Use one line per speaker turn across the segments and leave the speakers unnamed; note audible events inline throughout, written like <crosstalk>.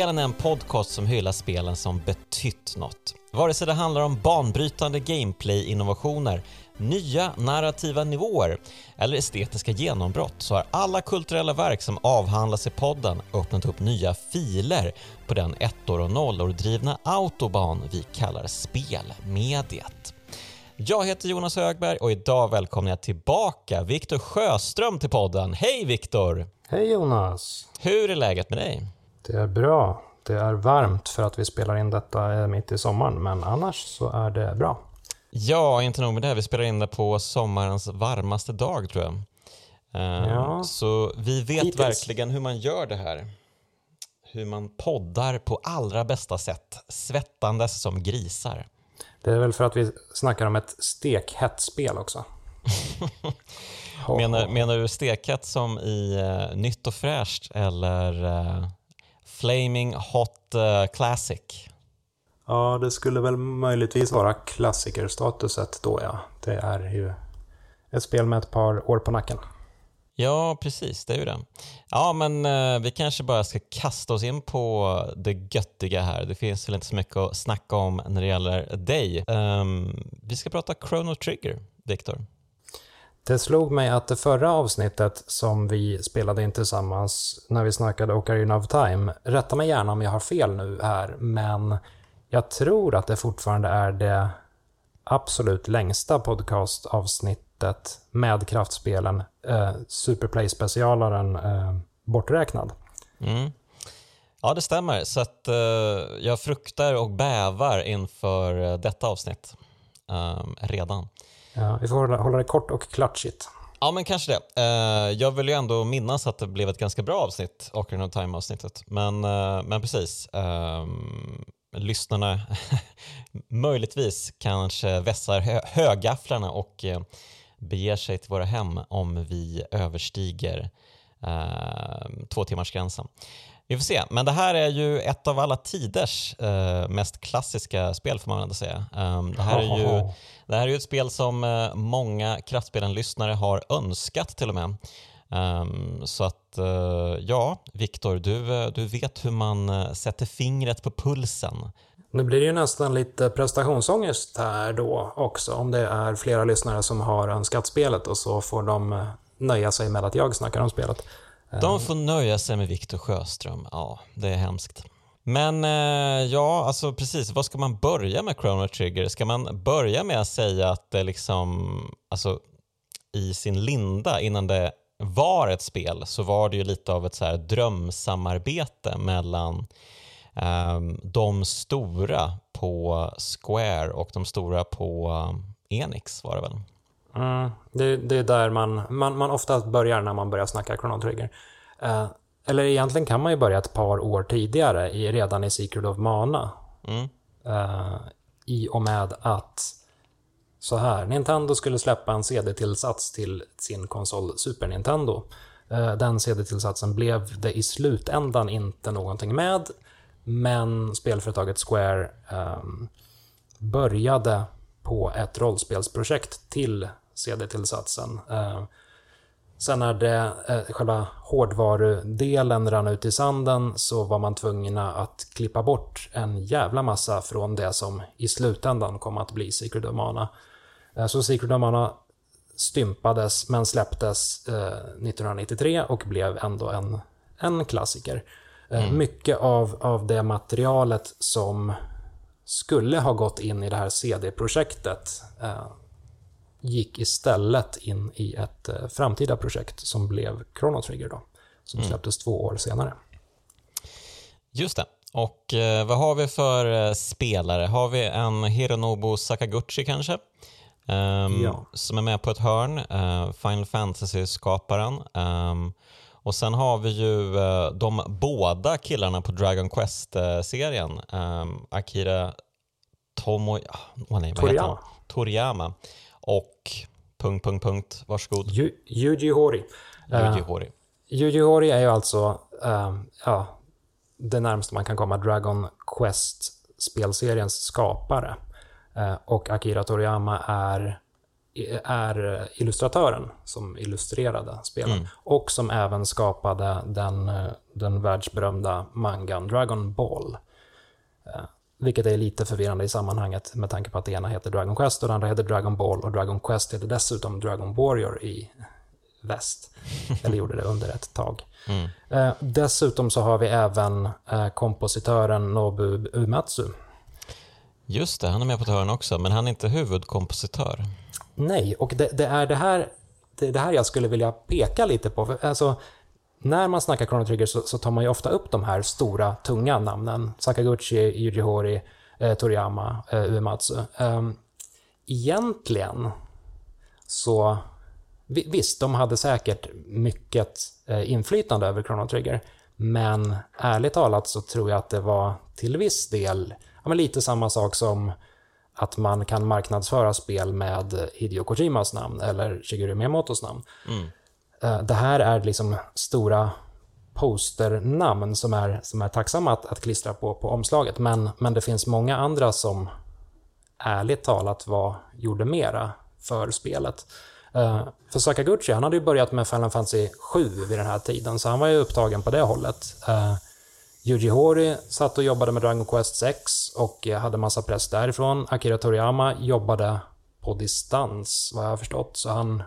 Kraftspelen är en podcast som hyllar spelen som betytt något. Vare sig det handlar om banbrytande gameplay-innovationer, nya narrativa nivåer eller estetiska genombrott så har alla kulturella verk som avhandlas i podden öppnat upp nya filer på den ettor och nollor drivna autobahn vi kallar spelmediet. Jag heter Jonas Högberg och idag välkomnar jag tillbaka Viktor Sjöström till podden. Hej Viktor!
Hej Jonas!
Hur är läget med dig?
Det är bra. Det är varmt för att vi spelar in detta mitt i sommaren, men annars så är det bra.
Ja, inte nog med det. Vi spelar in det på sommarens varmaste dag tror jag. Uh, ja. Så vi vet Hittills. verkligen hur man gör det här. Hur man poddar på allra bästa sätt, svettandes som grisar.
Det är väl för att vi snackar om ett stekhett spel också. <laughs>
menar, menar du stekhett som i uh, nytt och fräscht eller uh, Flaming Hot uh, Classic?
Ja, det skulle väl möjligtvis vara klassikerstatuset då ja. Det är ju ett spel med ett par år på nacken.
Ja, precis. Det är ju det. Ja, men eh, vi kanske bara ska kasta oss in på det göttiga här. Det finns väl inte så mycket att snacka om när det gäller dig. Um, vi ska prata Chrono Trigger, Viktor.
Det slog mig att det förra avsnittet som vi spelade in tillsammans när vi snackade Ocarina of Time, rätta mig gärna om jag har fel nu här, men jag tror att det fortfarande är det absolut längsta podcastavsnittet med kraftspelen, eh, Superplay-specialaren eh, borträknad.
Mm. Ja, det stämmer. Så att, eh, jag fruktar och bävar inför eh, detta avsnitt eh, redan.
Ja, vi får hålla, hålla det kort och klatschigt.
Ja, men kanske det. Uh, jag vill ju ändå minnas att det blev ett ganska bra avsnitt, Ocarina of Time-avsnittet. Men, uh, men precis. Uh, lyssnarna <laughs> möjligtvis kanske vässar hö högafflarna och uh, beger sig till våra hem om vi överstiger ehm, uh, två timmars gränsen. Vi får se, men det här är ju ett av alla tiders uh, mest klassiska spel får man ändå säga. Um, det, här är ju, det här är ju ett spel som uh, många Kraftspelen-lyssnare har önskat till och med. Um, så att uh, ja, Viktor, du, du vet hur man sätter fingret på pulsen.
Nu blir det ju nästan lite prestationsångest här då också, om det är flera lyssnare som har önskat spelet och så får de nöja sig med att jag snackar om spelet.
De får nöja sig med Viktor Sjöström. Ja, det är hemskt. Men eh, ja, alltså precis. Vad ska man börja med Chrono Trigger? Ska man börja med att säga att det liksom, alltså i sin linda innan det var ett spel så var det ju lite av ett så här drömsamarbete mellan eh, de stora på Square och de stora på Enix var det väl?
Mm, det, det, är där man, man, man oftast börjar när man börjar snacka Chrono Trigger. Uh, eller egentligen kan man ju börja ett par år tidigare, i, redan i Secret of Mana. Mm. Uh, I och med att så här, Nintendo skulle släppa en CD-tillsats till sin konsol Super Nintendo. Uh, den CD-tillsatsen blev det i slutändan inte någonting med, men spelföretaget Square um, började på ett rollspelsprojekt till CD-tillsatsen. Eh, sen när det, eh, själva hårdvarudelen rann ut i sanden så var man tvungna att klippa bort en jävla massa från det som i slutändan kom att bli Secret of Mana. Eh, så Secret of Mana stympades men släpptes 1993 och blev ändå en, en klassiker. Mm. Mycket av, av det materialet som skulle ha gått in i det här CD-projektet gick istället in i ett eh, framtida projekt som blev Chrono Trigger då, som mm. släpptes två år senare.
Just det. Och eh, vad har vi för eh, spelare? Har vi en Hironobu Sakaguchi kanske? Um, ja. Som är med på ett hörn, uh, Final Fantasy-skaparen. Um, och sen har vi ju uh, de båda killarna på Dragon Quest-serien. Um, Akira Tomo... Oh, nej, Toriyama. Toriyama och... Punkt, punkt, punkt. Varsågod.
Yu, Yuji Hori.
Yuji Hori. Uh,
Yuji Hori är ju alltså uh, ja, det närmaste man kan komma Dragon Quest-spelseriens skapare. Uh, och Akira Toriyama är är illustratören som illustrerade spelen mm. och som även skapade den, den världsberömda mangan Dragon Ball. Vilket är lite förvirrande i sammanhanget med tanke på att det ena heter Dragon Quest och det andra heter Dragon Ball och Dragon Quest heter dessutom Dragon Warrior i väst. <laughs> Eller gjorde det under ett tag. Mm. Eh, dessutom så har vi även eh, kompositören Nobu Uematsu.
Just det, han är med på ett hörn också, men han är inte huvudkompositör.
Nej, och det, det är det här, det, det här jag skulle vilja peka lite på. För, alltså, när man snackar Chrono Trigger så, så, tar man ju ofta upp de här stora, tunga namnen. Sakaguchi, Yuji Horii, eh, Toriyama, eh, Uematsu. Eh, egentligen så Visst, de hade säkert mycket eh, inflytande över Chrono Trigger, men ärligt talat så tror jag att det var till viss del ja, men lite samma sak som att man kan marknadsföra spel med Hideo Kojimas namn eller Shigeru Miyamotos namn. Mm. Eh, det här är liksom stora posternamn som är, som är tacksamma att, att klistra på, på omslaget, men, men det finns många andra som ärligt talat var, gjorde mera för spelet. Uh, för Sakaguchi, han hade ju börjat med Final Fantasy 7 vid den här tiden, så han var ju upptagen på det hållet. Uh, Yuji Horii satt och jobbade med Dragon Quest 6 och hade massa press därifrån. Akira Toriyama jobbade på distans, vad jag har förstått, så han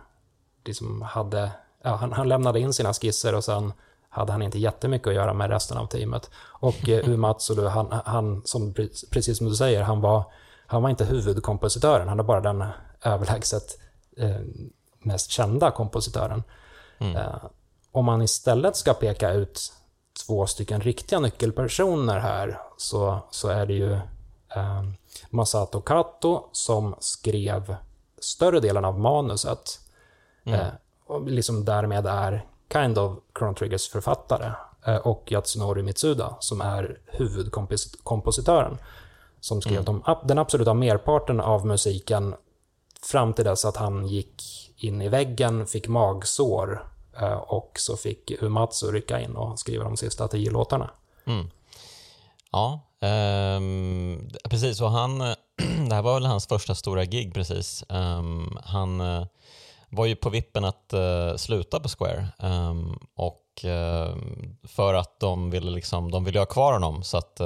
liksom hade, ja, han, han lämnade in sina skisser och sen hade han inte jättemycket att göra med resten av teamet. Och eh, <laughs> Umatsulu, han, han, som, precis som du säger, han var, han var inte huvudkompositören, han var bara den överlägset eh, mest kända kompositören. Mm. Eh, om man istället ska peka ut två stycken riktiga nyckelpersoner här så, så är det ju eh, Masato Kato som skrev större delen av manuset mm. Eh, och liksom därmed är kind of Chrono Triggers författare eh, och Yatsunori Mitsuda som är huvudkompositören som skrev mm. de, den absoluta merparten av musiken Fram till dess att han gick in i väggen, fick magsår eh, och så fick Umatsu rycka in och skriva de sista tio låtarna. Mm.
Ja, um, precis. Och han, <clears throat> det här var väl hans första stora gig precis. Um, han uh, var ju på vippen att uh, sluta på Square um, och uh, för att de ville, liksom, de ville ha kvar honom så att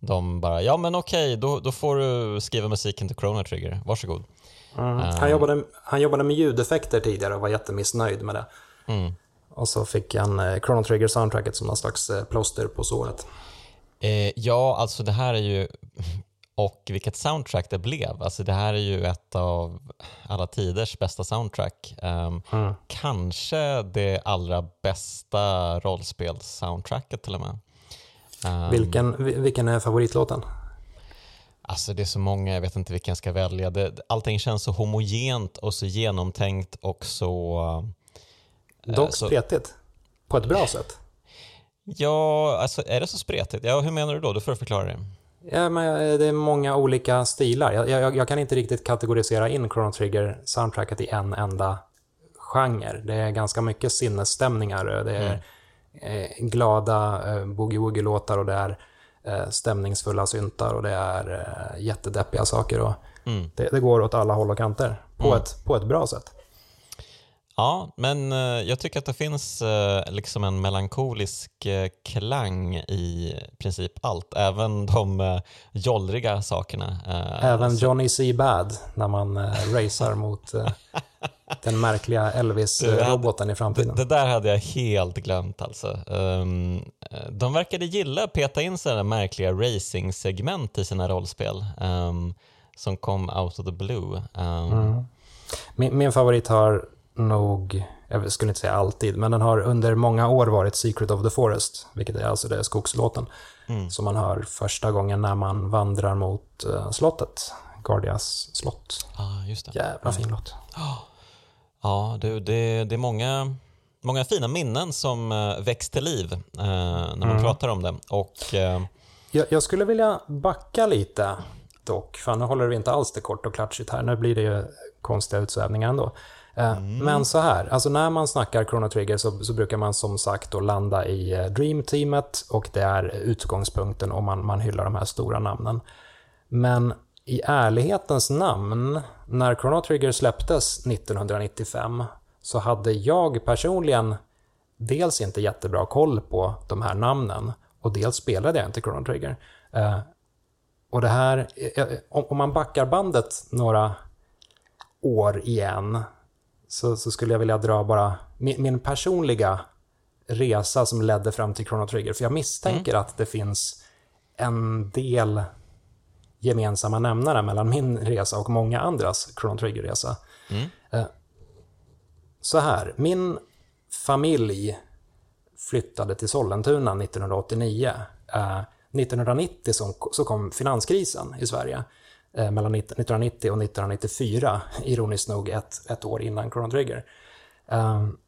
de bara, ja men okej, då, då får du skriva musiken till Chrono Trigger, varsågod.
Mm. Han, ehm. jobbade, han jobbade med ljudeffekter tidigare och var jättemissnöjd med det. Mm. Och så fick han eh, Chrono Trigger soundtracket som någon slags eh, plåster på såret.
Eh, ja, alltså det här är ju... Och vilket soundtrack det blev. Alltså det här är ju ett av alla tiders bästa soundtrack. Um, mm. Kanske det allra bästa rollspels-soundtracket till och med.
Um, vilken, vilken är favoritlåten?
Alltså det är så många, jag vet inte vilken jag ska välja. Det, allting känns så homogent och så genomtänkt och så...
Eh, Dock så... spretigt. På ett bra sätt.
Ja, alltså är det så spretigt? Ja, hur menar du då? Du får förklara det.
Ja, men eh, det är många olika stilar. Jag, jag, jag kan inte riktigt kategorisera in Chrono Trigger-soundtracket i en enda genre. Det är ganska mycket sinnesstämningar. Det är mm. glada eh, boogie-woogie-låtar och det är eh, stämningsfulla syntar och det är eh, jättedeppiga saker. Och mm. det, det, går åt alla håll och kanter på, mm. ett, på ett bra sätt.
Ja, men eh, jag tycker att det finns eh, liksom en melankolisk eh, klang i princip allt, även <laughs> de jollriga sakerna.
Även Johnny C. Bad när man racear mot <laughs> den märkliga Elvis-roboten i framtiden.
Det, det, där hade jag helt glömt alltså. Um, de verkade gilla att peta in sådana märkliga racing-segment i sina rollspel um, som kom out of the blue. Um, mm.
min, min, favorit har nog, jag skulle inte säga alltid, men den har under många år varit Secret of the Forest, vilket är alltså det skogslåten, mm. som man hör första gången när man vandrar mot uh, slottet, Guardias slott.
Ah, just det.
Jävla fin låt. <gasps>
Ja, det, det, det är många, många fina minnen som uh, väcks till liv uh, när man mm. pratar om det. Och,
jag, jag skulle vilja backa lite dock, för nu håller vi inte alls det kort och klatschigt här. Nu blir det ju konstiga utsvävningar ändå. Eh, mm. Men så här, alltså när man snackar Chrono Trigger så, så brukar man som sagt då landa i eh, Dream-teamet och det är utgångspunkten om man, man hyllar de här stora namnen. Men i ärlighetens namn, när Chrono Trigger släpptes 1995 så hade jag personligen dels inte jättebra koll på de här namnen och dels spelade jag inte Chrono Trigger. Eh, och det här, om man backar bandet några år igen så, så skulle jag vilja dra bara min, min, personliga resa som ledde fram till Chrono Trigger. För jag misstänker mm. att det finns en del gemensamma nämnare mellan min resa och många andras Chrono Trigger-resa. Mm. Eh, så här, min familj flyttade till Sollentuna 1989. 1990 så kom finanskrisen i Sverige. Eh, mellan 1990 och 1994, ironiskt nog ett, ett år innan Chrono Trigger. Um,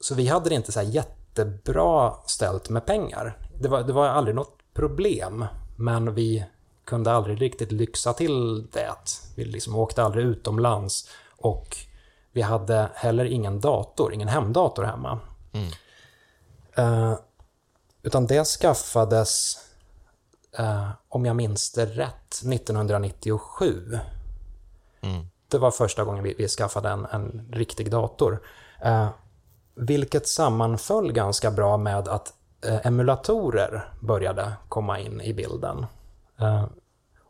så vi hade det inte så jättebra ställt med pengar. Det var, det var aldrig något problem, men vi kunde aldrig riktigt lyxa till det. Vi liksom åkte aldrig utomlands och vi hade heller ingen dator, ingen hemdator hemma. Mm. Uh, utan det skaffades eh, om jag minns det rätt, 1997. Mm. Det var första gången vi, vi skaffade en, en riktig dator. Eh, vilket sammanföll ganska bra med att eh, emulatorer började komma in i bilden. Eh,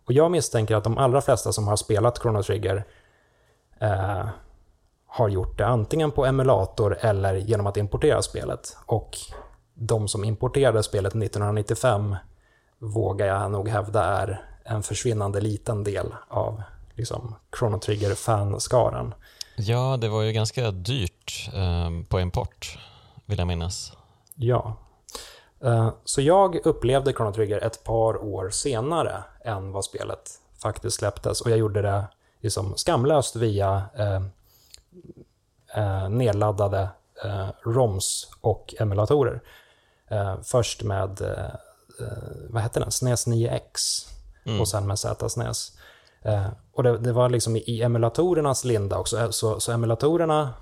och jag misstänker att de allra flesta som har spelat Chrono Trigger eh, har gjort det antingen på emulator eller genom att importera spelet. Och de som importerade spelet 1995 vågar jag nog hävda är en försvinnande liten del av liksom, Chrono Trigger-fanskaran.
Ja, det var ju ganska dyrt eh, på import, vill jag minnas.
Ja. Eh, så jag upplevde Chrono Trigger ett par år senare än vad spelet faktiskt släpptes. Och jag gjorde det liksom skamlöst via eh, eh nedladdade eh, ROMs och emulatorer. Eh, först med Eh, vad hette den, SNES 9X mm. och sen med Z-SNES. Eh, och det, det, var liksom i emulatorernas linda också, eh, så, så emulatorerna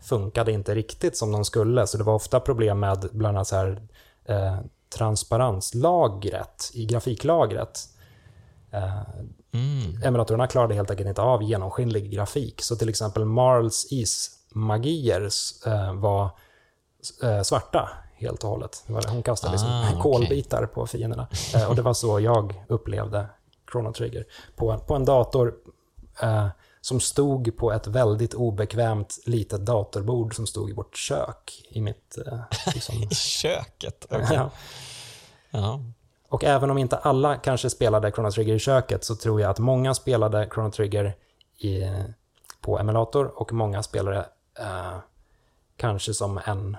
funkade inte riktigt som de skulle, så det var ofta problem med bland annat så här, eh, transparenslagret i grafiklagret. Eh, mm. Emulatorerna klarade helt enkelt inte av genomskinlig grafik, så till exempel Marls ismagier eh, var eh, svarta helt och hållet. Hon kastade liksom ah, kolbitar okay. på fienderna. <laughs> Eh, och det var så jag upplevde Chrono Trigger. På, på en dator eh, som stod på ett väldigt obekvämt litet datorbord som stod i vårt kök. I mitt... Eh,
liksom... <laughs> I köket? <laughs> Okay. ja.
ja. Och även om inte alla kanske spelade Chrono Trigger i köket så tror jag att många spelade Chrono Trigger i, på emulator och många spelade eh, kanske som en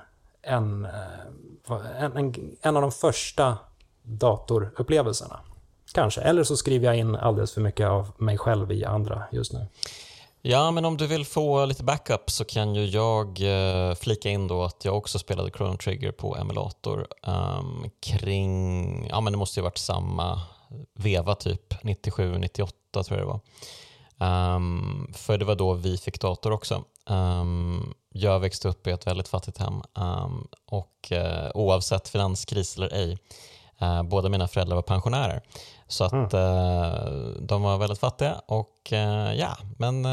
en, eh, en, en, en av de första datorupplevelserna. Kanske. Eller så skriver jag in alldeles för mycket av mig själv i andra just nu.
Ja, men om du vill få lite backup så kan ju jag eh, flika in då att jag också spelade Chrono Trigger på emulator um, kring, ja men det måste ju varit samma veva typ, 97, 98 tror jag det var. Um, för det var då vi fick dator också. Um, jag växte upp i ett väldigt fattigt hem um, och uh, oavsett finanskris eller ej, uh, båda mina föräldrar var pensionärer. Så att uh, de var väldigt fattiga och ja, men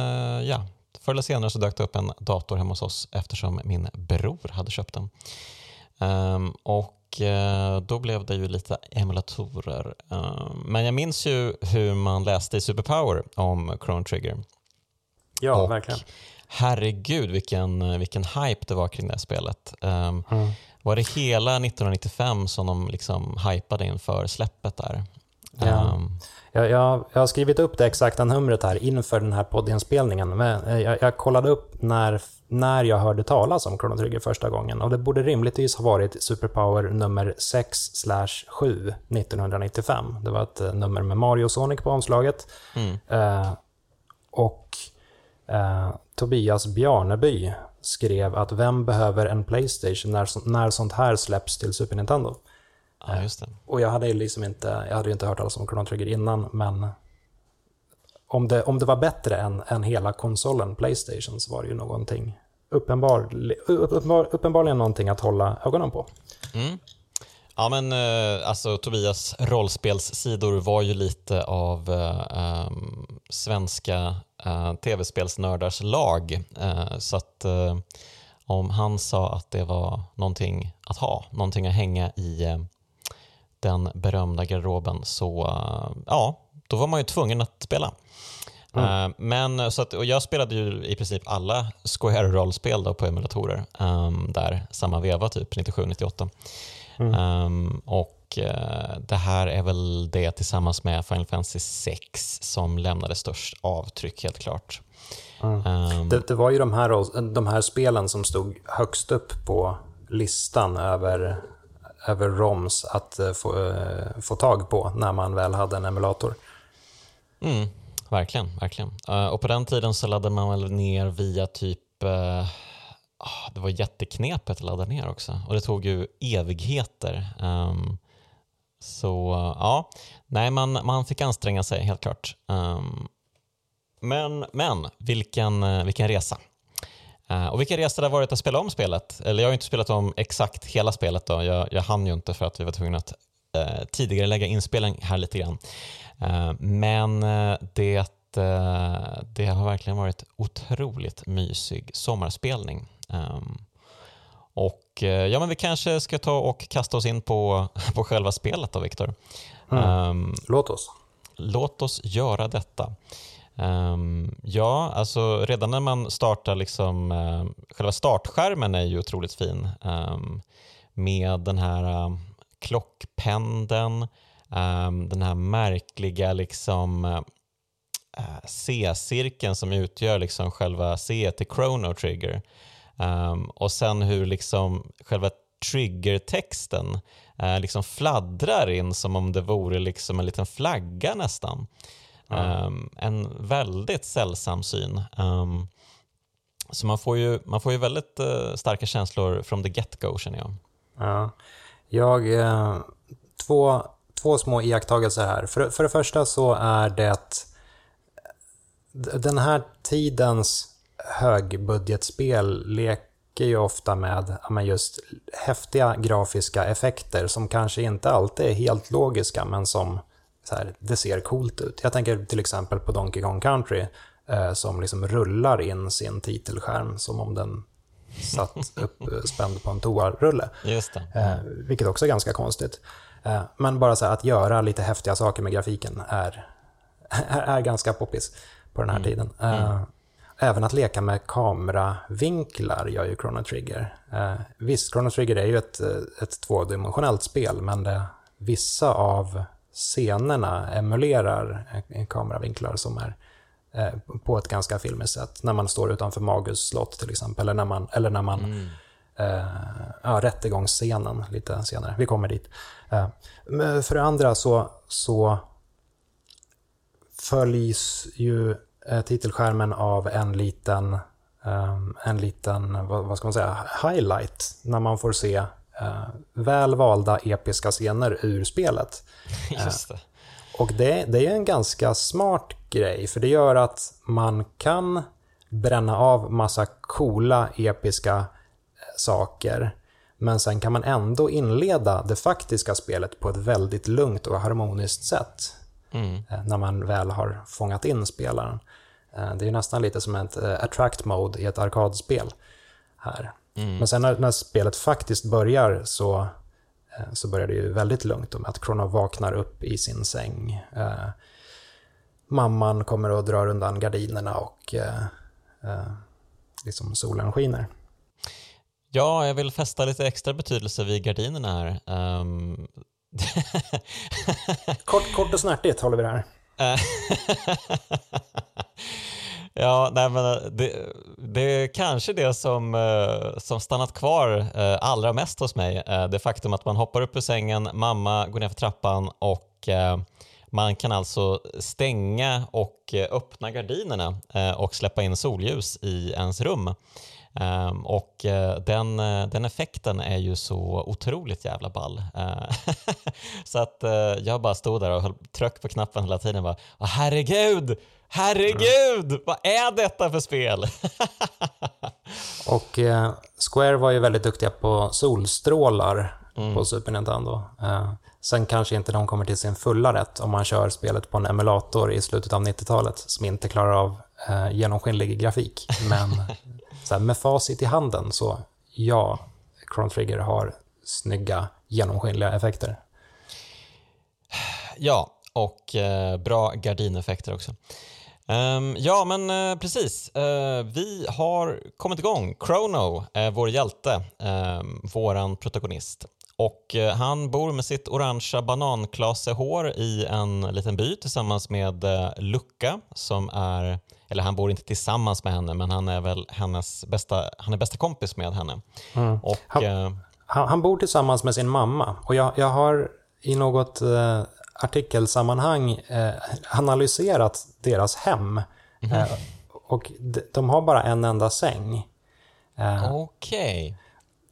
ja, förr eller senare så dök det upp en dator hemma hos oss eftersom min bror hade köpt den. Um, och då blev det ju lite emulatorer. Men jag minns ju hur man läste i Superpower om Chrono Trigger.
Ja, och verkligen
herregud vilken, vilken hype det var kring det här spelet. Um, mm. Var det hela 1995 som de liksom hypade inför släppet där?
Ja. Um, jag, jag, jag, har skrivit upp det exakta numret här inför den här poddinspelningen. Men jag, jag, kollade upp när, när jag hörde talas om Chrono Trigger första gången och det borde rimligtvis ha varit Superpower nummer 6-7 1995. Det var ett eh, nummer med Mario och Sonic på omslaget. Mm. Uh, och uh, Tobias Bjarneby skrev att vem behöver en Playstation när, när sånt här släpps till Super Nintendo?
Ja, just det.
Och jag hade liksom inte, jag hade inte hört alls om Chrono Trigger innan, men om det, om det var bättre än, än hela konsolen Playstation så var det ju någonting uppenbar, uppenbar, uppenbarligen någonting att hålla ögonen på. Mm.
Ja, men eh, alltså Tobias rollspelssidor var ju lite av eh, um, svenska eh, tv-spelsnördars lag. Eh, så att eh, om han sa att det var någonting att ha, någonting att hänga i eh, den berömda garderoben så ja, då var man ju tvungen att spela. Mm. Men, så att, och jag spelade ju i princip alla Square-rollspel på emulatorer um, där samma veva, typ 97-98. Mm. Um, och uh, det här är väl det tillsammans med Final Fantasy 6 som lämnade störst avtryck helt klart.
Mm. Um, det, det, var ju de här, de här spelen som stod högst upp på listan över, över ROMs att uh, få, uh, få tag på när man väl hade en emulator.
Mm, verkligen, verkligen. och på den tiden så laddade man väl ner via typ Ah, det var jätteknepigt att ladda ner också och det tog ju evigheter. Um, så ja, nej man, man fick anstränga sig helt klart. Um, men, men vilken, eh, vilken resa. Uh, och vilken resa det har varit att spela om spelet. Eller jag har inte spelat om exakt hela spelet då. Jag, jag hann ju inte för att vi var tvungna att eh, uh, tidigare lägga inspelning här lite grann. Uh, men det, det har verkligen varit otroligt mysig sommarspelning. Um, och eh, ja, men vi kanske ska ta och kasta oss in på, <laughs> på själva spelet då, Viktor.
Mm. Um, låt oss.
Låt oss göra detta. Um, ja, alltså redan när man startar, liksom, uh, själva startskärmen är ju otroligt fin um, med den här uh, klockpendeln, den här märkliga liksom, uh, C-cirkeln som utgör liksom själva C till Chrono Trigger. Um, och sen hur liksom själva triggertexten uh, liksom fladdrar in som om det vore liksom en liten flagga nästan. Mm. Um, en väldigt sällsam syn. Um, så man får ju, man får ju väldigt uh, starka känslor from the get-go känner jag.
Ja. Jag, eh, två, två små iakttagelser här. För, för det första så är det den här tidens högbudgetspel leker ju ofta med just häftiga grafiska effekter som kanske inte alltid är helt logiska men som så här, det ser coolt ut. Jag tänker till exempel på Donkey Kong Country eh, som liksom rullar in sin titelskärm som om den satt <laughs> uppspänd på en toarulle.
Just det.
Eh, vilket också är ganska konstigt. Eh, men bara så här, att göra lite häftiga saker med grafiken är, är, <laughs> är ganska poppis på den här mm. tiden. Mm. Även att leka med kameravinklar gör ju Chrono Trigger. Eh, visst, Chrono Trigger är ju ett, ett tvådimensionellt spel, men det, vissa av scenerna emulerar kameravinklar som är eh, på ett ganska filmiskt sätt. När man står utanför Magus slott till exempel, eller när man, eller när man mm. eh, ja, rättegångsscenen lite senare. Vi kommer dit. Eh, för det andra så, så följs ju Eh, titelskärmen av en liten, ehm, en liten vad, ska man säga, highlight när man får se uh, väl valda episka scener ur spelet. <laughs>
Just det.
Och det, det är en ganska smart grej, för det gör att man kan bränna av massa coola, episka saker. Men sen kan man ändå inleda det faktiska spelet på ett väldigt lugnt och harmoniskt sätt. Mm. När man väl har fångat in spelaren. Eh, det är nästan lite som ett eh, attract mode i ett arkadspel här. Mm. Men sen när, när, spelet faktiskt börjar så, eh, så börjar det ju väldigt lugnt med att Krono vaknar upp i sin säng. Eh, mamman kommer och drar undan gardinerna och eh, eh, liksom solen skiner.
Ja, jag vill fästa lite extra betydelse vid gardinerna här. Um... <laughs>
kort, kort och snärtigt håller vi det här. <laughs>
Ja, nej, men eh, det, det är kanske det som, eh, som stannat kvar eh, allra mest hos mig. Det faktum att man hoppar upp ur sängen, mamma går ner för trappan och man kan alltså stänga och öppna gardinerna och släppa in solljus i ens rum. Um, och uh, den, uh, den effekten är ju så otroligt jävla ball. Uh, <laughs> så att jag bara stod där och höll, tryck på knappen hela tiden. Bara, herregud, herregud, mm. vad är detta för spel? <laughs>
och Square var ju väldigt duktiga på solstrålar mm. på Super Nintendo. Uh, sen kanske inte de kommer till sin fulla rätt om man kör spelet på en emulator i slutet av 90-talet som inte klarar av uh, genomskinlig grafik. Men <laughs> så här, med facit i handen så ja, Chrono Trigger har snygga genomskinliga effekter.
Ja, och eh, bra gardineffekter också. Um, ja, men uh, precis. Uh, vi har kommit igång. Chrono är vår hjälte, um, våran protagonist. Och uh, han bor med sitt orangea bananklasehår i en liten by tillsammans med uh, Lucka som är, eller han bor inte tillsammans med henne, men han är väl hennes bästa, han är bästa kompis med henne. Mm. Och,
han, han, bor tillsammans med sin mamma och jag, jag har i något artikelsammanhang eh, analyserat deras hem. Mm eh, och de, de, har bara en enda säng.
Eh, Okej.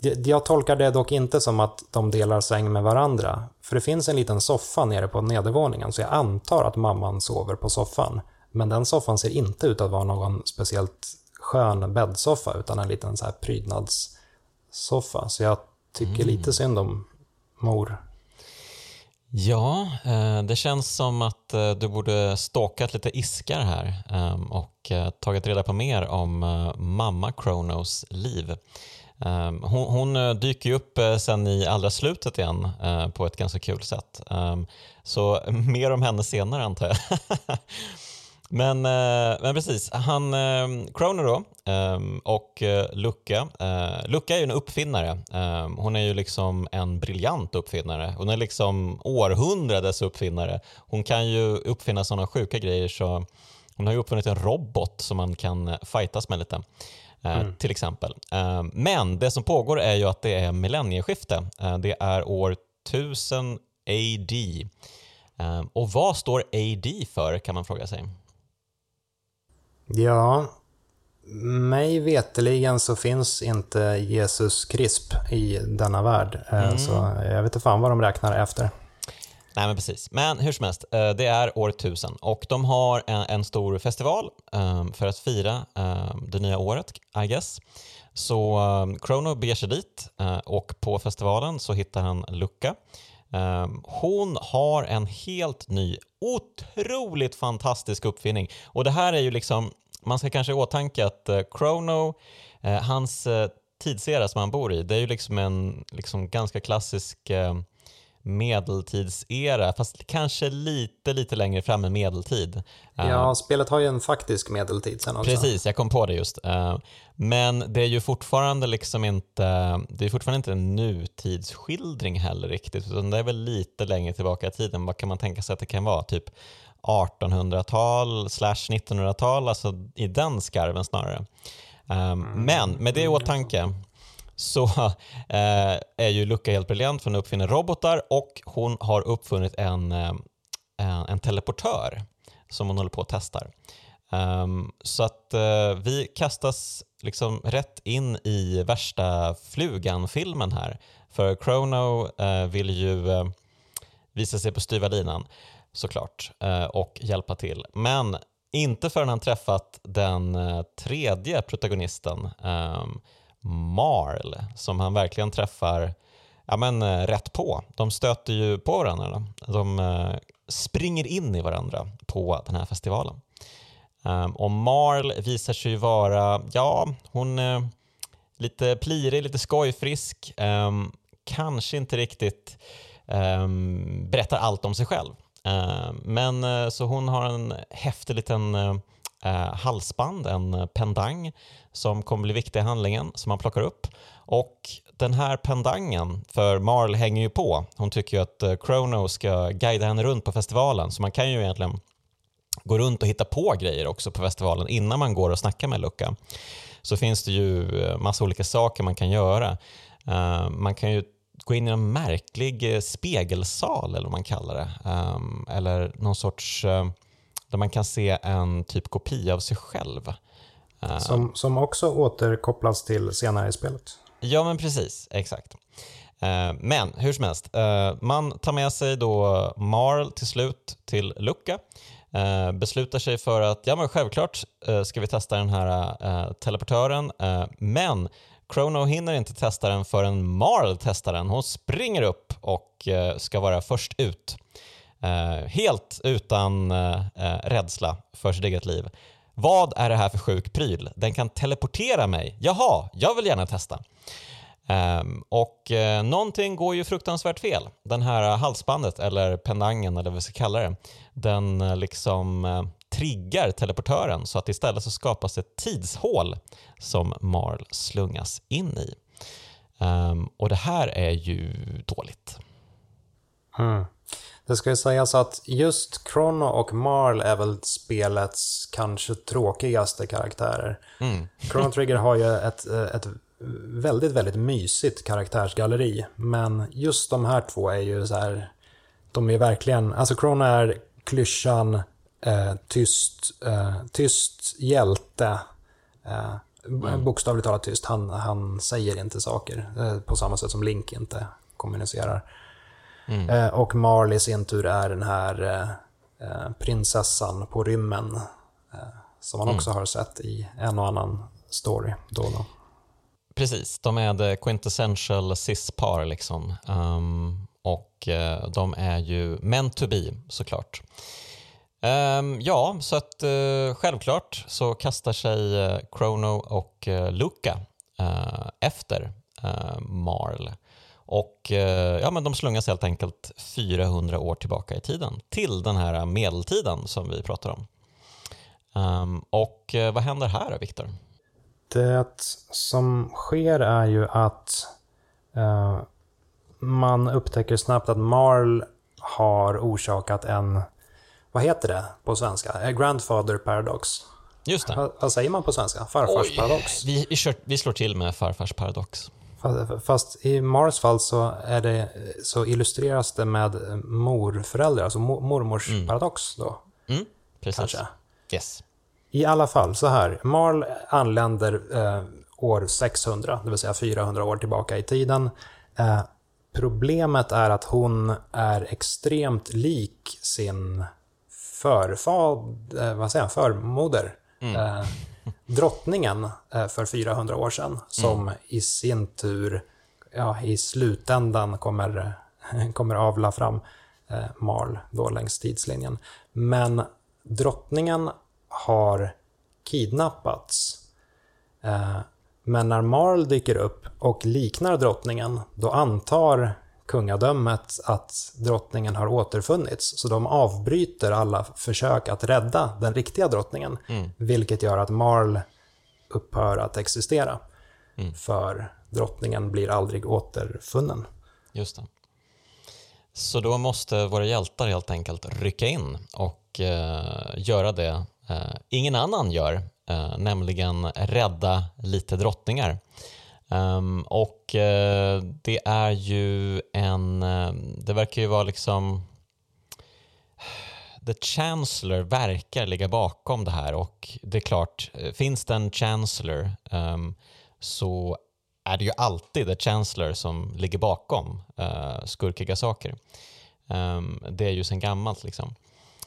Okay.
Jag tolkar det dock inte som att de delar säng med varandra. För det finns en liten soffa nere på nedervåningen, så jag antar att mamman sover på soffan. Men den soffan ser inte ut att vara någon speciellt skön bäddsoffa, utan en liten så här prydnadssoffa. Så jag tycker mm. lite synd om mor.
Ja, eh, det känns som att eh, du borde ståkat lite iskar här ehm, och eh, tagit reda på mer om mamma Kronos liv. Ehm, hon, hon dyker ju upp sen i allra slutet igen på ett ganska kul sätt. Ehm, så <laughs> mer om henne senare antar jag. <laughs> Men, eh, men precis, han, eh, Croner då eh, och Lucka. Lucka är ju en uppfinnare. Hon är ju liksom en briljant uppfinnare. Hon är liksom århundradets uppfinnare. Hon kan ju uppfinna sådana sjuka grejer så hon har ju uppfunnit en robot som man kan fightas med lite. Mm. Till exempel. Men det som pågår är ju att det är millennieskifte. Det är år 1000 AD. Och vad står AD för kan man fråga sig?
Ja, mig veteligen så finns inte Jesus Krisp i denna värld. Eh, mm. Så jag vet inte fan vad de räknar efter.
Nej men precis. Men hur som helst, eh, det är år 1000 och de har en, stor festival ehm, för att fira ehm, det nya året, I guess. Så ehm, Chrono beger sig dit eh, och på festivalen så hittar han Lucka. Ehm, hon har en helt ny, otroligt fantastisk uppfinning. Och det här är ju liksom man ska kanske i åtanke att eh, Chrono, eh, hans eh, tidsera som han bor i, det är ju liksom en liksom ganska klassisk ehm, medeltidsera, fast kanske lite, lite längre fram i medeltid.
Ja, uh, spelet har ju en faktisk medeltid sen också.
Precis, jag kom på det just. Uh, men det är ju fortfarande liksom inte, det är fortfarande inte en nutidsskildring heller riktigt, utan det är väl lite längre tillbaka i tiden. Vad kan man tänka sig att det kan vara? Typ 1800-tal slash 1900-tal, alltså i den skarven snarare. Um, men med det i åtanke så uh, är ju Lucka helt briljant för hon uppfinner robotar och hon har uppfunnit en, eh, eh, en teleportör som hon håller på att testar. Um, så att uh, vi kastas liksom rätt in i värsta flugan-filmen här. För Chrono vill ju visa sig på styva linan såklart och hjälpa till. Men inte förrän han träffat den tredje protagonisten, ehm, Marl, som han verkligen träffar ja, men, eh, rätt på. De stöter ju på varandra. De eh, springer in i varandra på den här festivalen. Ehm, och Marl visar sig vara, ja, hon är lite plirig, lite skojfrisk, ehm, kanske inte riktigt ehm, berättar allt om sig själv. Men så hon har en häftig liten halsband, en pendang som kommer bli viktig i handlingen som man plockar upp. Och den här pendangen, för Marl hänger ju på, hon tycker ju att eh, Chrono ska guida henne runt på festivalen så man kan ju egentligen gå runt och hitta på grejer också på festivalen innan man går och snackar med Luca. Så finns det ju eh, massa olika saker man kan göra. Eh, man kan ju gå in i en märklig spegelsal eller vad man kallar det. Ehm, eller någon sorts, där man kan se en typ kopia av sig själv.
Som, som också återkopplas till senare i spelet.
Ja men precis, exakt. Uh, men hur som helst, man tar med sig då Marl till slut till Lucka. beslutar sig för att ja men självklart ska vi testa den här teleportören men Chrono hinner inte testa den förrän Marl testar den. Hon springer upp och eh, ska vara först ut. Eh, helt utan eh, rädsla för sitt eget liv. Vad är det här för sjuk pryl? Den kan teleportera mig. Jaha, jag vill gärna testa. Um, och uh, någonting går ju fruktansvärt fel. Den här halsbandet, eller pendangen eller vad vi ska kalla det, den uh, liksom uh, triggar teleportören så att istället så skapas ett tidshål som Marl slungas in i. Um, och det här är ju dåligt.
Mm. Det ska ju sägas att just Chrono och Marl är väl spelets kanske tråkigaste karaktärer. Mm. Chrono Trigger har ju ett, ett väldigt, väldigt mysigt karaktärsgalleri. Men just de här två är ju så här, de är verkligen, alltså Chrono är klyschan eh, tyst, eh, tyst hjälte. Eh, mm. Bokstavligt talat tyst, han, han säger inte saker eh, på samma sätt som Link inte kommunicerar. Mm. Eh, och Marley i sin tur är den här eh, eh, prinsessan på rymmen. som man mm. också har sett i en och annan story då och då.
Precis, de är the quintessential cis-par liksom. Um, och uh, de är ju meant to be såklart. Um, ja, så att uh, självklart så kastar sig uh, Chrono och Luca efter Marl. Och ja, men de slungas helt enkelt 400 år tillbaka i tiden till den här medeltiden som vi pratar om. Um, och vad händer här då, Viktor?
Det som sker är ju att uh, man upptäcker snabbt att Marl har orsakat en, vad heter det på svenska? A grandfather paradox.
Just det.
Vad, vad säger man på svenska? Farfars Oj, paradox?
Vi, vi, kör, vi slår till med farfars paradox.
Fast, i Mars fall så, är det, så illustreras det med morföräldrar, alltså mormors mm. paradox då.
Mm, precis. Kanske. Yes.
I alla fall, så här. Marl anländer eh, år 600, det vill säga 400 år tillbaka i tiden. Eh, problemet är att hon är extremt lik sin förfad, eh, vad säger jag, förmoder. Mm. Drottningen eh, för 400 år sedan, som mm. i sin tur ja, i slutändan kommer, <laughs> kommer avla fram eh, Marl då längs tidslinjen. Men drottningen har kidnappats. Eh, men när Marl dyker upp och liknar drottningen, då antar kungadömet att drottningen har återfunnits. Så de avbryter alla försök att rädda den riktiga drottningen. Mm. Vilket gör att Marl upphör att existera. Mm. För drottningen blir aldrig återfunnen.
Just det. Så då måste våra hjältar helt enkelt rycka in och eh, göra det eh, ingen annan gör, eh, nämligen rädda lite drottningar. Um, och uh, det är ju en, uh, det verkar ju vara liksom <sighs> The Chancellor verkar ligga bakom det här och det är klart, eh, finns det en Chancellor um, så är det ju alltid The Chancellor som ligger bakom uh, skurkiga saker. Um, det är ju sen gammalt liksom.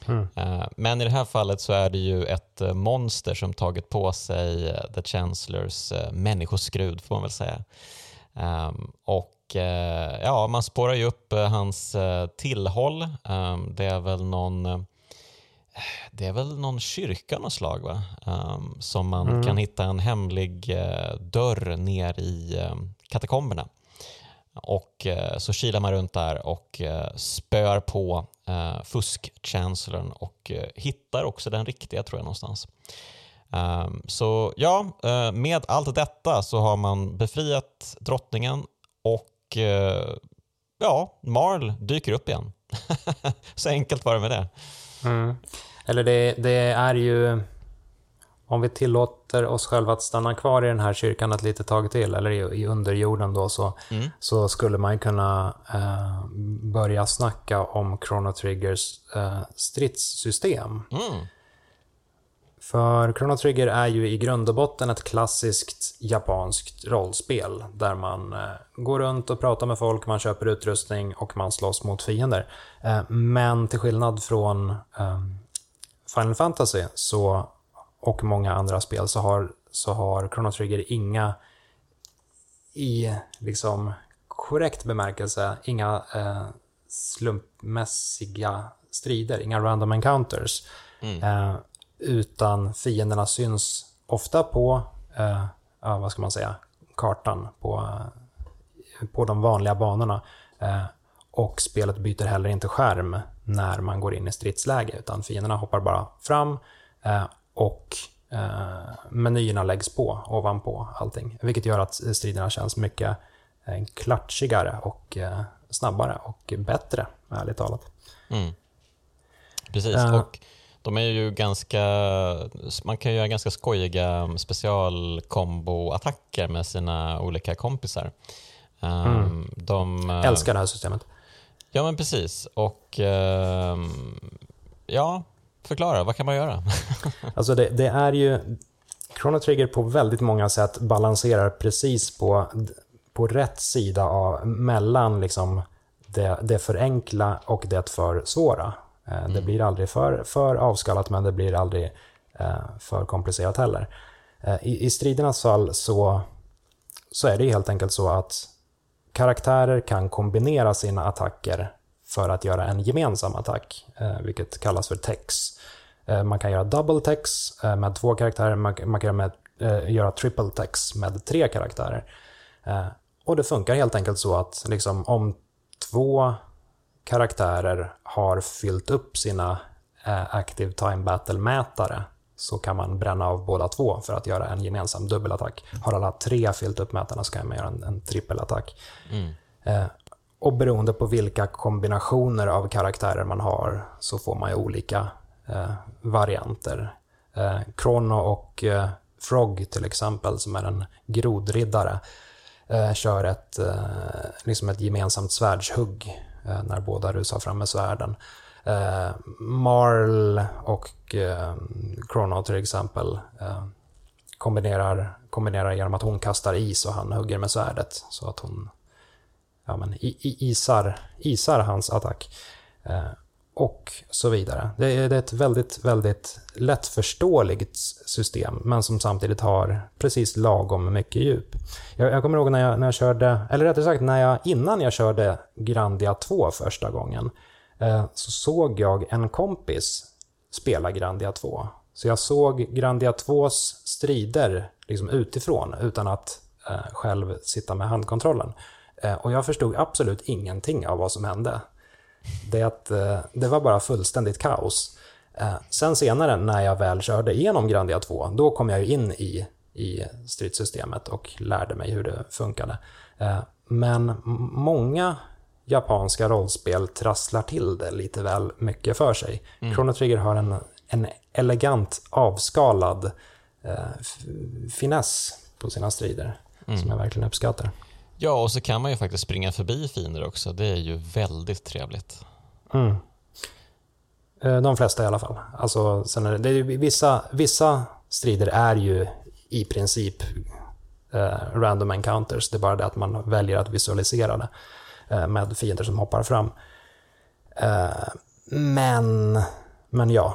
Mm. Men i det här fallet så är det ju ett eh, monster som tagit på sig eh, The Chancellors människoskrud får man väl säga. Ehm, och ja, man spårar ju upp hans tillhåll. Ehm, det är väl någon det är väl någon kyrka något slag va? Um, som man mm. kan hitta en hemlig dörr ner i katakomberna. Och så kilar man runt där och spör på eh, fusk-chancellorn och eh, hittar också den riktiga tror jag någonstans. Um, så ja, eh, med allt detta så har man befriat drottningen och eh, ja, Marl dyker upp igen. <laughs> så enkelt var det med det.
Mm. Eller det, det är ju om vi tillåter oss själva att stanna kvar i den här kyrkan ett litet tag till, eller i, i underjorden då, så, mm. så skulle man kunna eh, börja snacka om Chrono Triggers eh, stridssystem. Mm. För Chrono Trigger är ju i grund och botten ett klassiskt japanskt rollspel där man eh, går runt och pratar med folk, man köper utrustning och man slåss mot fiender. Eh, men till skillnad från eh, Final Fantasy så och många andra spel så har, så har Chrono Trigger inga i liksom korrekt bemärkelse inga eh, slumpmässiga strider, inga random encounters. Mm. Eh, utan fienderna syns ofta på, eh, ja, vad ska man säga, kartan, på, på de vanliga banorna. Eh, och spelet byter heller inte skärm när man går in i stridsläge, utan fienderna hoppar bara fram eh, och eh, menyerna läggs på ovanpå allting. Vilket gör att striderna känns mycket eh, klatschigare och eh, snabbare och bättre, ärligt talat. Mm.
Precis, uh, och de är ju ganska, man kan göra ganska skojiga specialkombo-attacker med sina olika kompisar. Um, mm.
De älskar det här systemet.
Ja, men precis. Och uh, ja, förklara, vad kan man göra? <laughs>
alltså det, det, är ju, Chrono Trigger på väldigt många sätt balanserar precis på, på rätt sida av, mellan liksom det, det för enkla och det för svåra. Eh, mm. Det blir aldrig för, för avskalat, men det blir aldrig eh, för komplicerat heller. Eh, I, I stridernas fall så, så är det helt enkelt så att karaktärer kan kombinera sina attacker för att göra en gemensam attack, vilket kallas för tex. Man kan göra double tex med två karaktärer, man kan göra, med, göra triple tex med tre karaktärer. Och det funkar helt enkelt så att liksom, om två karaktärer har fyllt upp sina eh, Active Time Battle-mätare så kan man bränna av båda två för att göra en gemensam dubbelattack. Har alla tre fyllt upp mätarna så kan man göra en, en trippelattack. Mm. Och beroende på vilka kombinationer av karaktärer man har så får man ju olika eh, varianter. Eh, Chrono och eh, Frog till exempel, som är en grodriddare, eh, kör ett, eh, liksom ett gemensamt svärdshugg eh, när båda rusar fram med svärden. Eh, Marl och eh, Chrono till exempel eh, kombinerar, kombinerar genom att hon kastar is och han hugger med svärdet så att hon ja, men, isar, isar hans attack. Eh, och så vidare. Det är ett väldigt, väldigt lättförståeligt system, men som samtidigt har precis lagom mycket djup. Jag, jag kommer ihåg när jag, när jag körde, eller rättare sagt när jag, innan jag körde Grandia 2 första gången, eh, så såg jag en kompis spela Grandia 2. Så jag såg Grandia 2s strider liksom utifrån, utan att eh, själv sitta med handkontrollen. Eh, och jag förstod absolut ingenting av vad som hände. Det, att, eh, det var bara fullständigt kaos. Eh, sen senare när jag väl körde igenom Grandia 2, då kom jag in i, i stridssystemet och lärde mig hur det funkade. Men många japanska rollspel trasslar till det lite väl mycket för sig. Mm. Chrono Trigger har en, en elegant avskalad eh, finess på sina strider mm. som jag verkligen uppskattar.
Ja, och så kan man ju faktiskt springa förbi fiender också. Det är ju väldigt trevligt.
Mm. Eh, de flesta i alla fall. Alltså, sen är det, det är vissa, vissa strider är ju i princip eh, random encounters. Det är bara det att man väljer att visualisera det eh, med fiender som hoppar fram. Eh, men, men ja,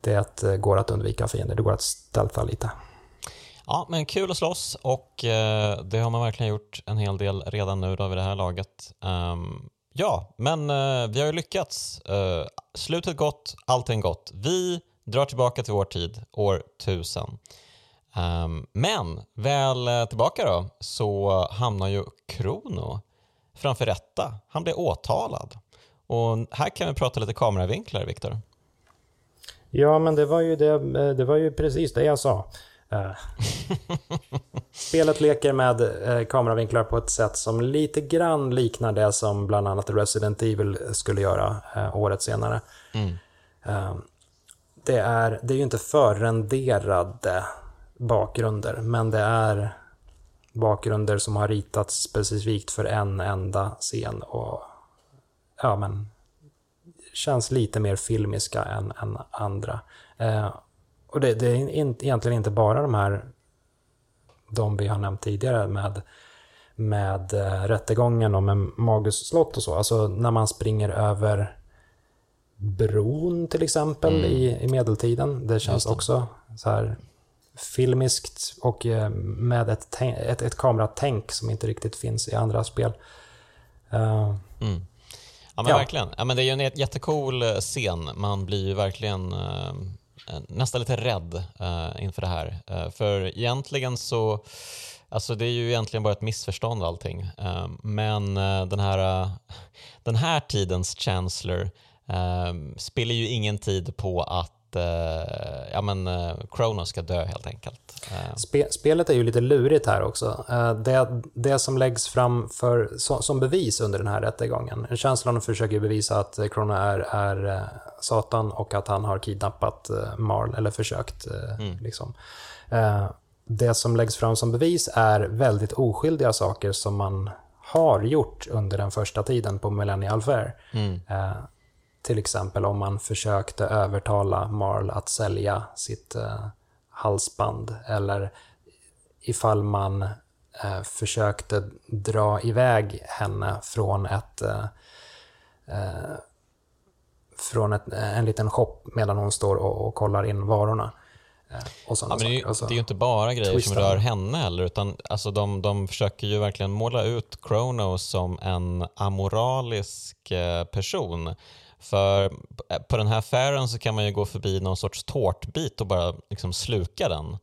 det eh, går att undvika fiender. Det går att stealtha lite.
Ja, men kul att slåss och eh, det har man verkligen gjort en hel del redan nu då vid det här laget. Um, ja, men eh, vi har ju lyckats. Uh, slutet gott, allting gott. Vi drar tillbaka till vår tid, år 1000. Um, ehm, men väl eh, tillbaka då så hamnar ju Krono framför rätta. Han blir åtalad. Och här kan vi prata lite kameravinklar, Viktor.
Ja, men det var ju, det, eh, det var ju precis det jag sa. Eh, spelet leker med eh, kameravinklar på ett sätt som lite grann liknar det som bland annat Resident Evil skulle göra eh, året senare. Mm. det, är, det är ju inte förrenderade bakgrunder, men det är bakgrunder som har ritats specifikt för en enda scen och ja, men känns lite mer filmiska än, än andra. Och det, det är in, egentligen inte bara de här, de vi har nämnt tidigare med, med äh, rättegången och med Magus slott och så. Alltså när man springer över bron till exempel mm. i, i medeltiden. Det känns det. också så här filmiskt och eh, med ett, ett, ett kameratänk som inte riktigt finns i andra spel. Uh,
mm. Ja men ja. verkligen. Ja, men det är ju en jättecool eh, scen. Man blir ju verkligen uh, Eh, nästan lite rädd uh, inför det här. Uh, för egentligen så, alltså det är ju egentligen bara ett missförstånd allting. men den här, den här tidens Chancellor spiller ju ingen tid på att eh, ja, men, eh, Kronos ska dö helt enkelt.
Eh. Spe, spelet är ju lite lurigt här också. Det, det som läggs fram för, som, som bevis under den här rättegången, känslan försöker bevisa att Kronos är, är Satan och att han har kidnappat Marl, eller försökt. Mm. Liksom. Det som läggs fram som bevis är väldigt oskyldiga saker som man har gjort under den första tiden på Millennial Fair. Mm. Till exempel om man försökte övertala Marl att sälja sitt eh, halsband eller ifall man eh, försökte dra iväg henne från ett eh, eh från ett, en liten shop medan hon står och, och kollar in varorna.
Eh, och ja, men det, är ju, alltså, det är ju inte bara grejer twista. som rör henne heller, utan alltså de, de försöker ju verkligen måla ut Kronos som en amoralisk eh, person för på den här affären så kan man ju gå förbi någon sorts tårtbit och bara liksom sluka den.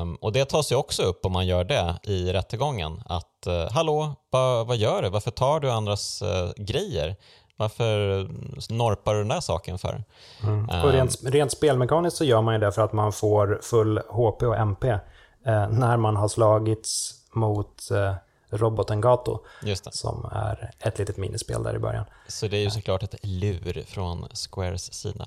Um, och det tas ju också upp om man gör det i rättegången. Att uh, hallå, ba, vad gör du? Varför tar du andras uh, grejer? Varför norpar du den där saken för?
Mm. Och rent, um, rent spelmekaniskt så gör man ju det för att man får full HP och MP eh, när man har slagits mot eh, roboten Gato. Som är ett litet minispel där i början.
Så det är ju såklart ett lur från Squares sida.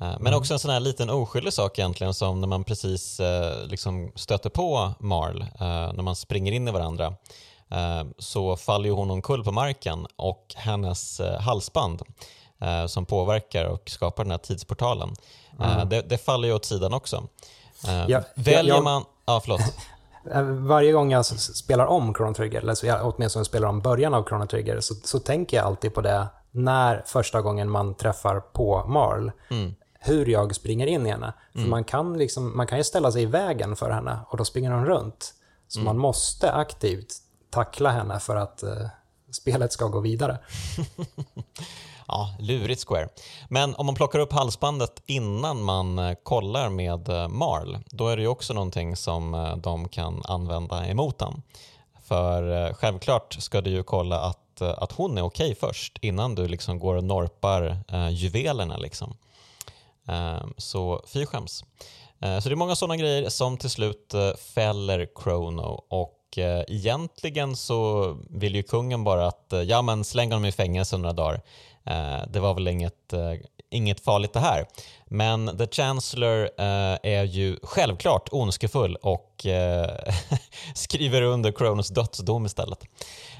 Eh, men också en sån här liten oskyldig sak egentligen som när man precis eh, liksom stöter på Marl, eh, när man springer in i varandra, så faller ju hon omkull på marken och hennes halsband som påverkar och skapar den här tidsportalen, mm. det, det, faller ju åt sidan också. Ja, Väljer jag, man... Ja, förlåt. <laughs>
Eh, varje gång jag spelar om Chrono Trigger, eller åtminstone spelar om början av Chrono Trigger, så, så tänker jag alltid på det när första gången man träffar på Marl. Mm. Hur jag springer in i henne. För mm. man, kan liksom, man kan ju ställa sig i vägen för henne och då springer hon runt. Så mm. man måste aktivt tackla henne för att uh, spelet ska gå vidare. <laughs>
Ja, lurigt Square. Men om man plockar upp halsbandet innan man eh, kollar med eh, Marl, då är det ju också någonting som eh, de kan använda emot den. För självklart ska du ju kolla att, att hon är okej okay först innan du liksom går och norpar eh, juvelerna. Liksom. Eh, så fy skäms. Eh, så det är många sådana grejer som till slut fäller Chrono och egentligen så vill ju kungen bara att ja men släng honom i fängelse några dagar. Eh, det var väl inget, eh, inget farligt det här. Men The Chancellor eh, är ju självklart ondskefull och <laughs> skriver under Kronos dödsdom istället.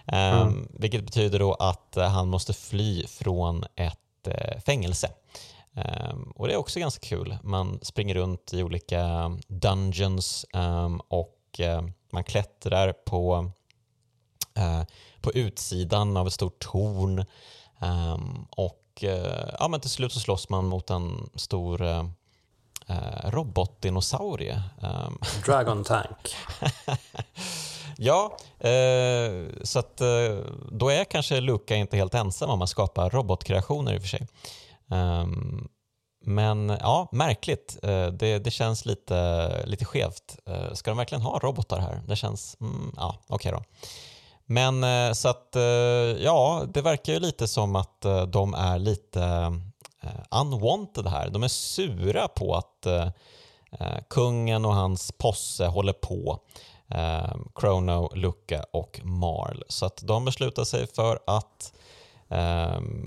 Mm. Vilket betyder då att han måste fly från ett fängelse. Och det är också ganska kul. Man springer runt i olika dungeons och man klättrar på, på utsidan av ett stort torn Um, och uh, ja, men till slut så slåss man mot en stor uh, robotdinosaurie. Um. <laughs>
Dragon Tank. <laughs>
ja, uh, så att då är kanske Luca inte helt ensam om att skapa robotkreationer i och för sig. Um, men ja, märkligt. Eh, det, det känns lite, lite skevt. Eh, ska de verkligen ha robotar här? Det känns... Mm, ja, okej okay då. Men eh, så att ja, det verkar ju lite som att de är lite unwanted här. De är sura på att kungen och hans posse håller på. Chrono, Luca och Marl. Så att de beslutar sig för att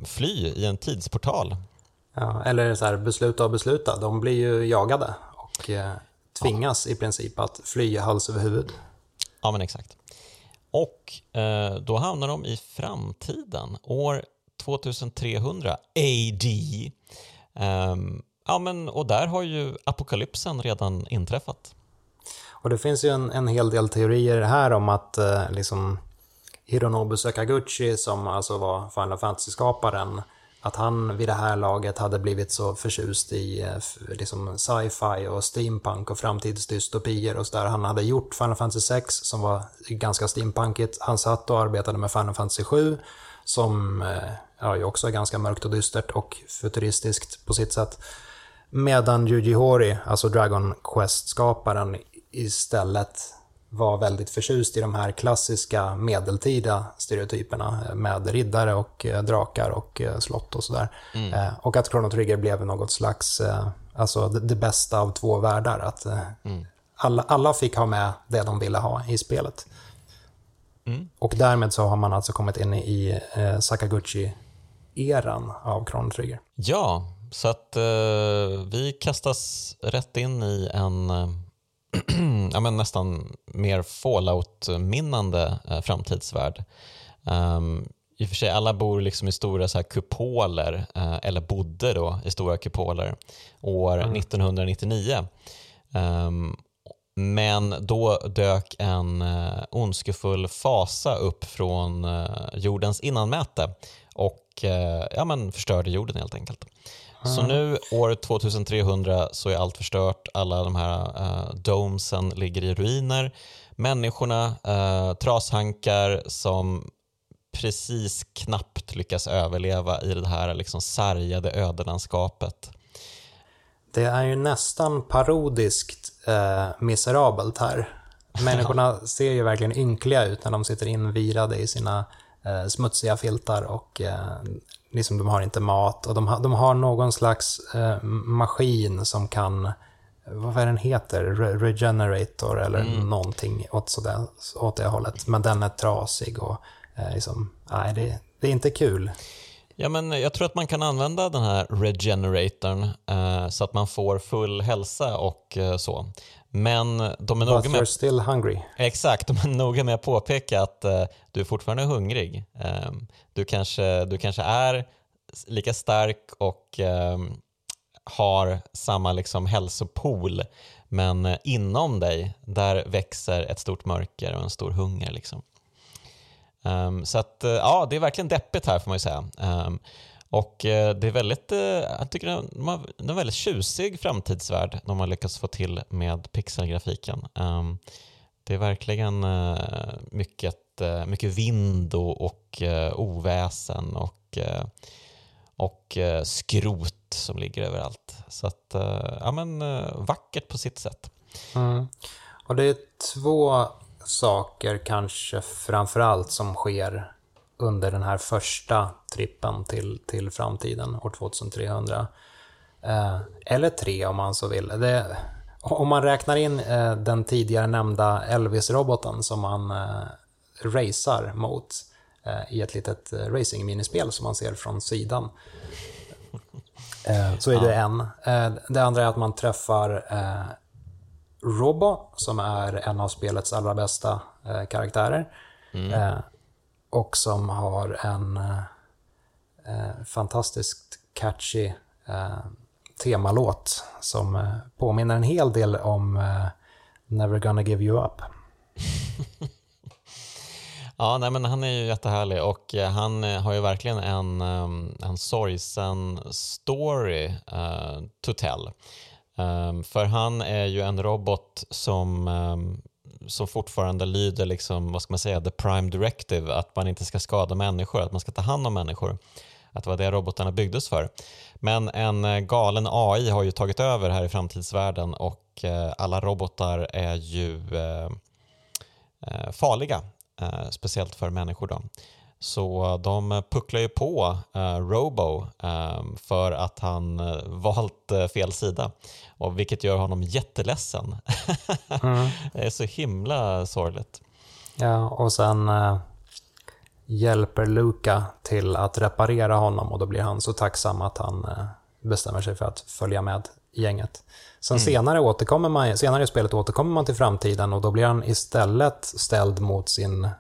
fly i en tidsportal.
Ja, eller så här, besluta och besluta. De blir ju jagade och tvingas ja. i princip att fly hals över huvud.
Ja, men exakt. Och eh, då hamnar de i framtiden, år 2300 AD. Um, ja, men, och där har ju apokalypsen redan inträffat.
Och det finns ju en, en hel del teorier här om att eh, liksom Hironobu Sakaguchi, som alltså var Final Fantasy-skaparen, att han vid det här laget hade blivit så förtjust i eh, liksom sci-fi och steampunk och framtidsdystopier och sådär. Han hade gjort Final Fantasy 6 som var ganska steampunkigt. Han satt och arbetade med Final Fantasy 7 som eh, ja, ju också är ganska mörkt och dystert och futuristiskt på sitt sätt. Medan Yuji Horii, alltså Dragon Quest-skaparen, istället var väldigt förtjust i de här klassiska medeltida stereotyperna med riddare och eh, drakar och eh, slott och sådär. Mm. Och att Chrono Trigger blev något slags, alltså det bästa av två världar. Att mm. alla, alla fick ha med det de ville ha i spelet. Mm. Och därmed så har man alltså kommit in i eh, Sakaguchi-eran av Chrono Trigger.
Ja, så att eh, vi kastas rätt in i en eh, <clears throat> ja, men nästan mer fallout-minnande eh, framtidsvärld. Um, I och för sig, alla bor liksom i stora så här kupoler, eh, eller bodde då i stora kupoler, år mm. 1999. Um, men då dök en eh, ondskefull fasa upp från eh, jordens innanmäte och eh, ja, men förstörde jorden helt enkelt. Så nu år 2300 så är allt förstört, alla de här eh, domesen ligger i ruiner. Människorna, eh, trashankar som precis knappt lyckas överleva i det här liksom sargade ödelandskapet.
Det är ju nästan parodiskt eh, miserabelt här. <laughs> Människorna ser ju verkligen ynkliga ut när de sitter invirade i sina eh, smutsiga filtar och eh, liksom de har inte mat och de, ha, de har någon slags eh, maskin som kan, vad är den heter, Re regenerator eller mm. någonting åt, sådär, åt det hållet. Men den är trasig och eh, liksom, nej det, det är inte kul.
Ja, men jag tror att man kan använda den här regeneratorn eh, så att man får full hälsa och eh, så. Men de är
noga med... still hungry.
Exakt, de är noga med att påpeka att eh, du är fortfarande hungrig. Ehm, du, kanske, du kanske är lika stark och ehm, har samma liksom hälsopool men eh, inom dig där växer ett stort mörker och en stor hunger. Liksom. Um, så att, uh, ja, det är verkligen deppigt här får man ju säga. Um, och eh, det är väldigt, eh, jag tycker det är en väldigt tjusig framtidsvärld de har lyckats få till med pixelgrafiken. Ehm, det är verkligen eh, mycket, mycket vind och, och oväsen och, och skrot som ligger överallt. Så att, ja men vackert på sitt sätt.
Mm. Och det är två saker kanske framförallt som sker under den här första trippen till, till framtiden, år 2300. Eh, eller tre om man så vill. Det, om man räknar in eh, den tidigare nämnda Elvis-roboten som man eh, racear mot eh, i ett litet eh, racing-minispel som man ser från sidan. Eh, så är det en. Eh, det andra är att man träffar Robo, som är en av spelets allra bästa karaktärer. Mm. Och som har en eh, eh, fantastiskt catchy eh, temalåt som eh, påminner en hel del om eh, Never gonna give you up. <laughs>
ja, nej, men han är ju jättehärlig och eh, han eh, har ju verkligen en, en sorgsen story uh, to tell. Um, för han är ju en robot som, um, som fortfarande lyder liksom, vad ska man säga, the prime directive, att man inte ska skada människor, att man ska ta hand om människor. Att det var det robotarna byggdes för. Men en eh, galen AI har ju tagit över här i framtidsvärlden och eh, alla robotar är ju eh, farliga, speciellt för människor. Då. Så de pucklar ju på uh, Robo um, för att han uh, valt uh, fel sida, och vilket gör honom jätteledsen. <laughs> mm. Det är så himla sorgligt.
Ja, och sen hjälper Luca till att reparera honom och då blir han så tacksam att han bestämmer sig för att följa med gänget. Sen mm. senare, återkommer man, senare i spelet återkommer man till framtiden och då blir han istället ställd mot sin eh,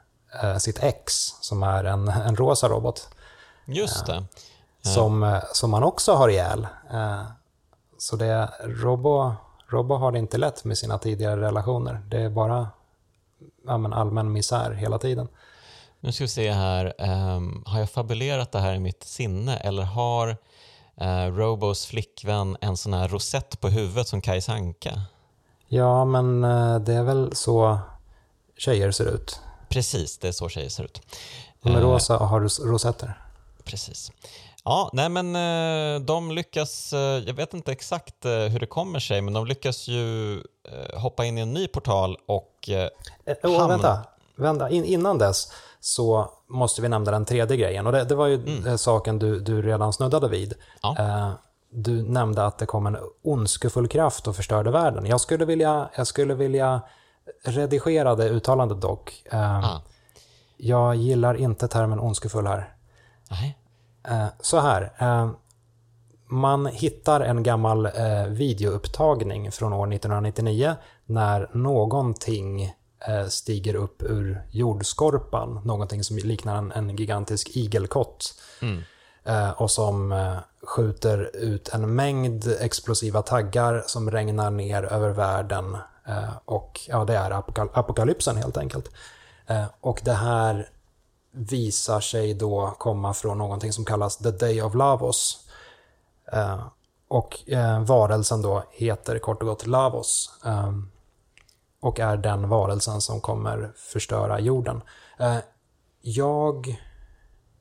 sitt ex, som är en, en rosa robot.
Just det.
Eh, som, eh, som man också har ihjäl. Eh, så det, Robo, Robo har det inte lätt med sina tidigare relationer. Det är bara ja, allmän misär hela tiden.
Nu ska vi se här. Um, har jag fabulerat det här i mitt sinne eller har uh, Robos flickvän en sån här rosett på huvudet som Kajsa Anka?
Ja, men uh, det är väl så tjejer ser ut.
Precis, det är så tjejer ser ut.
De är rosa och har ros rosetter.
Precis. Ja, nej men de lyckas, jag vet inte exakt hur det kommer sig, men de lyckas ju hoppa in i en ny portal och...
Oh, hamn... Vänta, vänta. In, innan dess så måste vi nämna den tredje grejen. Och det, det var ju mm. saken du, du redan snuddade vid. Ja. Eh, du nämnde att det kom en ondskefull kraft och förstörde världen. Jag skulle vilja, jag skulle vilja redigera det uttalandet dock. Eh, ah. Jag gillar inte termen ondskefull här.
Nej.
Eh, så här. Man hittar en gammal videoupptagning från år 1999 när någonting Eh, stiger upp ur jordskorpan, någonting som liknar en, en gigantisk igelkott. Mm. Eh, och som eh, skjuter ut en mängd explosiva taggar som regnar ner över världen. Och ja, det är apokal apokalypsen helt enkelt. och det här visar sig då komma från någonting som kallas The Day of Lavos. och varelsen då heter kort och gott Lavos och är den varelsen som kommer förstöra jorden. Eh, jag,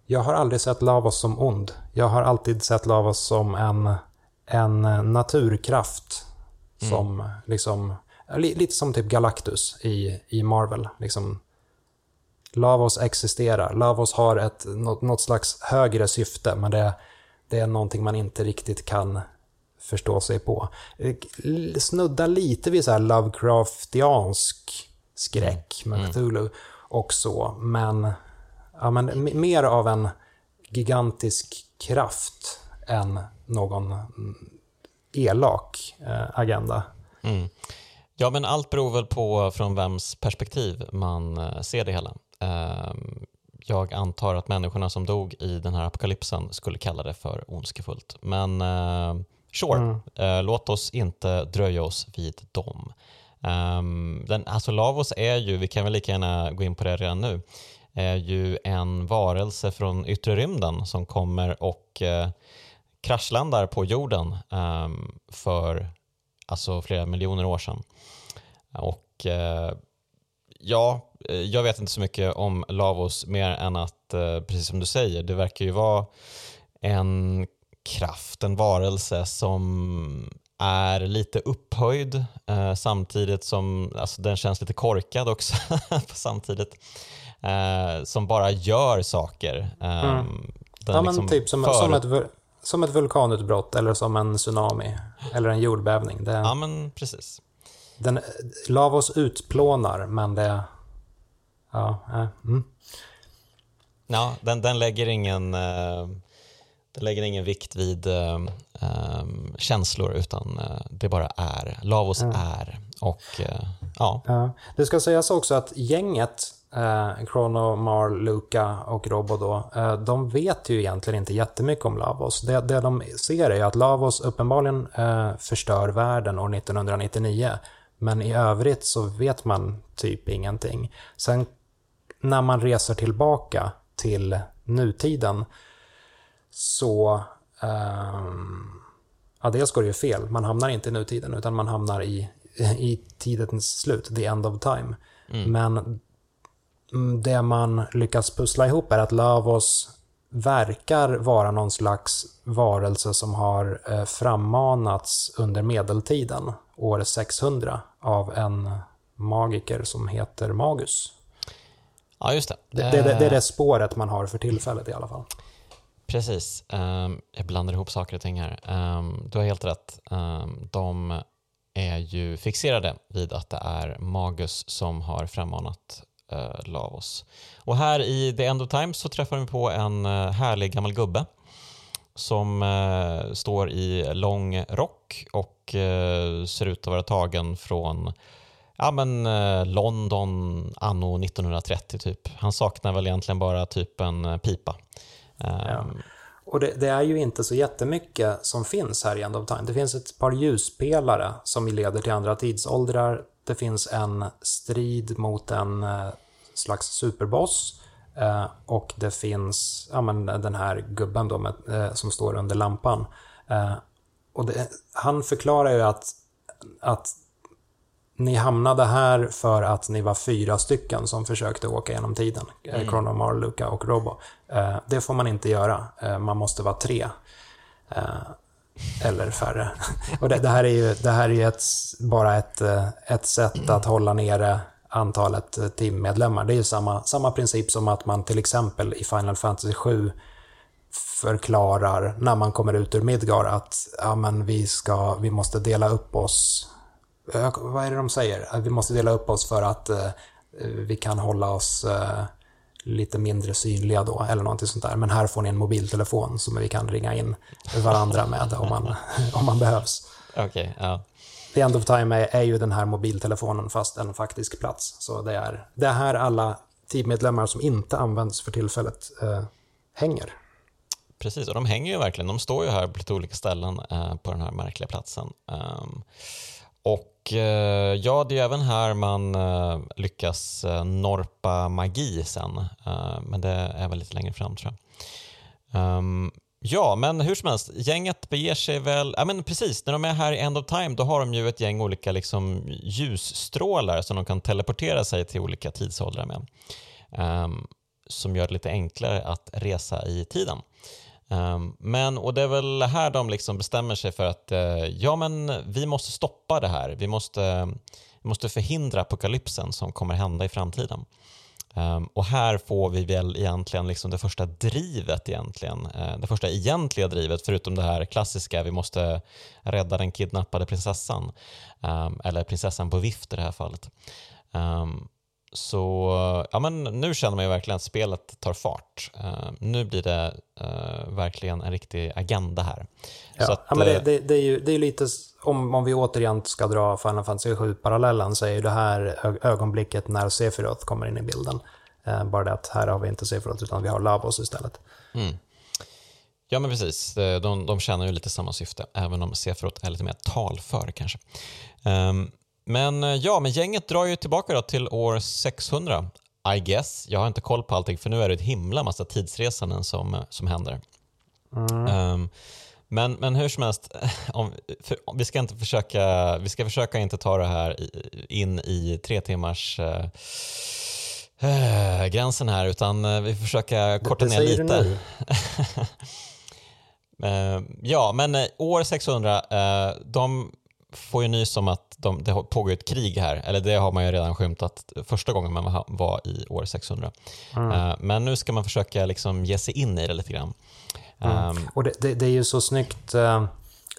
jag har aldrig sett Lavos som ond. Jag har alltid sett Lavos som en, en naturkraft. Mm. Som liksom, lite som typ Galactus i, i Marvel. Liksom, Lavos existerar. Lavos har ett, något, något slags högre syfte, men det, det är någonting man inte riktigt kan förstå sig på. Snudda lite vid så här Lovecraftiansk skräck med mm. Cthulhu och så, men, ja, men mer av en gigantisk kraft än någon elak eh, agenda.
Mm. Ja, men allt beror väl på från vems perspektiv man eh, ser det hela. Ehm, jag antar att människorna som dog i den här apokalypsen skulle kalla det för ondskefullt. Men eh, Sure, mm. uh, låt oss inte dröja oss vid dem. Um, den, alltså Lavos är ju, vi kan väl lika gärna gå in på det redan nu, är ju en varelse från yttre rymden som kommer och kraschlandar på jorden um, för alltså flera miljoner år sedan. Och uh, ja, jag vet inte så mycket om Lavos mer än att, precis som du säger, det verkar ju vara en kraft, en varelse som är lite upphöjd eh, samtidigt som alltså, den känns lite korkad också <laughs> samtidigt. Eh, som bara gör saker. Eh,
mm. Ja, liksom men typ som, för... som, ett, som ett vulkanutbrott eller som en tsunami eller en jordbävning. Det,
ja, men precis.
Den, Lavos utplånar, men det... Ja, äh, mm.
ja den, den lägger ingen... Eh, det lägger ingen vikt vid äh, äh, känslor utan äh, det bara är. Lavos mm. är. Och ja.
ja. Det ska sägas också att gänget, eh, Chrono, Mar, Luca och Robo då, eh, de vet ju egentligen inte jättemycket om Lavos. Det, det de ser är att Lavos uppenbarligen eh, förstör världen år 1999. Men i övrigt så vet man typ ingenting. Sen när man reser tillbaka till nutiden så... Um, ja, dels går det ju fel. Man hamnar inte i nutiden, utan man hamnar i, i tidens slut, the end of time. Mm. Men det man lyckas pussla ihop är att Lavos verkar vara någon slags varelse som har eh, frammanats under medeltiden, år 600, av en magiker som heter Magus.
Ja, just det.
Det, det, det, det är det spåret man har för tillfället i alla fall.
Precis. Um, jag blandar ihop saker och ting här. Um, du har helt rätt. Um, de är ju fixerade vid att det är Magus som har frammanat uh, Lavos. Och här i The End of Time så träffar vi på en uh, härlig gammal gubbe som uh, står i lång rock och ser ut att vara tagen från ja, men, London anno 1930 typ. Han saknar väl egentligen bara typ en pipa.
Ja. Ehm. Och det, det, är ju inte så jättemycket som finns här i End of Time. Det finns ett par ljuspelare som leder till andra tidsåldrar. Det finns en strid mot en eh, slags superboss. Eh, och det finns ja, men den här gubben då med, eh, som står under lampan. Och det, han förklarar ju att, att ni hamnade här för att ni var fyra stycken som försökte åka genom tiden. Mm. Chronomar, Luca och Robo. Det får man inte göra. Man måste vara tre. Eller färre. Och det, det här är ju, det här är ett, bara ett, ett sätt att hålla nere antalet eh, teammedlemmar. Det är ju samma, samma princip som att man till exempel i Final Fantasy 7 förklarar när man kommer ut ur Midgar att ja, men vi, ska, vi måste dela upp oss. Vad är det de säger? Vi måste dela upp oss för att eh, vi kan hålla oss eh, lite mindre synliga då, eller någonting sånt där. Men här får ni en mobiltelefon som vi kan ringa in varandra med om man, <laughs> om man behövs.
Okay, ja.
The End of Time är, är ju den här mobiltelefonen fast en faktisk plats. Så det är, det är här alla teammedlemmar som inte används för tillfället eh, hänger.
Precis, och de hänger ju verkligen. De står ju här på lite olika ställen eh, på den här märkliga platsen. Um, och eh, ja, det är även här man eh, lyckas eh, norpa magi sen. Eh, men det är väl lite längre fram tror jag. Um, Ja, men hur som helst, gänget beger sig väl... Ja, men precis, när de är här i End of Time då har de ju ett gäng olika liksom, ljusstrålar som de kan teleportera sig till olika tidsåldrar med. Um, som gör det lite enklare att resa i tiden. Um, men, och det är väl här de liksom bestämmer sig för att uh, ja, men vi måste stoppa det här. Vi måste, vi måste förhindra apokalypsen som kommer hända i framtiden. Um, och här får vi väl egentligen liksom det första drivet egentligen. Uh, det första egentliga drivet förutom det här klassiska, vi måste rädda den kidnappade prinsessan. Um, eller prinsessan på vift i det här fallet. Um, så ja, men nu känner man ju verkligen att spelet tar fart. Uh, nu blir det uh, verkligen en riktig agenda här.
Ja, att, ja men det, det, det, är ju det är lite, om, om vi återigen ska dra Final Fantasy 7-parallellen, så är ju det här ögonblicket när Sephiroth kommer in i bilden. Uh, bara det att här har vi inte Sephiroth, utan vi har Lavos istället. Mm.
Ja, men precis. De, de tjänar ju lite samma syfte, även om Sephiroth är lite mer talför kanske. Um, men eh, ja, men gänget drar ju tillbaka då till år 600, I guess. Jag har inte koll på allting för nu är det ett himla massa tidsresanden som, eh, som händer. Mm. Um, men, men hur som helst, <laughs> om, för, om, vi ska inte försöka, vi ska försöka inte ta det här in i tre timmars uh, uh, gränsen här utan uh, vi försöker korta ner lite. Det säger du nu. <laughs> ja, men år 600, de får ju nys om att de, det pågår ett krig här, eller det har man ju redan skymtat första gången man var i år 600. Mm. Uh, men nu ska man försöka liksom ge sig in i det lite grann.
Mm. Um, och det, det, det, är ju så snyggt uh,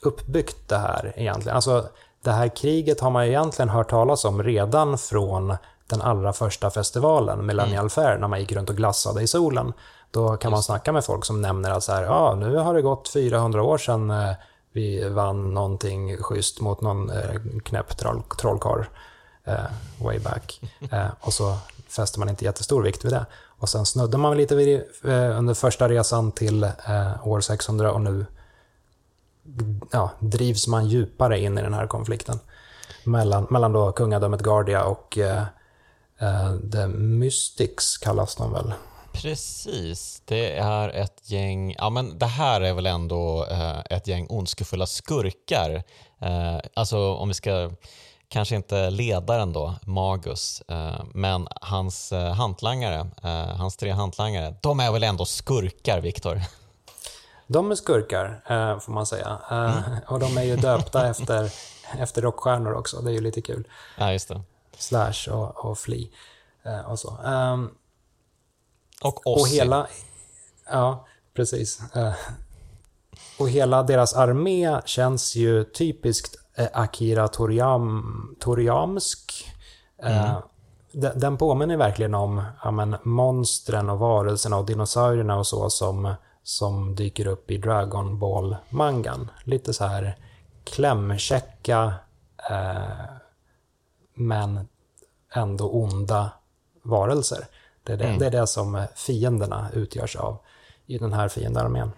uppbyggt det här egentligen. Alltså, det här kriget har man ju egentligen hört talas om redan från den allra första festivalen, Millennial mm. Fair, när man gick runt och glassade i solen. Då kan man snacka med folk som nämner att så här, ah, nu har det gått 400 år sedan uh, vi vann någonting schysst mot någon eh, knäpp troll, trollkarl eh, way back. <laughs> Eh, och så fäster man inte jättestor vikt vid det. Och sen snuddar man lite vid eh, under första resan till eh, år 600 och nu ja, drivs man djupare in i den här konflikten. Mellan, mellan då kungadömet Gardia och eh, eh, The Mystics kallas de väl.
Precis, det är ett gäng, ja men det här är väl ändå eh, ett gäng ondskefulla skurkar. Eh, alltså om vi ska, kanske inte ledaren då, Magus, eh, men hans eh, hantlangare, hans tre hantlangare, de är väl ändå skurkar, Viktor?
De är skurkar, får man säga. Mm. Och de är ju döpta <laughs> efter, efter rockstjärnor också, det är ju lite kul.
Ja, just det.
Slash och, och Flea och så. Um,
och Ossi.
Och hela, ja, precis. Eh, och hela deras armé känns ju typiskt eh, Akira Toriyam, Toriyamsk. Eh, mm. Den påminner verkligen om ja, men, monstren och varelserna och dinosaurierna och så som, som dyker upp i Dragon Ball-mangan. Lite så här klämkäcka eh, men ändå onda varelser. Det är det, mm. det är det som fienderna utgörs av i den här fiendearmén.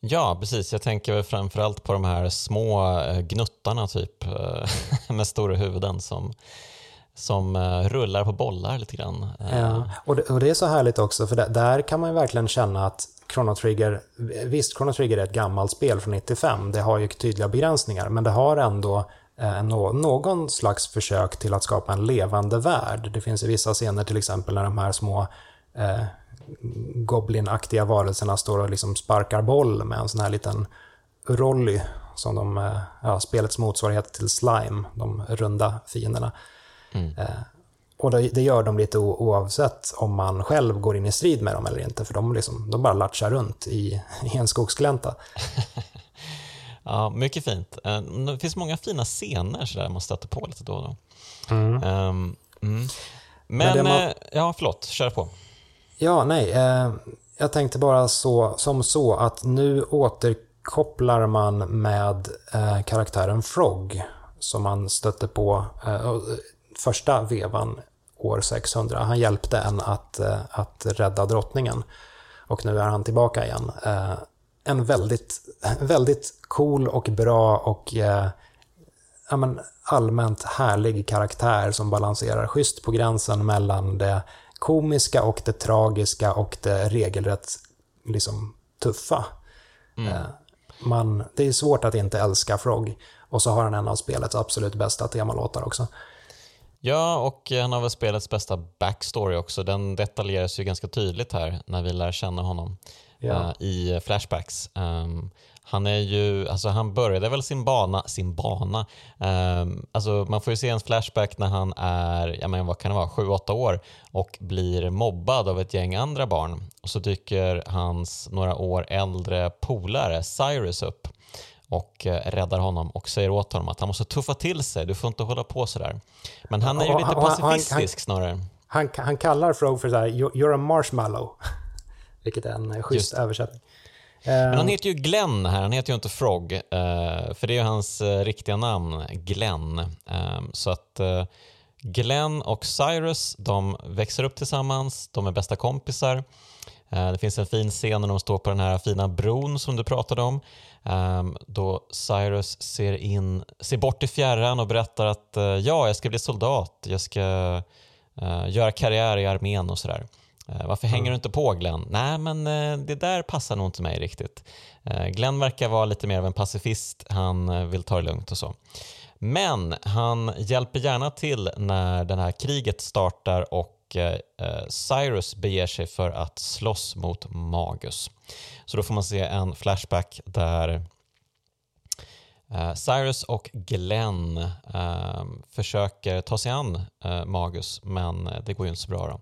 Ja, precis. Jag tänker framförallt på de här små eh, gnuttarna typ, eh, <laughs> med stora huvuden som, som rullar på bollar lite grann.
Ja, och det, och det, är så härligt också, för där, där kan man ju verkligen känna att Chrono Trigger, visst Chrono Trigger är ett gammalt spel från 95, det har ju tydliga begränsningar, men det har ändå eh, någon slags försök till att skapa en levande värld. Det finns i vissa scener till exempel när de här små eh, Goblin-aktiga varelserna står och liksom sparkar boll med en sån här liten Rolly som de, eh, ja, spelets motsvarighet till Slime, de runda fienderna. Mm. Eh, och det, gör de lite oavsett om man själv går in i strid med dem eller inte, för de, liksom, de bara latchar runt i, i en skogsglänta. <laughs>
ja, mycket fint. Eh, det finns många fina scener så där man stöter på lite då och då. Mm. Um, mm. Men, Men man... ja, förlåt, kör på.
Ja, nej. Eh, jag tänkte bara så, som så att nu återkopplar man med eh, karaktären Frog som man stötte på eh, första vevan år 600. Han hjälpte en att, eh, att rädda drottningen och nu är han tillbaka igen. En väldigt, väldigt cool och bra och eh, ja, men allmänt härlig karaktär som balanserar schysst på gränsen mellan det komiska och det tragiska och det regelrätt liksom, tuffa. Mm. Eh, man, det är svårt att inte älska Frog. Och så har han en av spelets absolut bästa temalåtar också.
Ja, och har väl spelets bästa backstory också. Den detaljeras ju ganska tydligt här när vi lär känna honom ja. uh, i Flashbacks. Um, han är ju, alltså han började väl sin bana, sin bana, um, alltså man får ju se en flashback när han är, ja men vad kan det vara, 7-8 år och blir mobbad av ett gäng andra barn. Och så dyker hans några år äldre polare Cyrus upp och eh, räddar honom och säger åt honom att han måste tuffa till sig, du får inte hålla på sådär. Men han är ju lite pacifistisk snarare.
Han, han kallar Frog för såhär, you're a marshmallow. <laughs> Vilket är en schysst översättning.
Men han heter ju Glenn här, han heter ju inte Frog. Eh, för det är ju hans eh, riktiga namn, Glenn. Ehm, så att Glenn och Cyrus, de växer upp tillsammans, de är bästa kompisar. Det finns en fin scen när de står på den här fina bron som du pratade om. Ehm, då Cyrus ser, in, ser bort i fjärran och berättar att ja, jag ska bli soldat, jag ska göra karriär i armén och sådär. Eh, varför hänger du inte på Glenn? Nej, men eh, det där passar nog inte mig riktigt. Eh, Glenn verkar vara lite mer av en pacifist, han vill ta det lugnt och så. Men han hjälper gärna till när det här kriget startar och Cyrus beger sig för att slåss mot Magus. Så då får man se en flashback där Cyrus och Glenn försöker ta sig an Magus, men det går ju inte så bra. Då.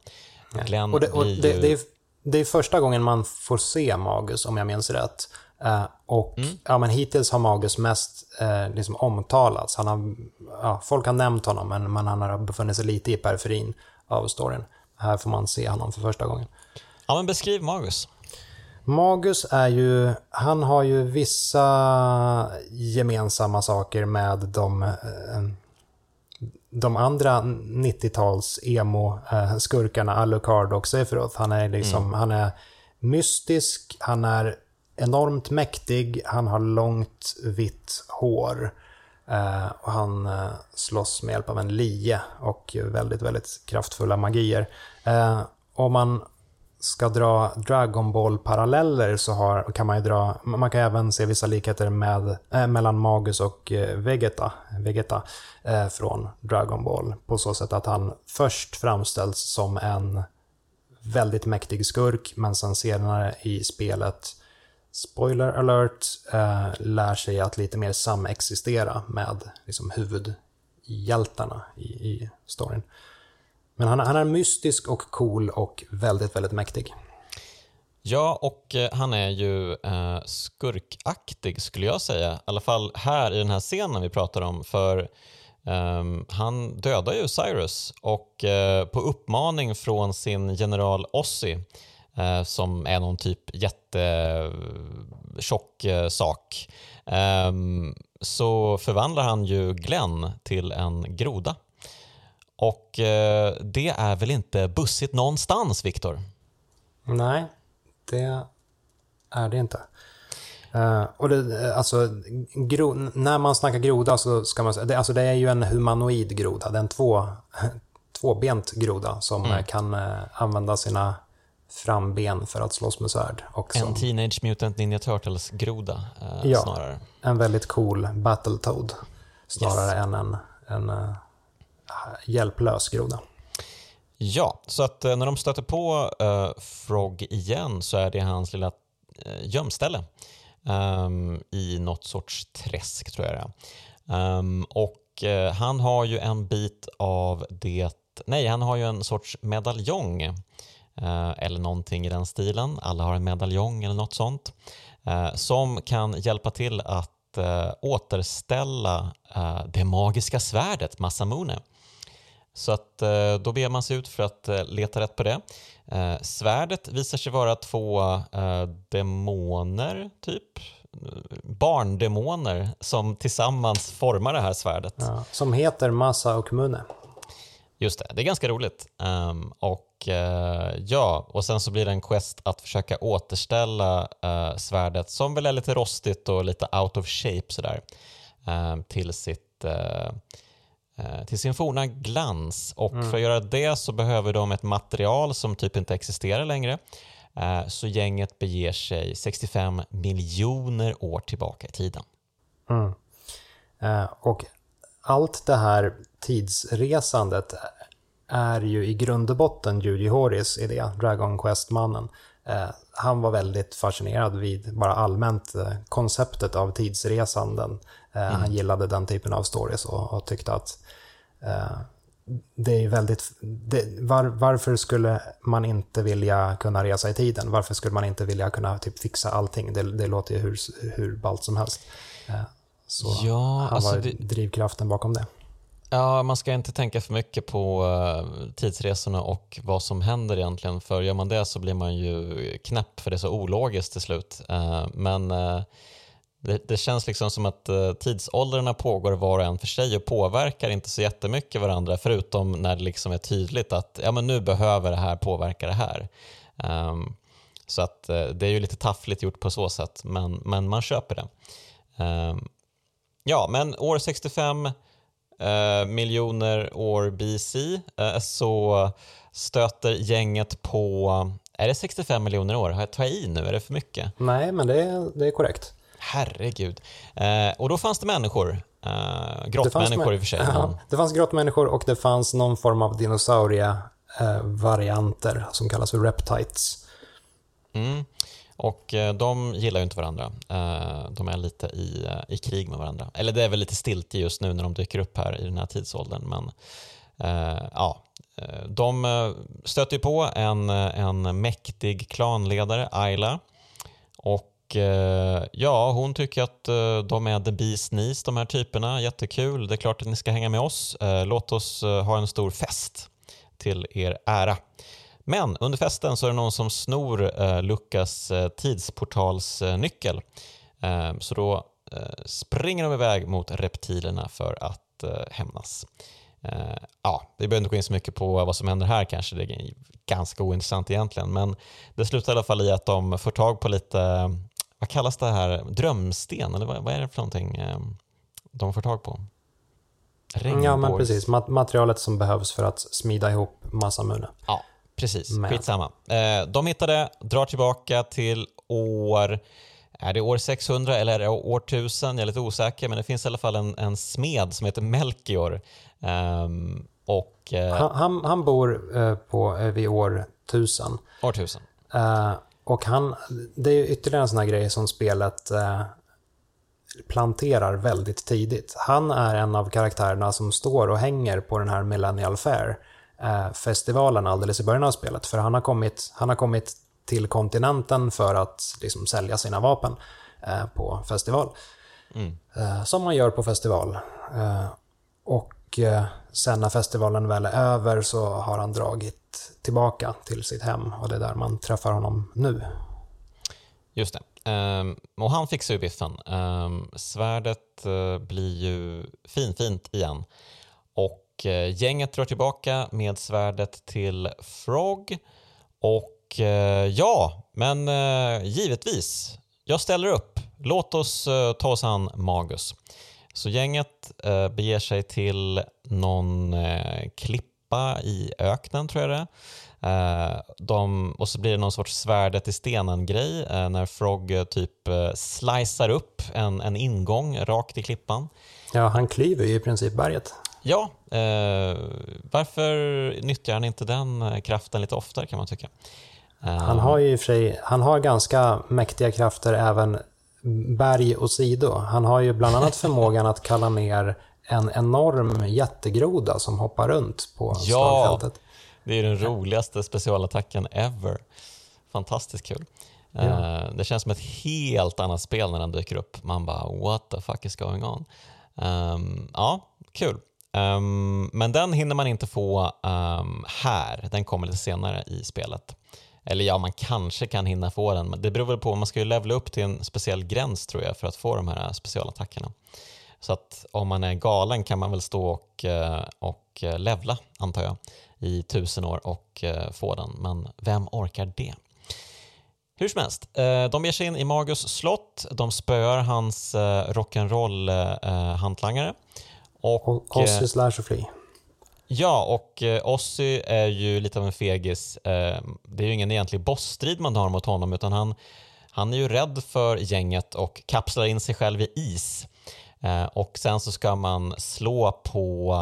Glenn och det, och det, ju... det, är, det är första gången man får se Magus, om jag minns rätt. Uh, och mm. ja, men hittills har Magus mest uh, liksom omtalats. Han har, ja, folk har nämnt honom, men, men han har befunnit sig lite i periferin av storyn. Här får man se honom för första gången.
Ja, men beskriv Magus.
Magus är ju, han har ju vissa gemensamma saker med de uh, de andra 90-tals emo-skurkarna, Alucard och Sephiroth. Han är liksom, mm. han är mystisk, han är enormt mäktig, han har långt vitt hår. Eh, och han eh, slåss med hjälp av en lie och väldigt, väldigt kraftfulla magier. Eh, om man ska dra Dragon Ball-paralleller så har, kan man ju dra, man kan även se vissa likheter med, äh, mellan Magus och äh, Vegeta, Vegeta äh, från Dragon Ball. På så sätt att han först framställs som en väldigt mäktig skurk, men sen senare i spelet, spoiler alert, lär sig att lite mer samexistera med liksom, huvudhjältarna i, i storyn. Men han, han är mystisk och cool och väldigt, väldigt mäktig.
Ja, och eh, han är ju eh, skurkaktig skulle jag säga. I alla fall här i den här scenen vi pratar om. För eh, han dödar ju Cyrus och eh, på uppmaning från sin general Ossi eh, som är någon typ jättetjock eh, sak ehm, så förvandlar han ju Glenn till en groda. Och eh, det är väl inte bussigt någonstans, Viktor?
Nej, det är det inte. Uh, och det, alltså, gro, när man snackar groda så ska man säga, det, alltså det är ju en humanoid groda. Det är en två, <laughs> tvåbent groda som mm. kan uh, använda sina framben för att slåss med svärd. Och
en Teenage Mutant Ninja Turtles-groda uh, ja, snarare.
en väldigt cool Battletoad snarare yes. än en, en hjälplös groda.
Ja, så att eh, när de stöter på eh, Frog igen så är det hans lilla eh, gömställe um, i något sorts träsk tror jag det är. Um, och uh, han har ju en bit av det, nej han har ju en sorts medaljong uh, eller någonting i den stilen, alla har en medaljong eller något sånt, uh, som kan hjälpa till att återställa det magiska svärdet Masamune. Så att då ber man sig ut för att leta rätt på det. Eh, svärdet visar sig vara två eh, demoner, typ. Barndemoner som tillsammans formar det här svärdet. Ja,
som heter Masa och Mune.
Just det, det är ganska roligt. Um, och uh, ja, och sen så blir det en quest att försöka återställa uh, svärdet som väl är lite rostigt och lite out of shape sådär um, till sitt uh, Eh, till sin forna glans och mm. för att göra det så behöver de ett material som typ inte existerar längre. Eh, så gänget beger sig 65 miljoner år tillbaka i tiden.
Mm. Eh, och allt det här tidsresandet är ju i grund och botten Judy Horis idé, Dragon Quest-mannen. Han var väldigt fascinerad vid bara allmänt konceptet av tidsresanden. Mm. Han gillade den typen av stories och, och tyckte att Eh, det är väldigt... Det, var, varför skulle man inte vilja kunna resa i tiden? Varför skulle man inte vilja kunna typ fixa allting? Det, det låter ju hur, hur ballt som helst. Eh, så ja, han alltså var det, drivkraften bakom det.
Ja, man ska inte tänka för mycket på uh, tidsresorna och vad som händer egentligen. För gör man det så blir man ju knäpp för det är så ologiskt till slut. Uh, men det, det, känns liksom som att uh, tidsåldrarna pågår var och en för sig och påverkar inte så jättemycket varandra förutom när det liksom är tydligt att ja, men nu behöver det här påverka det här. Um, så att uh, det är ju lite taffligt gjort på så sätt men, men man köper det. Um, ja, men år 65 uh, eh, miljoner år BC eh, så stöter gänget på är det 65 miljoner år? Har jag tagit i nu? Är det för mycket?
Nej, men det är, det är korrekt.
Herregud. Eh, och då fanns det människor. Eh, grottmänniskor i och för sig. Ja,
det fanns grottmänniskor och det fanns någon form av dinosaurievarianter eh, som kallas för reptites.
Mm. Och eh, de gillar ju inte varandra. Eh, de är lite i, eh, i krig med varandra. Eller det är väl lite stiltje just nu när de dyker upp här i den här tidsåldern. Men ja, de stöter ju på en, en mäktig klanledare, Ayla. Och Eh, ja, hon tycker att eh, de är the bees knees, de här typerna. Jättekul. Det är klart att ni ska hänga med oss. Eh, låt oss ha en stor fest till er ära. Men under festen så är det någon som snor Lukas tidsportalsnyckel. Så då springer de iväg mot reptilerna för att hämnas. Ja, vi behöver inte gå in så mycket på vad som händer här kanske, det är ganska ointressant egentligen, men det slutar i alla fall i att de får tag på lite vad kallas det här, drömsten eller vad, vad är det för någonting eh, de får tag på?
Regnbågs... Ja, men precis. materialet som behövs för att smida ihop massa munne.
Ja, precis. Men. Skitsamma. Eh, de hittar det, drar tillbaka till år är det år 600 eller är det år 1000? Jag är lite osäker, men det finns i alla fall en, en smed som heter Melchior. Um, och, uh,
han, han, han, bor uh, på, uh, vid år 1000.
År 1000.
Och han, det är ytterligare en sån här grej som spelet eh, planterar väldigt tidigt. Han är en av karaktärerna som står och hänger på den här Millennial Fair eh, festivalen alldeles i början av spelet. För han har kommit, han har kommit till kontinenten för att liksom, sälja sina vapen eh, på festival. Mm. Eh, som man gör på festival. Eh, och eh, sen när festivalen väl är över så har han dragit tillbaka till sitt hem och det är där man träffar honom nu.
Just det. Um, och han fixar ju biffen. Um, svärdet uh, blir ju finfint igen. Och uh, gänget drar tillbaka med svärdet till Frog. Och uh, ja, men givetvis jag ställer upp. Låt oss uh, ta oss an Magus. Så gänget uh, beger sig till någon uh, klippa i öknen tror jag det är. De, och så blir det någon sorts svärdet i stenen-grej när Frog typ uh, slicear upp en, en ingång rakt i klippan.
Ja, han klyver ju i princip berget.
Ja, eh, varför nyttjar han inte den kraften lite oftare kan man tycka?
Han har ju i och för sig, han har ganska mäktiga krafter även berg och sido. Han har ju bland annat förmågan att kalla ner en enorm jättegroda som hoppar runt på ja, slagfältet.
det är den roligaste specialattacken ever. Fantastiskt kul. Ja. Uh, det känns som ett helt annat spel när den dyker upp. Man bara what the fuck is going on? Um, ja, kul. Um, men den hinner man inte få um, här, den kommer lite senare i spelet. Eller ja, man kanske kan hinna få den, men det beror väl på. Man ska ju levla upp till en speciell gräns tror jag för att få de här specialattackerna. Så att om man är galen kan man väl stå och, eh, och eh, levla, antar jag, i tusen år och eh, få den. Men vem orkar det? Hur som helst, de ger sig in i Magus slott, de spöar hans rock'n'roll-hantlangare.
Och, Ossis lär sig fly.
Ja, och Ossi är ju lite av en fegis. Det är ju ingen egentlig bossstrid man har mot honom utan han, han är ju rädd för gänget och kapslar in sig själv i is. Eh, och sen så ska man slå på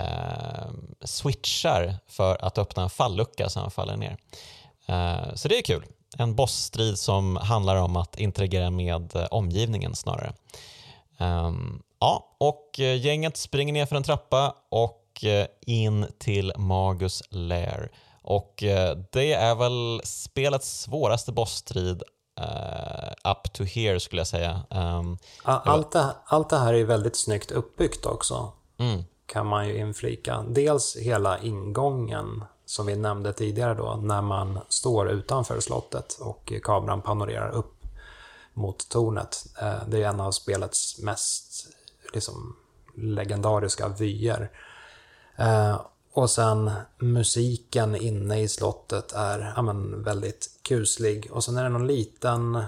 eh, switchar för att öppna en fallucka så han faller ner. Eh, så det är kul. En bossstrid som handlar om att interagera med eh, omgivningen snarare. Eh, ja, och eh, gänget springer ner för en trappa och eh, in till Magus Lair. Och det är väl spelets svåraste bossstrid uh, up to here skulle jag säga. Um,
allt, det, allt det här är väldigt snyggt uppbyggt också. Mm. Kan man ju inflika. Dels hela ingången som vi nämnde tidigare då, när man står utanför slottet och kameran panorerar upp mot tornet. Det är en av spelets mest liksom, legendariska vyer. Och sen musiken inne i slottet är ja, men, väldigt kuslig. Och sen är det någon liten,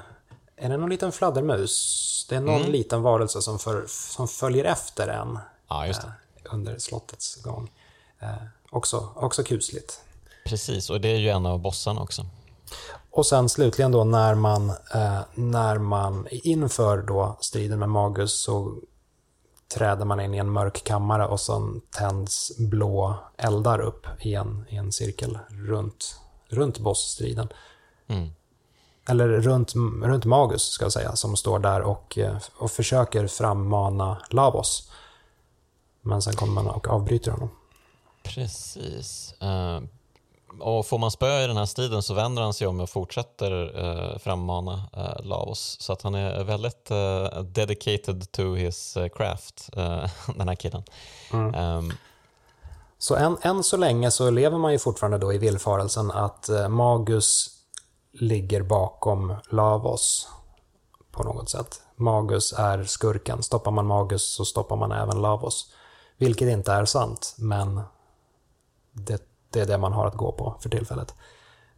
är det någon liten fladdermus? Det är någon mm. liten varelse som, för, som följer efter en
ja, eh,
under slottets gång. Eh, också, också kusligt.
Precis, och det är ju en av bossarna också.
Och sen slutligen då när man, eh, när man inför då striden med Magus så träder man in i en mörk kammare och så tänds blå eldar upp i en, i en cirkel runt, runt bossstriden. Mm. Eller runt, runt Magus, ska jag säga, som står där och, eh, och försöker frammana Lavos. Men sen kommer man och avbryter honom.
Precis. Uh, och får man spö i den här striden så vänder han sig om och fortsätter eh, frammana eh, Lavos. Så att han är väldigt eh, dedicated to his eh, craft, eh, <laughs> den här killen. Mm. Um,
så än, än så länge så lever man ju fortfarande då i villfarelsen att eh, Magus ligger bakom Lavos på något sätt. Magus är skurken. Stoppar man Magus så stoppar man även Lavos. Vilket inte är sant, men det det är det man har att gå på för tillfället.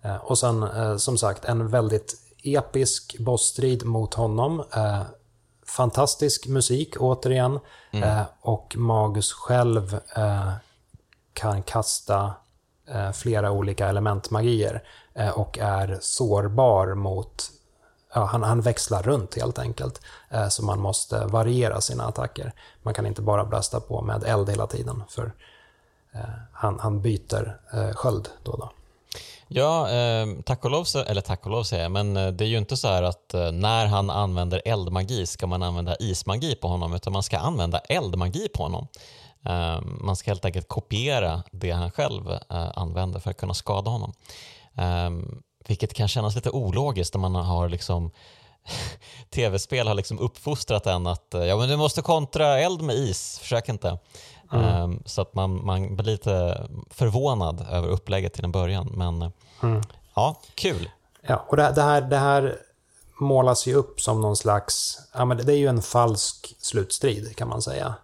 Eh, och sen eh, som sagt en väldigt episk bossstrid mot honom. Eh, fantastisk musik återigen. Mm. Och Magus själv kan kasta flera olika elementmagier och är sårbar mot Ja, han, han, växlar runt helt enkelt. så man måste variera sina attacker. Man kan inte bara blasta på med eld hela tiden. För Eh, han, han byter eh, sköld då och då.
Ja, eh, tack och lov, eller tack och lov säger jag, men eh, det är ju inte så här att eh, när han använder eldmagi ska man använda ismagi på honom, utan man ska använda eldmagi på honom. Eh, man ska helt enkelt kopiera det han själv eh, använder för att kunna skada honom. vilket kan kännas lite ologiskt när man har liksom <laughs> tv-spel har liksom uppfostrat en att ja, men du måste kontra eld med is, försök inte. Mm. Um, så att man, man blir lite förvånad över upplägget till en början. Men mm. ja, kul.
Ja, och det, det, här, det här målas ju upp som någon slags, ja men det är ju en falsk slutstrid kan man säga.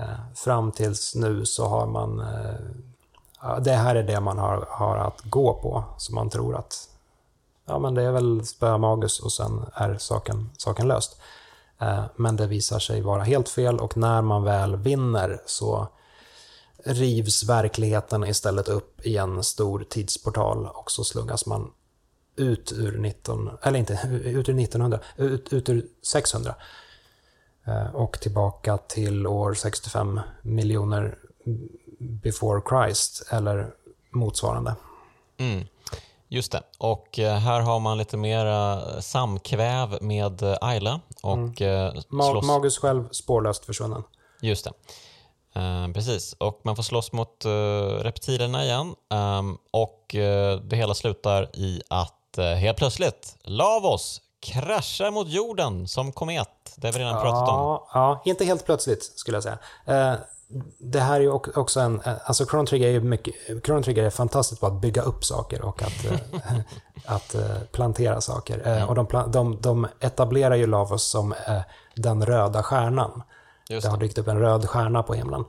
Uh, fram tills nu så har man, uh, det här är det man har, har att gå på. Så man tror att ja men det är väl spöa Magus och sen är saken, saken löst. Eh, men det visar sig vara helt fel och när man väl vinner så rivs verkligheten istället upp i en stor tidsportal och så slungas man ut ur 19, eller inte <laughs> ut ur 1900, ut, ut ur 600 eh, och tillbaka till år 65 miljoner before Christ eller motsvarande.
Mm. Just det. Och eh, här har man lite mera samkväv med eh, Ayla. Och mm.
slåss... Magus själv spårlöst försvunnen.
Just det. Uh, precis, och man får slåss mot uh, reptilerna igen. Um, och uh, det hela slutar i att helt plötsligt Lavos kraschar mot jorden som komet. Det har vi redan pratat om.
Ja, inte helt plötsligt skulle jag säga det här är ju också en, alltså Chrono Trigger är ju mycket, Chrono Trigger är fantastiskt på att bygga upp saker och att, eh, <laughs> att eh, plantera saker. Mm. Och de, de, de, etablerar ju Lavos som den röda stjärnan. Just det. det har dykt upp en röd stjärna på himlen.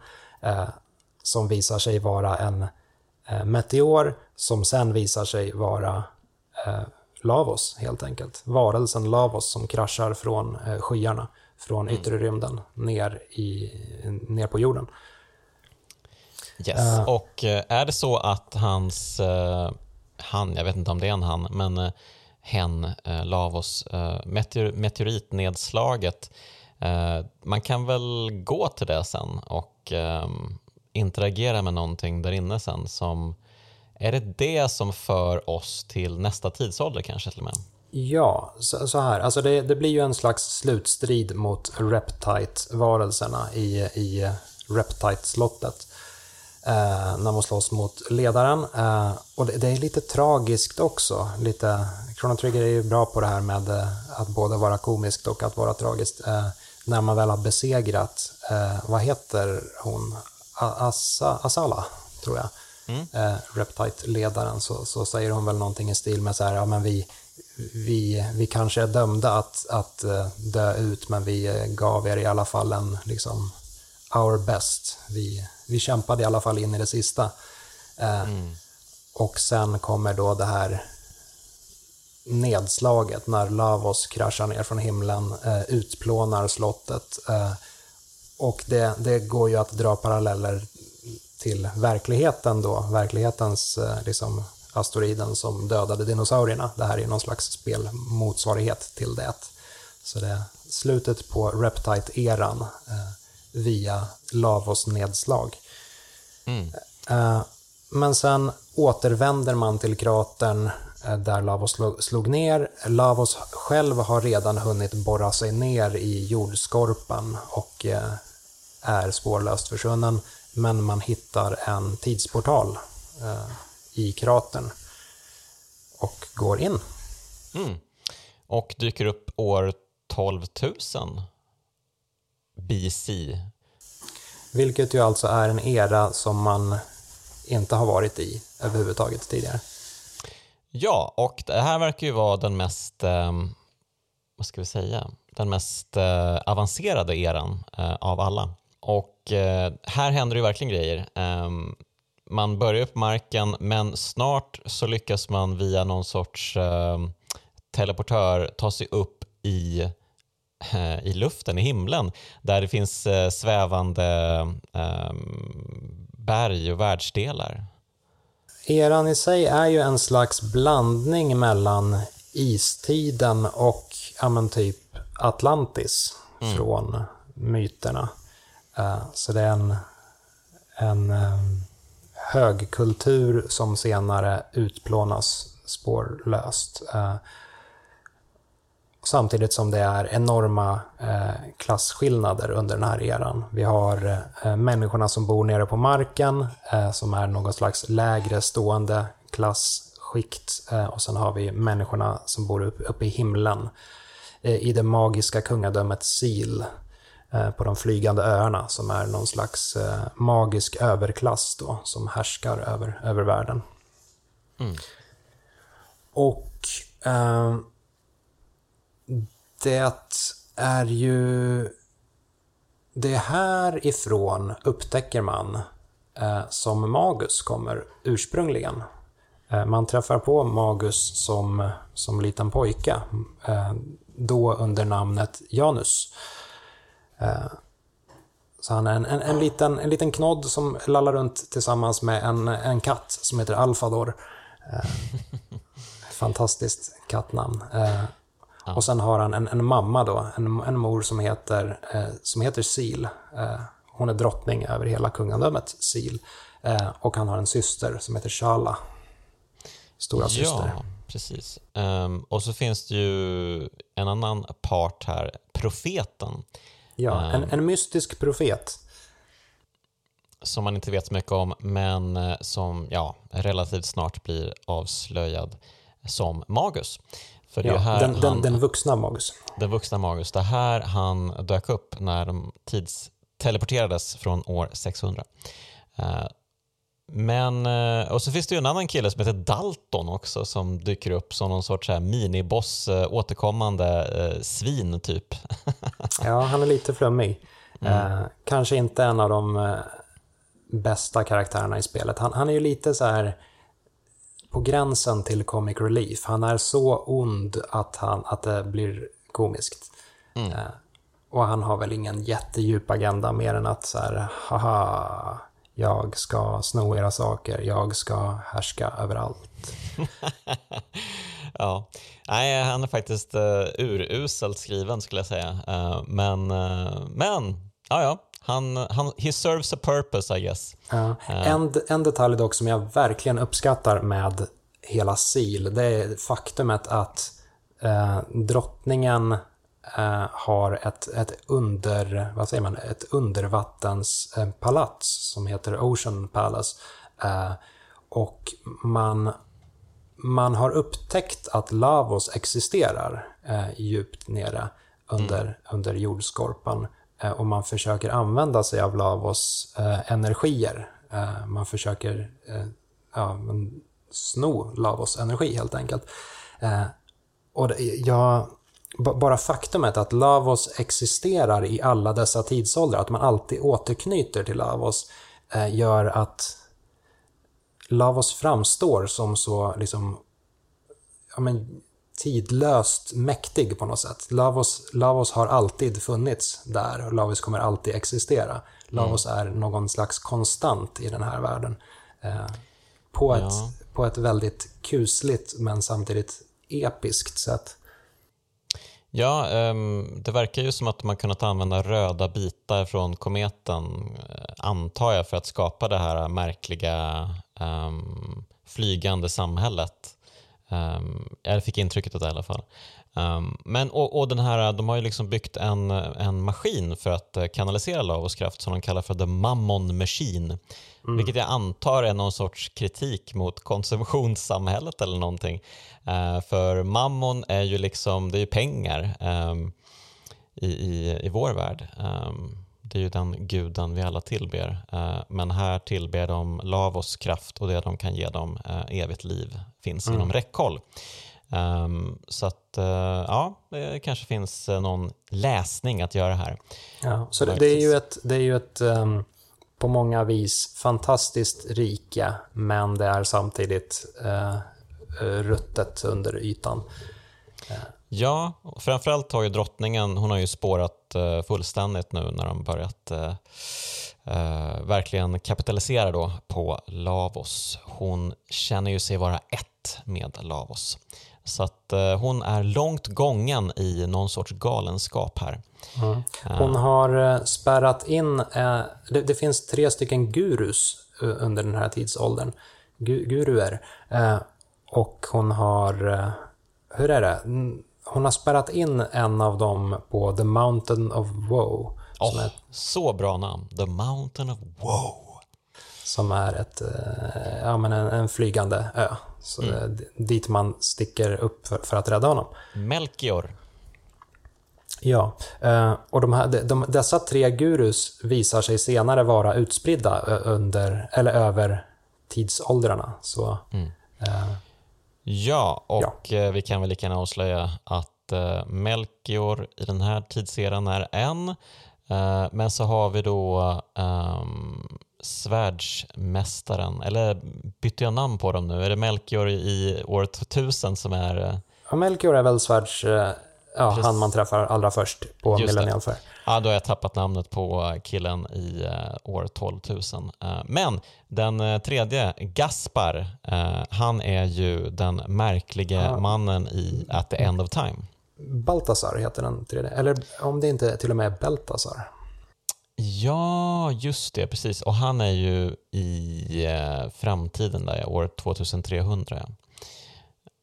Som visar sig vara en meteor som sen visar sig vara Lavos helt enkelt. Varelsen Lavos som kraschar från skyarna från mm. yttre rymden ner, i, ner på jorden.
Yes, uh, och eh, är det så att hans, uh, han, jag vet inte om det är en han, men uh, hen, Lavos, meteor, meteoritnedslaget, man kan väl gå till det sen och interagera med någonting där inne sen som är det det som för oss till nästa tidsålder kanske till och med?
Ja, så, så här. Alltså det, det, blir ju en slags slutstrid mot Reptite-varelserna i, i Reptite-slottet. Eh, när man slåss mot ledaren. Eh, och det, det, är lite tragiskt också. Lite, Chrono Trigger är ju bra på det här med eh, att både vara komiskt och att vara tragiskt. Eh, när man väl har besegrat, eh, vad heter hon? Asa, Asala, tror jag. Mm. Eh, Reptite-ledaren, så, så säger hon väl någonting i stil med så här, ja men vi vi, vi kanske är dömda att, att eh, dö ut, men vi eh, gav er i alla fall en, liksom, our best. Vi, vi kämpade i alla fall in i det sista. Eh, mm. Och sen kommer då det här nedslaget när Lavos kraschar ner från himlen, utplånar slottet. och det, det går ju att dra paralleller till verkligheten då, verklighetens liksom, asteroiden som dödade dinosaurierna. Det här är någon slags spelmotsvarighet till det. Så det är slutet på Reptite-eran eh, via Lavos nedslag. Mm. Eh, men sen återvänder man till kratern eh, där Lavos slog ner. Lavos själv har redan hunnit borra sig ner i jordskorpan och eh, är spårlöst försvunnen. Men man hittar en tidsportal eh, i kratern och går in.
Mm. Och dyker upp år 12 000 BC.
Vilket ju alltså är en era som man inte har varit i överhuvudtaget tidigare.
Ja, och det här verkar ju vara den mest, eh, vad ska vi säga, den mest eh, avancerade eran eh, av alla. Och eh, här händer ju verkligen grejer. Ehm, man börjar på marken men snart så lyckas man via någon sorts eh, teleportör ta sig upp i, eh, i luften, i himlen, där det finns eh, svävande ehm, berg och världsdelar.
Eran i sig är ju en slags blandning mellan istiden och ja, men typ Atlantis mm. från myterna. Uh, så det är en, en um, högkultur som senare utplånas spårlöst. Eh, samtidigt som det är enorma eh, klasskillnader under den här eran. Vi har eh, människorna som bor nere på marken, eh, som är någon slags lägre stående klassskikt. Eh, och sen har vi människorna som bor uppe i himlen, eh, i det magiska kungadömet Sil Eh, på de flygande öarna som är någon slags eh, magisk överklass då, som härskar över, över världen. Mm. Och eh, det är ju... Det härifrån upptäcker man eh, som Magus kommer ursprungligen. Eh, man träffar på Magus som, som liten pojke, eh, då under namnet Janus. Eh, så han är en, en, en, liten, en liten knodd som lallar runt tillsammans med en, en katt som heter Alfador. Fantastiskt kattnamn. Och sen har han en, en mamma då, en, en mor som heter, som heter Sil. hon är drottning över hela kungadömet, Sil. och han har en syster som heter Shala stora syster.
Ja, precis. Um, och så finns det ju en annan part här, profeten.
Ja, en, um, en mystisk profet.
Som man inte vet så mycket om, men eh, som ja, relativt snart blir avslöjad som Magus.
För det ja, här den, han, den, vuxna Magus.
Den vuxna Magus. Det här han dök upp när de tidsteleporterades från år 600. Men, eh, och så finns det ju en annan kille som heter Dalton också som dyker upp som någon sorts här miniboss, eh, återkommande eh, svin typ. <laughs>
ja, han är lite flummig. Mm. Eh, kanske inte en av de eh, bästa karaktärerna i spelet. Han, han, är ju lite så här på gränsen till comic relief. Han är så ond att, han, att det blir komiskt. Mm. Eh, och han har väl ingen jättedjup agenda mer än att så här, haha, jag ska sno era saker, jag ska härska överallt. <laughs>
ja, nej, han är faktiskt uh, uruselt skriven skulle jag säga. Uh, men, uh, men, ja, ja. Han, han, he serves a purpose I guess.
Ja. En, en detalj dock som jag verkligen uppskattar med hela SIL, det är faktumet att eh, drottningen Eh, har ett, ett under, vad säger man, ett undervattenspalats som heter Ocean Palace. Eh, och man, man har upptäckt att Lavos existerar eh, djupt nere under, mm. under jordskorpan. och man försöker använda sig av Lavos energier. man försöker ja, sno Lavos energi helt enkelt. och det, jag bara faktumet att Lavos existerar i alla dessa tidsåldrar, att man alltid återknyter till Lavos, eh, gör att Lavos framstår som så liksom, ja, men, tidlöst mäktig på något sätt. Lavos, Lavos har alltid funnits där och Lavos kommer alltid existera. Lavos mm. är någon slags konstant i den här världen. Eh, på, ja. ett, på ett väldigt kusligt men samtidigt episkt sätt.
Ja, ehm, det verkar ju som att man kunnat använda röda bitar från kometen, eh, antar jag, för att skapa det här märkliga ehm, flygande samhället. Ehm, jag fick intrycket av det i alla fall. Um, men, och, och, den här, de har ju liksom byggt en, en maskin för att eh, kanalisera Lavos kraft som de kallar för The Mammon Machine. Mm. Vilket jag antar är någon sorts kritik mot konsumtionssamhället eller någonting. Uh, för mammon är ju liksom, det är ju pengar um, i, i, i vår värld. Um, det är ju den guden vi alla tillber. Uh, men här tillber de Lavos kraft och det de kan ge dem uh, evigt liv finns mm. inom räckhåll. Um, så att, uh, ja, det kanske finns någon läsning att göra här.
Ja, så det, det är ju ett, det är ju ett um, på många vis fantastiskt rika, men det är samtidigt uh, ruttet under ytan.
Ja, framförallt har ju drottningen, hon har ju spårat uh, fullständigt nu när de börjat uh, uh, verkligen kapitalisera då på Lavos. Hon känner ju sig vara ett med Lavos. Så att eh, hon är långt gången i någon sorts galenskap här.
Mm. Hon har eh, spärrat in, eh, det, det, finns tre stycken gurus under den här tidsåldern. Gu, guruer. och hon har, hur är det? Hon har spärrat in en av dem på The Mountain of Woe.
Oh, är, så bra namn, The Mountain of Woe.
Som är ett, ja, men en, en flygande ö så mm. dit man sticker upp för, för, att rädda honom.
Melchior.
Ja, eh, och de här, de, dessa tre gurus visar sig senare vara utspridda under, eller över tidsåldrarna. Så, mm.
eh, ja, och ja. Eh, vi kan väl lika gärna avslöja att Melchior i den här tidseran är en. Men så har vi då um, svärdsmästaren, eller bytte jag namn på dem nu? Är det Melchior i år 1000 som är... Eh,
ja, Melchior är väl svärds... Eh, ja, han man träffar allra först på Millennial Fair.
Ja, då har jag tappat namnet på killen i uh, år 12 000. Uh, men den tredje, Gaspar, han är ju den märkliga ja. mannen i At the End of Time.
Baltasar heter den tredje, eller om det inte till och med är Beltasar.
Ja, just det, precis. Och han är ju i eh, framtiden, där, år 2300.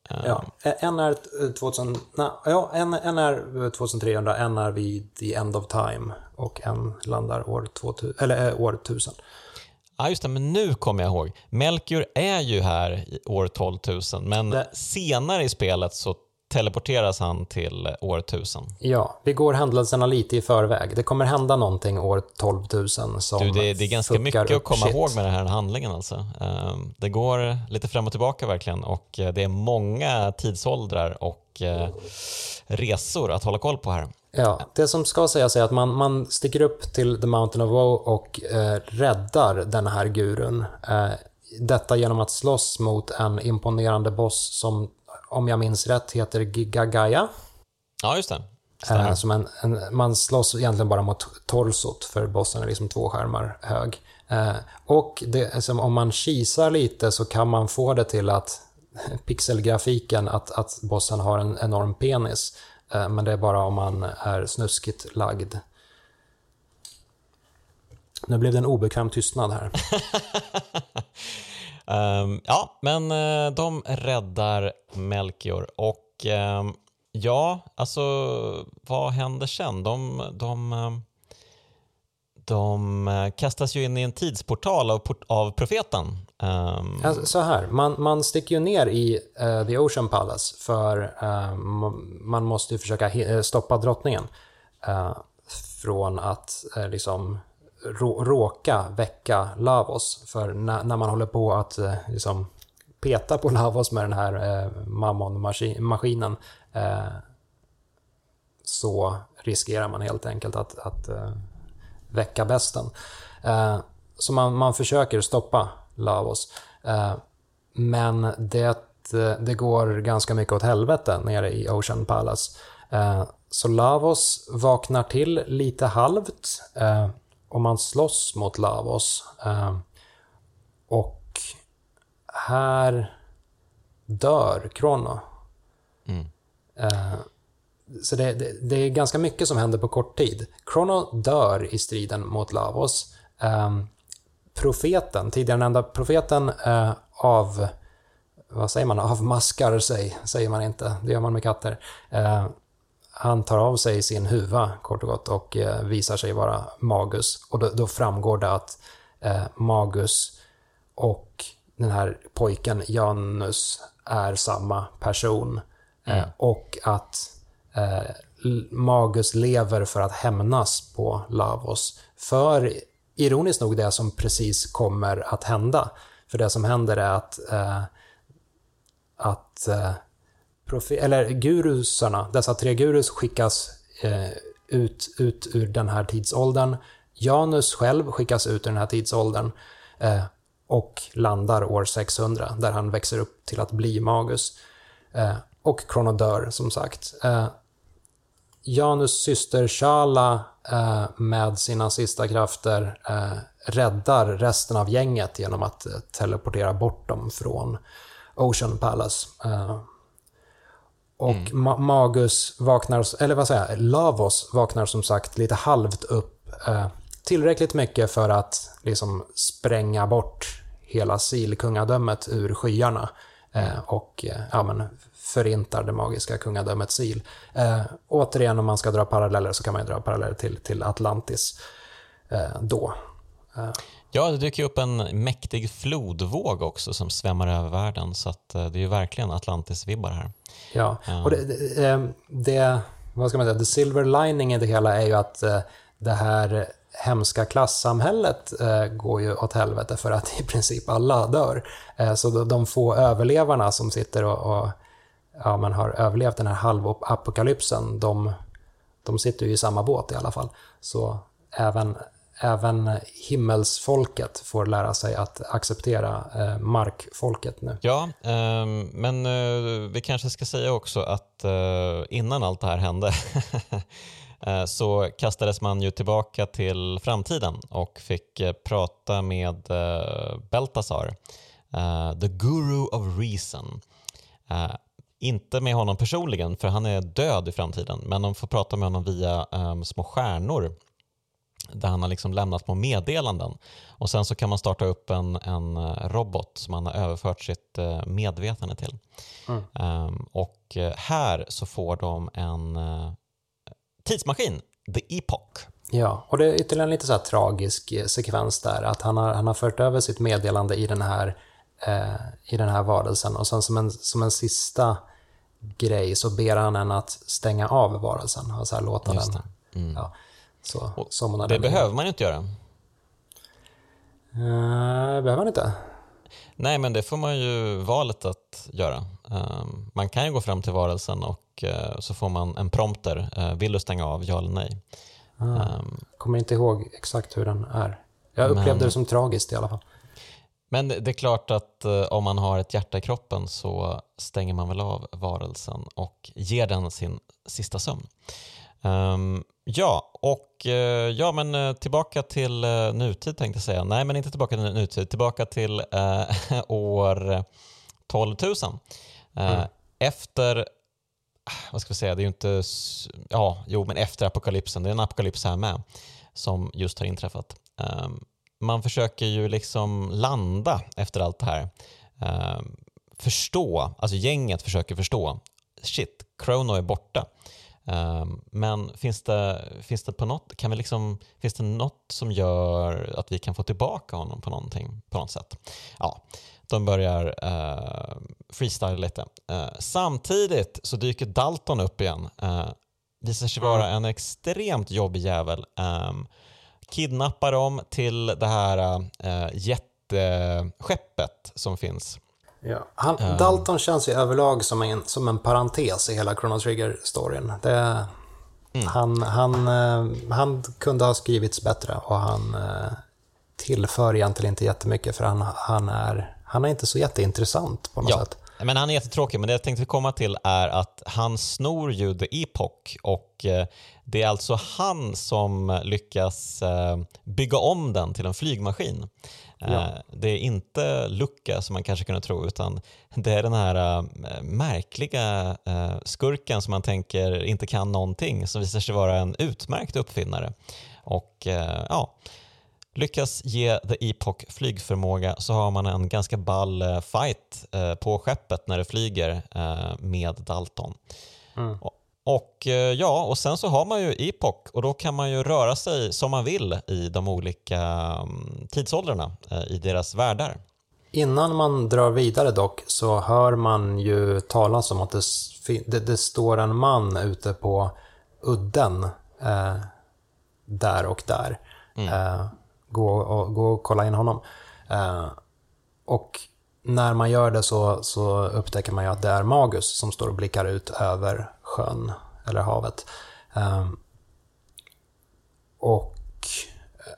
Ja.
Ja, en är, 2000, nej, ja, en, en är 2300, en är vid the end of time och en landar år, 2000, eller, äh, år 1000.
Ja, just det, men nu kommer jag ihåg. Melchior är ju här i år 12 000, men det... senare i spelet så teleporteras han till år 1000.
Ja, vi går händelserna lite i förväg. Det kommer hända någonting år 12 000 som
du, det, det är ganska mycket att komma shit. ihåg med den här handlingen. Alltså. Ehm, det går lite fram och tillbaka verkligen och eh, det är många tidsåldrar och eh, resor att hålla koll på här.
Ja, det som ska sägas är att man, man sticker upp till The Mountain of Woe och eh, räddar den här gurun. Eh, detta genom att slåss mot en imponerande boss som om jag minns rätt, heter Gigagaya.
Ja, just det.
Äh, som en, en, man slåss egentligen bara mot torsot, för bossen är liksom två skärmar hög. Eh, och det, om man kisar lite så kan man få det till att <laughs> pixelgrafiken, att, att bossen har en enorm penis. Eh, men det är bara om man är snuskigt lagd. Nu blev det en obekväm tystnad här. <laughs>
Um, ja, men uh, de räddar Melchior och um, ja, alltså vad händer sen? De, de, um, de eh, kastas ju in i en tidsportal av, av profeten.
Alltså, så här, man, man sticker ju ner i uh, The Ocean Palace för man måste ju försöka stoppa drottningen från att liksom råka väcka Lavos. För när, när man håller på att eh, liksom, peta på <laughs> Lavos med den här eh, Mammon-maskinen eh, så riskerar man helt enkelt att, att eh, väcka besten. Eh, så man, man försöker stoppa Lavos. Eh, men det, eh, det går ganska mycket åt helvete nere i Ocean Palace. Eh, så Lavos vaknar till lite halvt eh, och man slåss mot Lavos. Eh, och här dör Krono. Mm. Eh, så det, det, det, är ganska mycket som händer på kort tid. Krono dör i striden mot Lavos. Eh, profeten, tidigare nämnda profeten, av vad säger man, avmaskar sig, säger man inte, det gör man med katter. Eh, han tar av sig sin huva kort och gott och eh, visar sig vara Magus. Och då, då framgår det att eh, Magus och den här pojken Janus är samma person. Eh, mm. och att eh, Magus lever för att hämnas på Lavos. För ironiskt nog det som precis kommer att hända. För det som händer är att, eh, att profi- eller gurusarna, dessa tre gurus skickas eh, ut, ut ur den här tidsåldern. Janus själv skickas ut ur den här tidsåldern eh, och landar år 600 där han växer upp till att bli Magus. Eh, och Krono dör som sagt. Eh, Janus syster Shala eh, med sina sista krafter eh, räddar resten av gänget genom att eh, teleportera bort dem från Ocean Palace. Eh, och mm. Ma Magus vaknar, eller vad säger jag, Lavos vaknar som sagt lite halvt upp. Eh, tillräckligt mycket för att liksom spränga bort hela Sil-kungadömet ur skyarna. Eh, och eh, ja, men, förintar det magiska kungadömet Sil. Eh, återigen, om man ska dra paralleller så kan man ju dra paralleller till, till Atlantis eh, då.
Eh. Ja, det dyker upp en mäktig flodvåg också som svämmar över världen så att det är ju verkligen Atlantis-vibbar här.
Ja, och det, det, eh, det, vad ska man säga, the silver lining i det hela är ju att eh, det här hemska klassamhället eh, går ju åt helvete för att <laughs> i princip alla dör. Så de få överlevarna som sitter och, och ja, man har överlevt den här halvapokalypsen, de, de sitter ju i samma båt i alla fall. Så även, även himmelsfolket får lära sig att acceptera eh, markfolket nu.
Ja, eh, men eh, vi kanske ska säga också att eh, innan allt det här hände <laughs> eh, så kastades man ju tillbaka till framtiden och fick eh, prata med eh, Beltasar, eh, the guru of reason. Inte med honom personligen, för han är död i framtiden, men de får prata med honom via ehm, små stjärnor där han har liksom lämnat små meddelanden. Och Sen så kan man starta upp en, en eh, robot som han har överfört sitt uh, medvetande till. Mm. Um, och uh, här så får de en uh, tidsmaskin, The Epoch.
Ja, och det är ytterligare en lite så tragisk sekvens där, att han har, han har fört över sitt meddelande i den här, i den här varelsen och sen som en, som en sista grej så ber han en att stänga av varelsen och så här låta den... Mm. Ja, så,
så det behöver man ju inte göra.
Uh, behöver man inte?
Nej, men det får man ju valet att göra. Uh, man kan ju gå fram till varelsen och uh, så får man en prompter. Uh, vill du stänga av, ja eller nej?
Um, kommer inte ihåg exakt hur den är. Jag upplevde men, det som tragiskt i alla fall.
Men det är klart att om man har ett hjärta i kroppen så stänger man väl av varelsen och ger den sin sista sömn. Um, ja, och uh, ja, men uh, tillbaka till uh, nutid tänkte jag säga. Nej, men inte tillbaka till nutid. Tillbaka till <laughs> år 12 000. Mm. Efter, vad ska vi säga, det är ju inte, ja, jo, men efter apokalypsen. Det är en apokalyps här med som just har inträffat. Um, man försöker ju liksom landa efter allt det här. Uh, förstå, alltså gänget försöker förstå. Shit, Chrono är borta. Uh, men finns det, finns det på något, kan vi liksom, finns det något som gör att vi kan få tillbaka honom på någonting på något sätt? Ja, de börjar uh, freestyle lite. Uh, samtidigt så dyker Dalton upp igen. Uh, visar sig vara en extremt jobbig jävel. Um, kidnappar dem till det här äh, jätteskeppet som finns.
Ja. Han, uh, Dalton känns ju överlag som en, som en parentes i hela Chrono Trigger-storyn. Mm. Han, han, uh, han kunde ha skrivits bättre och han uh, tillför egentligen inte jättemycket för han, han, är, han är inte så jätteintressant på något ja. sätt.
Men han är jättetråkig, men det jag tänkte komma till är att han snor ju The Epoch och det är alltså han som lyckas eh, bygga om den till en flygmaskin. Eh, ja. Det är inte Lucka som man kanske kunde tro utan det är den här märkliga skurken som man tänker inte kan någonting som visar sig vara en utmärkt uppfinnare. Och ja, lyckas ge The Epoch flygförmåga så har man en ganska ball fight på skeppet när det flyger med Dalton. Mm. Och eh, ja, och sen så har man ju Epoch och då kan man ju röra sig som man vill i de olika mm, tidsåldrarna eh, i deras världar.
Innan man drar vidare dock så hör man ju talas om att det, det, det står en man ute på udden eh, där och där. Mm. Eh, gå, och, gå och kolla in honom. Eh, och när man gör det så, så upptäcker man ju att det är Magus som står och blickar ut över sjön eller havet. Eh, och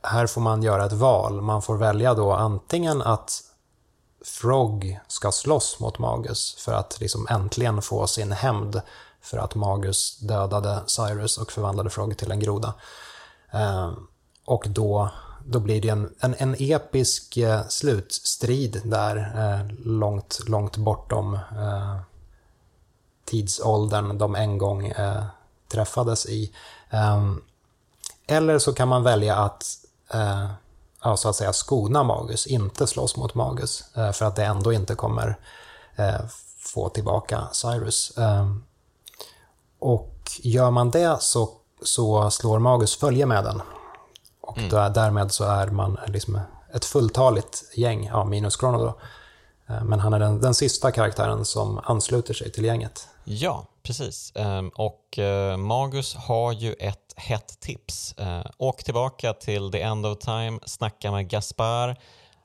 här får man göra ett val. Man får välja då antingen att Frog ska slåss mot Magus för att liksom äntligen få sin hämnd för att Magus dödade Cyrus och förvandlade Frog till en groda. Eh, och då då blir det en, en, en episk eh, slutstrid där eh, långt, långt bortom eh, tidsåldern de en gång eh, träffades i. Ehm, eller så kan man välja att eh, ja, så att säga skona Magus, inte slåss mot Magus, eh, för att det ändå inte kommer eh, få tillbaka Cyrus. Ehm, och gör man det så, så slår Magus följe med den och mm. då, därmed så är man liksom ett fulltaligt gäng, ja, minus Chrono då. Eh, men han är den, den sista karaktären som ansluter sig till gänget.
Ja, precis. Ehm, och eh, Magus har ju ett hett tips. Eh, åk tillbaka till the end of time, snacka med Gaspar.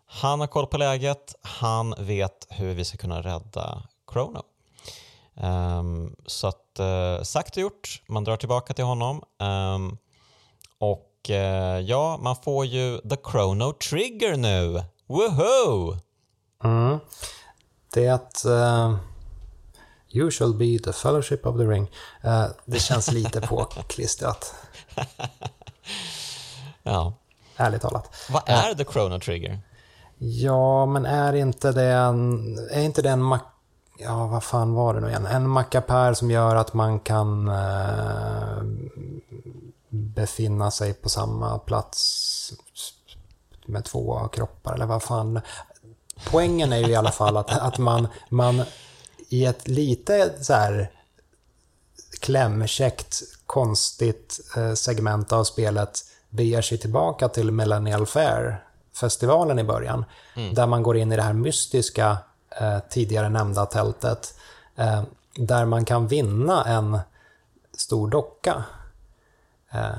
Han har koll på läget, han vet hur vi ska kunna rädda Chrono. Um, så att sagt och gjort, man drar tillbaka till honom um, och Och eh, ja, man får ju The Chrono Trigger nu. Woohoo!
Mm. Det... Uh, you shall be the fellowship of the ring. Uh, det känns lite <laughs> påklistrat.
ja.
Ärligt talat.
Vad är uh, The Chrono Trigger?
Ja, men är inte det en... Är inte det en ja, vad fan var det nu igen? En mackapär som gör att man kan eh, befinna sig på samma plats med två kroppar, eller vad fan. Poängen är ju i alla fall att, att man, man i ett lite så här klämkäckt, konstigt eh, segment av spelet beger sig tillbaka till Millennial Fair festivalen i början. Mm. Där man går in i det här mystiska eh, tidigare nämnda tältet. Eh, där man kan vinna en stor docka.
Eh,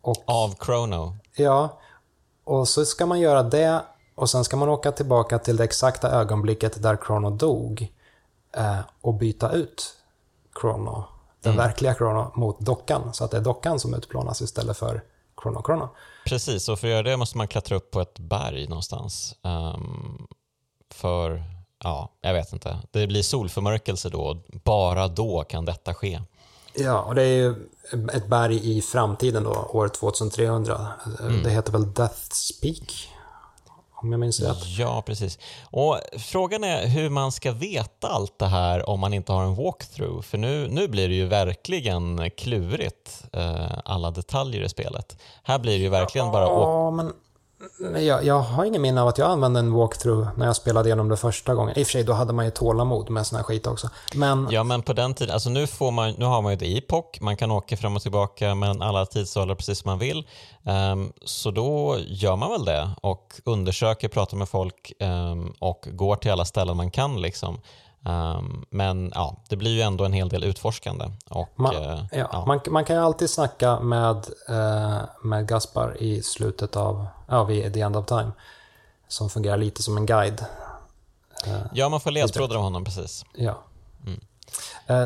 och, Av Chrono?
Ja, och så ska man göra det och sen ska man åka tillbaka till det exakta ögonblicket där Chrono dog eh, och byta ut Chrono, den mm. verkliga Chrono, mot dockan. Så att det är dockan som utplånas istället för Chrono Chrono.
Precis, och för att göra det måste man klättra upp på ett berg någonstans. Um, för, ja, jag vet inte. Det blir solförmörkelse då. Bara då kan detta ske.
Ja, och det är ju ett berg i framtiden då, år 2300. Mm. Det heter väl Death's Peak? Om jag minns rätt.
Ja, precis. Och Frågan är hur man ska veta allt det här om man inte har en walkthrough. För nu, nu blir det ju verkligen klurigt, eh, alla detaljer i spelet. Här blir det ju verkligen bara...
Ja, men jag, jag har ingen minne av att jag använde en walkthrough när jag spelade igenom det första gången. I och för sig, då hade man ju tålamod med sån här skit också. Men...
Ja, men på den tiden, alltså nu, får man, nu har man ju ett epoch, man kan åka fram och tillbaka mellan alla tidsåldrar precis som man vill. Um, så då gör man väl det och undersöker, pratar med folk um, och går till alla ställen man kan. Liksom. Um, men ja, det blir ju ändå en hel del utforskande. Och,
man, uh, ja, ja. Man, man, kan ju alltid snacka med, uh, med Gaspar i slutet av, ja, vid the end of time. Som fungerar lite som en guide.
Uh, ja, man får ledtrådar av honom precis.
Ja. Mm.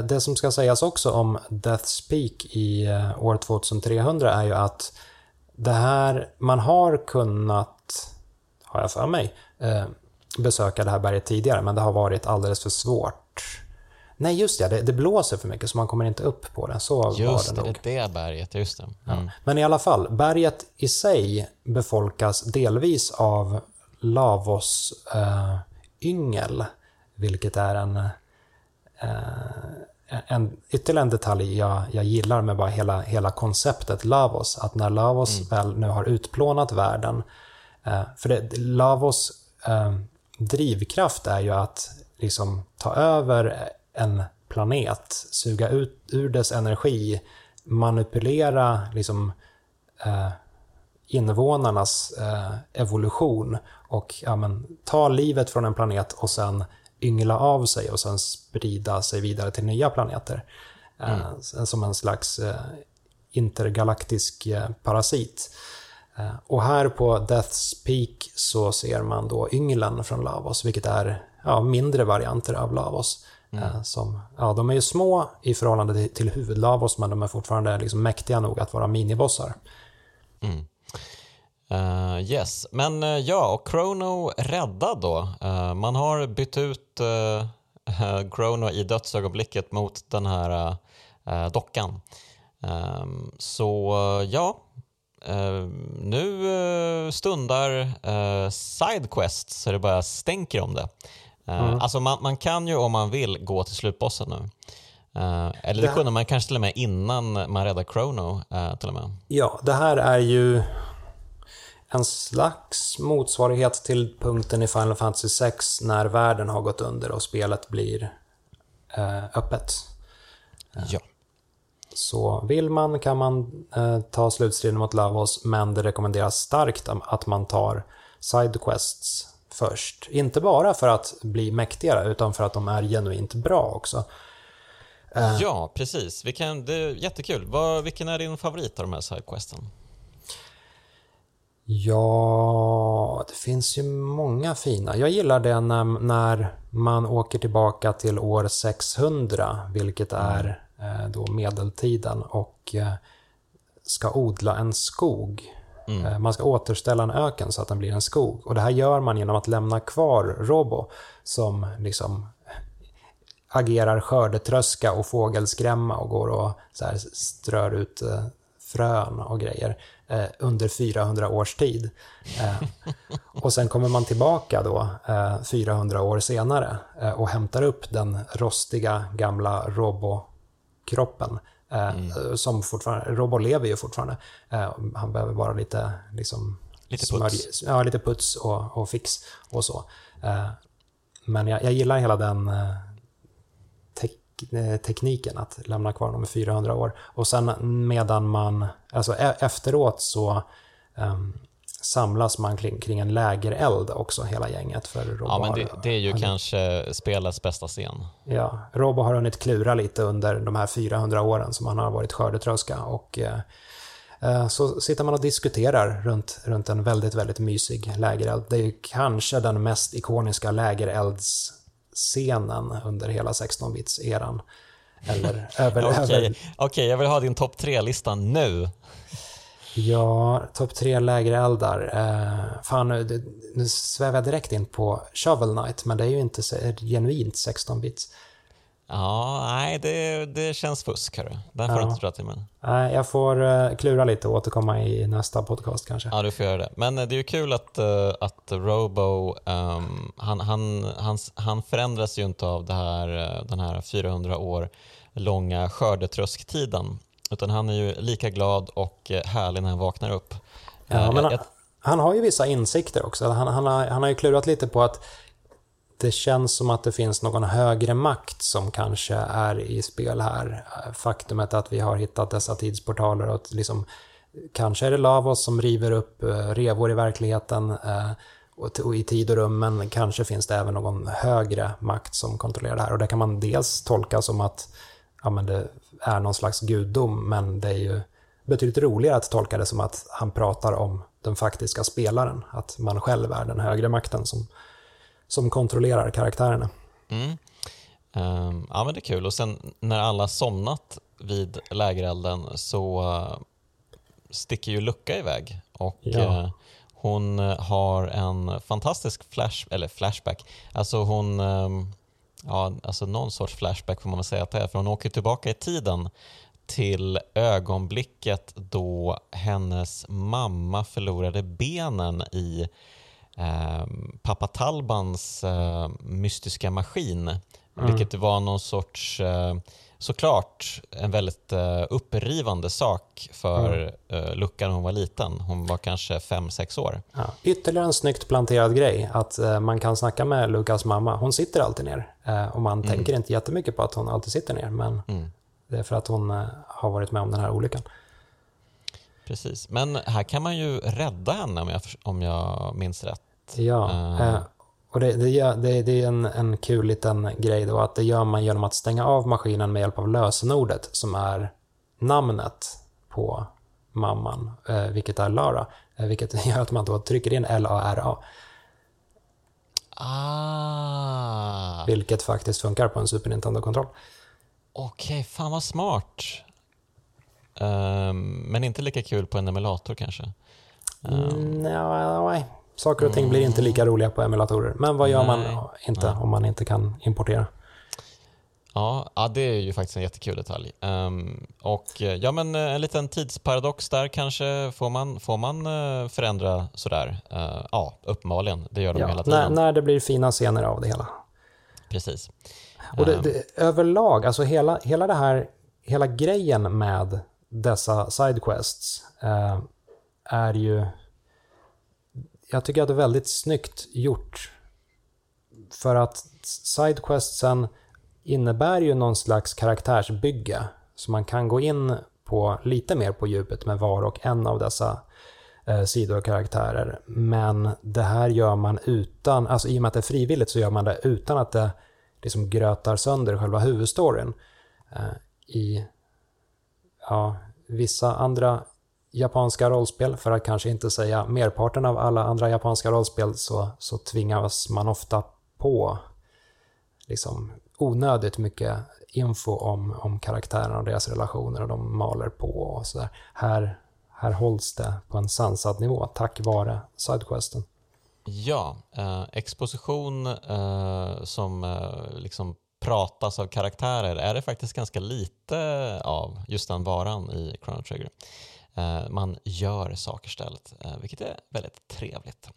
Det som ska sägas också om Death's Peak i år 2300 är ju att det här, man har kunnat, har jag för mig, besöka det här berget tidigare, men det har varit alldeles för svårt. Nej, just det, det, det blåser för mycket så man kommer inte upp på det. Så
just
var det,
nog. det, det berget, just det. Mm.
Ja. Men i alla fall, berget i sig befolkas delvis av Lavos äh, yngel, vilket är en, äh, en ytterligare en detalj jag, jag gillar med bara hela, hela konceptet Lavos. Att när Lavos mm. väl nu har utplånat världen, äh, för det, Lavos drivkraft är ju att liksom ta över en planet, suga ut ur dess energi, manipulera liksom, eh, invånarnas eh, evolution och ja, men, ta livet från en planet och sen yngla av sig och sen sprida sig vidare till nya planeter. Eh, mm. Som en slags eh, intergalaktisk eh, parasit. Eh, och här på Death's Peak så ser man då ynglen från Lavos, vilket är ja, mindre varianter av Lavos. Mm. Som, ja, de är ju små i förhållande till, huvudlavos, men de är fortfarande liksom mäktiga nog att vara minibossar.
Mm. Uh, yes, men uh, ja, och Chrono räddad då. Uh, man har bytt ut <laughs> Chrono i dödsögonblicket mot den här dockan. Um, så ja, nu stundar Sidequest så det bara stänker om det. Uh, mm. Alltså man, man, kan ju om man vill gå till slutbossen nu. eller det, det kunde man kanske till och med innan man räddar Chrono. till och med.
Ja, det här är ju en slags motsvarighet till punkten i Final Fantasy 6 när världen har gått under och spelet blir öppet.
Ja.
Så vill man kan man ta slutstriden mot Lavos, men det rekommenderas starkt att man tar Sidequests först. Inte bara för att bli mäktigare, utan för att de är genuint bra också.
Eh. Ja, precis. Vi kan, det är jättekul. Vad, vilken är din favorit av de här Sidequesten?
Ja, det finns ju många fina. Jag gillar det när, när man åker tillbaka till år 600, vilket är mm. Eh, då medeltiden och eh, ska odla en skog. Mm. Eh, man ska återställa en öken så att den blir en skog. Och det här gör man genom att lämna kvar Robo som liksom agerar skördetröska och fågelskrämma och går och så här strör ut eh, frön och grejer eh, under 400 års tid. Eh, och sen kommer man tillbaka då eh, 400 år senare eh, och hämtar upp den rostiga gamla robokroppen. Eh, mm. Som fortfarande, Robo lever ju fortfarande. Eh, han behöver bara lite, liksom,
lite puts,
ja, lite puts och, och fix och så. men jag, jag gillar hela den Eh, tekniken att lämna kvar dem i 400 år. Och sen medan man, alltså e-, efteråt så um, samlas man kring, kring en lägereld också, hela gänget. För Robo
ja, men det, det är ju har, kanske spelets bästa scen.
Ja, Robo har hunnit klura lite under de här 400 åren som han har varit skördetröska och eh, eh, så sitter man och diskuterar runt, runt en väldigt, väldigt mysig lägereld. Det är kanske den mest ikoniska lägerelds scenen under hela 16-bits-eran. Eller <laughs> över...
Okej, okay. okay, jag vill ha din topp tre-lista nu.
Ja, topp tre lägereldar. Eh, fan, nu, nu svävar jag direkt in på Shovel Knight, men det är ju inte genuint 16-bits.
Ja, nej, det, det känns fusk. Hörru. Den får ja. du inte dra till mig.
Nej, jag får uh, klura lite och återkomma i nästa podcast kanske.
Ja, du får göra det. Men uh, det är ju kul att, uh, att Robo, um, han, han, han, han förändras ju inte av det här, den här 400 år långa skördetrösktiden. Utan han är ju lika glad och härlig när han vaknar upp.
Ja, men han, han, har ju vissa insikter också. Han, han, har, han har ju klurat lite på att det känns som att det finns någon högre makt som kanske är i spel här. Faktumet att vi har hittat dessa tidsportaler och att liksom, kanske är det Lavos som river upp eh, revor i verkligheten eh, och i tid och rum, men kanske finns det även någon högre makt som kontrollerar det här. Och det kan man dels tolka som att ja, men det är någon slags gudom, men det är ju betydligt roligare att tolka det som att han pratar om den faktiska spelaren, att man själv är den högre makten som som kontrollerar karaktärerna.
Mm. Um, ja, men det är kul. Och sen när alla somnat vid lägerelden så uh, sticker ju Lucka iväg och ja. uh, hon har en fantastisk flash, eller flashback. Alltså hon, um, ja, alltså någon sorts flashback får man väl säga att det är, för hon åker tillbaka i tiden till ögonblicket då hennes mamma förlorade benen i eh, pappa Talbans eh, mystiska maskin. Mm. Vilket var någon sorts, eh, såklart, en väldigt eh, upprivande sak för mm. Lucka när hon var liten. Hon var kanske 5-6 år.
Ja. Ytterligare en snyggt planterad grej, att eh, man kan snacka med Lukas mamma. Hon sitter alltid ner. Och man mm. tänker inte jättemycket på att hon alltid sitter ner, men mm. det är för att hon har varit med om den här olyckan.
Precis, men här kan man ju rädda henne om jag, om jag minns rätt.
Ja, uh. Och det, det, det, det är en, en kul liten grej då att det gör man genom att stänga av maskinen med hjälp av lösenordet som är namnet på mamman, eh, vilket är Lara. Eh, vilket <laughs> gör att man då trycker in L-A-R-A.
Ah.
Vilket faktiskt funkar på en Super Nintendo-kontroll.
Okej, okay, fan vad smart. Um, men inte lika kul på en emulator kanske?
Um. Mm, nej, saker och ting blir inte lika roliga på emulatorer. Men vad gör nej, man inte nej. om man inte kan importera?
Ja, ja, det är ju faktiskt en jättekul detalj. Um, och ja, men eh, en liten tidsparadox där kanske. Får man, får man uh, förändra sådär? Uh, ja, uppenbarligen. Det gör de
ja,
hela tiden.
När, när det blir fina scener av det hela.
Precis.
Och det, det, överlag, alltså hela, hela det här, hela grejen med dessa sidequests uh, är ju jag tycker att det är väldigt snyggt gjort. För att Sidequestsen innebär ju någon slags karaktärsbygge. Så man kan gå in på lite mer på djupet med var och en av dessa eh, karaktärer. Men det här gör man utan, alltså i och med att det är frivilligt så gör man det utan att det liksom grötar sönder själva huvudstoryn. Eh, I ja, vissa andra japanska rollspel, för att kanske inte säga merparten av alla andra japanska rollspel, så, så tvingas man ofta på liksom onödigt mycket info om, om karaktärerna och deras relationer och de maler på och sådär. Här, här hålls det på en sansad nivå tack vare Sidequesten.
Ja, eh, exposition eh, som eh, liksom pratas av karaktärer är det faktiskt ganska lite av just den varan i Chrono Trigger. Eh, man gör saker istället, eh, vilket är väldigt trevligt.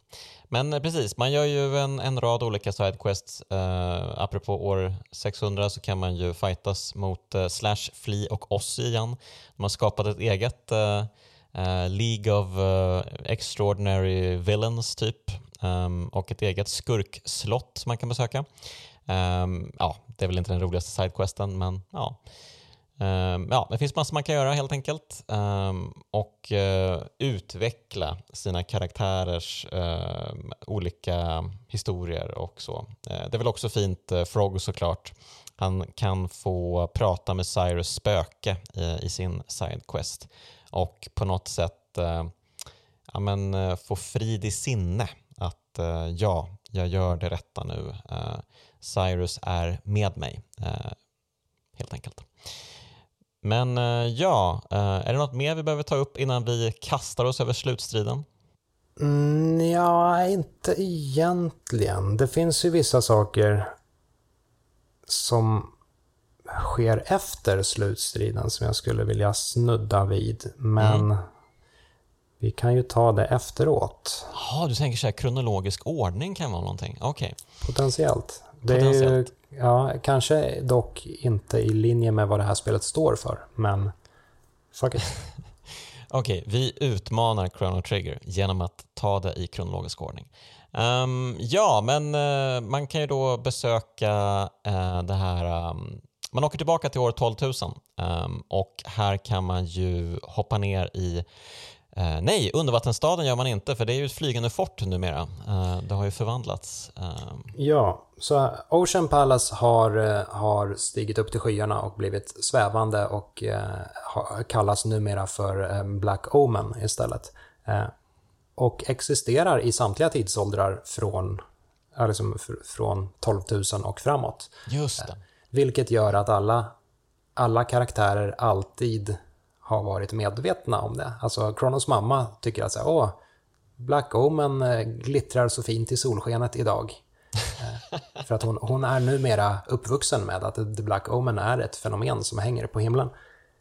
Men eh, precis, man gör ju en, en rad olika sidequests. Uh, apropå år 600 så kan man ju fightas mot uh, Slash, Flea och Ozzy igen. De har skapat ett eget uh, League of Extraordinary Villains typ um, och ett eget skurkslott som man kan besöka. Um, ja, det är väl inte den roligaste sidequesten men ja. Ehm, ja, det finns massor man kan göra helt enkelt ehm, och eh, utveckla sina karaktärers ehm, olika historier och så. Eh, det är väl också fint, eh, Frog såklart, han kan få prata med Cyrus spöke i sin sidequest och på något sätt ja, men, få frid i sinne att ja, jag gör det rätta nu. Cyrus är med mig, helt enkelt. Men eh, ja, eh, är det något mer vi behöver ta upp innan vi kastar oss över slutstriden?
Mm, ja, inte egentligen. Det finns ju vissa saker som sker efter slutstriden som jag skulle vilja snudda vid. Men mm. vi kan ju ta det efteråt.
Ja, du tänker så här kronologisk ordning kan vara någonting? Okej. Okay.
Potentiellt. Det är ju Ja, kanske dock inte i linje med vad det här spelet står för, men fuck it. <laughs>
Okej, okay, vi utmanar Chrono Trigger genom att ta det i kronologisk ordning. Um, ja, men uh, man kan ju då besöka uh, det här um, man åker tillbaka till år 12 000 um, och här kan man ju hoppa ner i Eh, nej, undervattensstaden gör man inte för det är ju ett flygande fort numera. Eh, det har ju förvandlats. Eh.
Ja, så Ocean Palace har, eh, har stigit upp till skyarna och blivit svävande och eh, kallas numera för eh, Black Omen istället. och existerar i samtliga tidsåldrar från, liksom från 12 000 och framåt.
Just det.
vilket gör att alla, alla karaktärer alltid har varit medvetna om det. Alltså Kronos mamma tycker att så här, åh, Black Omen eh, glittrar så fint i solskenet idag. Eh, för att hon, hon är numera uppvuxen med att The Black Omen är ett fenomen som hänger på himlen.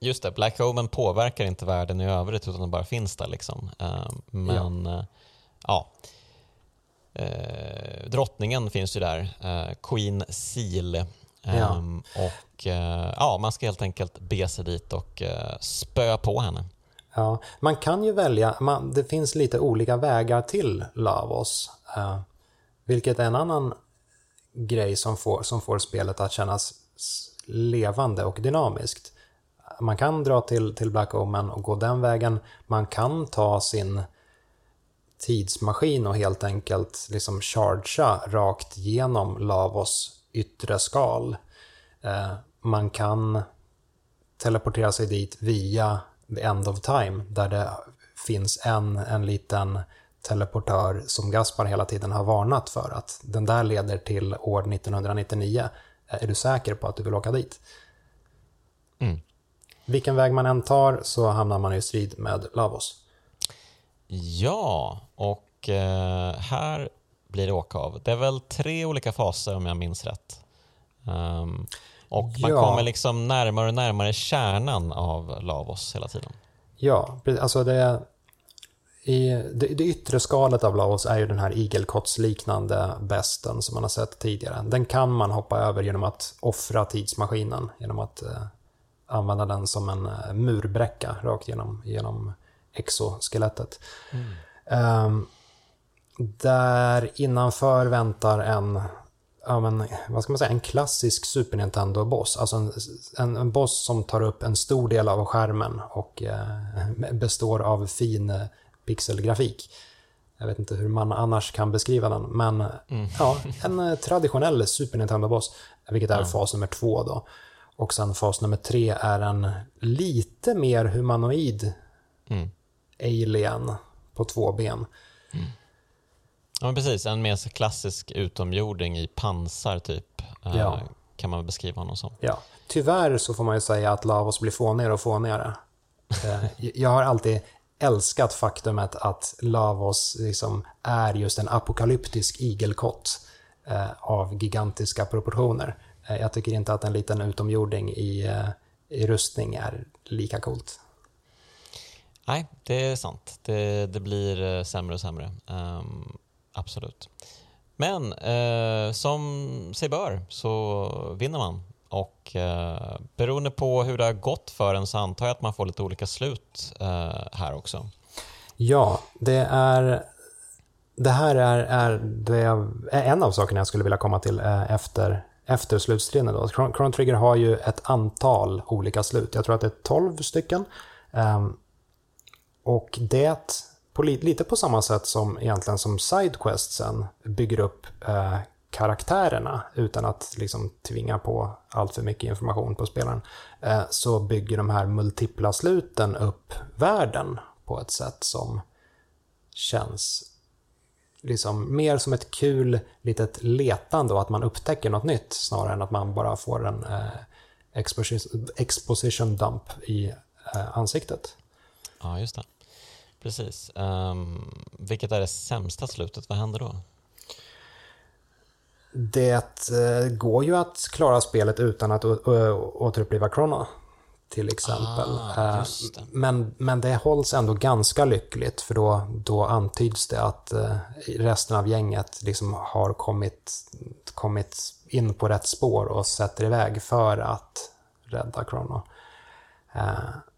Just det, Black Omen påverkar inte världen i övrigt utan den bara finns där. Liksom. Eh, men ja, ja. drottningen finns ju där, Queen Seal. Ja. Ehm, och eh, ja, man ska helt enkelt be sig dit och eh, spöa på henne.
Ja, man kan ju välja, man, det finns lite olika vägar till Lavos. Uh, vilket är en annan grej som får, som får spelet att kännas levande och dynamiskt. Man kan dra till, till Black Omen och gå den vägen. Man kan ta sin tidsmaskin och helt enkelt liksom chargea rakt genom Lavos yttre skal. Eh, man kan teleportera sig dit via the end of time där det finns en, en liten teleportör som Gaspar hela tiden har varnat för att den där leder till år 1999. Är du säker på att du vill åka dit? Mm. Vilken väg man än tar så hamnar man i strid med Lavos.
Ja, och eh, här blir det åka av. Det är väl tre olika faser om jag minns rätt. Um, och man ja. kommer liksom närmare och närmare kärnan av Lavos hela tiden.
Ja, alltså det, i, det, det yttre skalet av Lavos är ju den här igelkottsliknande besten som man har sett tidigare. Den kan man hoppa över genom att offra tidsmaskinen, genom att eh, använda den som en eh, murbräcka rakt genom, genom exoskelettet. Mm. Um, där innanför väntar en ja, men, vad ska man säga, en klassisk Super Nintendo-boss. Alltså en, en, en, boss som tar upp en stor del av skärmen och eh, <laughs> består av fin eh, pixelgrafik. Jag vet inte hur man annars kan beskriva den, men mm. ja, en eh, traditionell Super Nintendo-boss, vilket är mm. fas nummer två då. Och sen fas nummer tre är en lite mer humanoid mm. alien på två ben. Mm.
Ja, men precis. En mer klassisk utomjording i pansar typ.
Ja.
kan man beskriva honom som.
Ja. Tyvärr så får man ju säga att Lavos blir fånigare och fånigare. Eh, <laughs> jag har alltid älskat faktumet att Lavos liksom är just en apokalyptisk igelkott eh, av gigantiska proportioner. Eh, jag tycker inte att en liten utomjording i, i rustning är lika coolt.
Nej, det är sant. Det, det blir sämre och sämre. Um, absolut. Men eh, som sig bör så vinner man och eh, beroende på hur det har gått för en så antar jag att man får lite olika slut eh, här också.
Ja, det är det här är, är, det är en av sakerna jag skulle vilja komma till eh, efter, efter slutstriden. Då. Chrono Trigger har ju ett antal olika slut. Jag tror att det är 12 stycken. Ehm, och det, på, lite på samma sätt som egentligen som Sidequestsen bygger upp eh, karaktärerna utan att liksom tvinga på allt för mycket information på spelaren, eh, så bygger de här multipla sluten upp världen på ett sätt som känns liksom mer som ett kul litet letande och att man upptäcker något nytt snarare än att man bara får en eh, exposition, exposition dump i eh, ansiktet.
Ja, just det. Precis. Um, vilket är det sämsta slutet? Vad händer då?
Det eh, går ju att klara spelet utan att återuppliva Chrono till exempel. Ah, eh, det. Men, men det hålls ändå ganska lyckligt för då, då antyds det att eh, resten av gänget liksom har kommit, kommit in på rätt spår och sätter iväg för att rädda Chrono.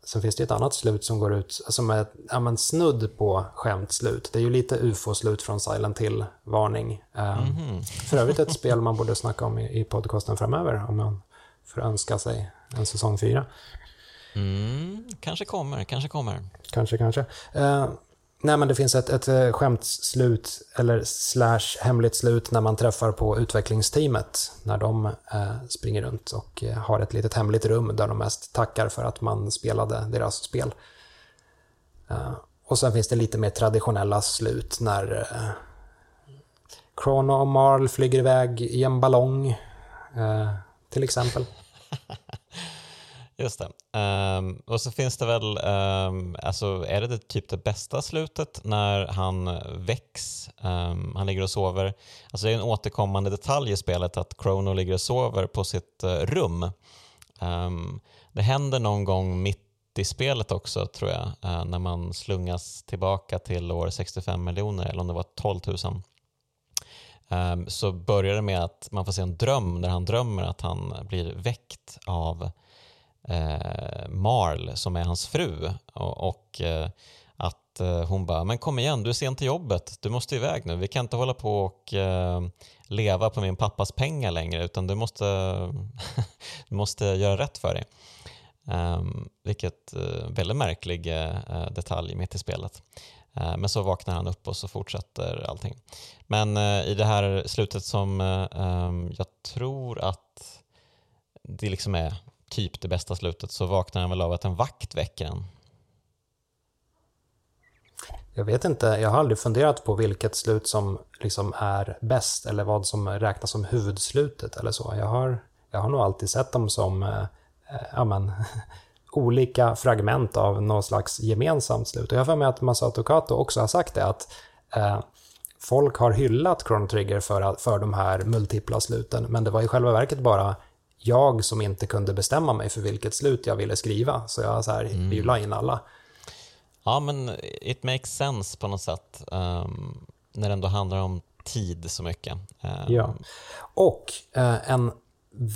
Sen finns det ett annat slut som går ut, som är ja, snudd på skämtslut. Det är ju lite ufo-slut från Silent Hill-varning. Mm -hmm. För övrigt ett spel man borde snacka om i, i podcasten framöver om man får önska sig en säsong fyra.
Mm, kanske kommer, kanske kommer.
Kanske, kanske. Nej, men det finns ett, ett eh, skämtslut, eller slash hemligt slut, när man träffar på utvecklingsteamet. När de eh, springer runt och eh, har ett litet hemligt rum där de mest tackar för att man spelade deras spel. Eh, och sen finns det lite mer traditionella slut när eh, Chrono och Marl flyger iväg i en ballong, till exempel. <laughs>
Just det. Um, och så finns det väl, um, alltså är det, det typ det bästa slutet när han väcks, um, han ligger och sover. Alltså det är en återkommande detalj i spelet att Chrono ligger och sover på sitt uh, rum. det händer någon gång mitt i spelet också tror jag, uh, när man slungas tillbaka till år 65 miljoner eller om det var 12 000. så börjar det med att man får se en dröm där han drömmer att han blir väckt av eh, Marl som är hans fru och, och eh, att eh, hon bara, men kom igen, du är sen till jobbet, du måste iväg nu, vi kan inte hålla på och eh, leva på min pappas pengar längre utan du måste, <laughs> du måste göra rätt för dig. Um, vilket uh, väldigt märklig uh, detalj mitt i spelet. Uh, men så vaknar han upp och så fortsätter allting. Men i det här slutet som um, jag tror att det liksom är typ det bästa slutet så vaknar han väl av att en vakt väcker en.
Jag vet inte, jag har aldrig funderat på vilket slut som liksom är bäst eller vad som räknas som huvudslutet eller så. Jag har, jag har nog alltid sett dem som eh, eh <laughs> olika fragment av någon slags gemensamt slut. Och jag har för mig att Masato Kato också har sagt det, att eh, folk har hyllat Chrono Trigger för, för de här multipla sluten, men det var i själva verket bara jag som inte kunde bestämma mig för vilket slut jag ville skriva. Så jag så här, mm. vi la in alla.
Ja, men it makes sense på något sätt. Um, när det ändå handlar om tid så mycket. Um.
Ja. Och uh, en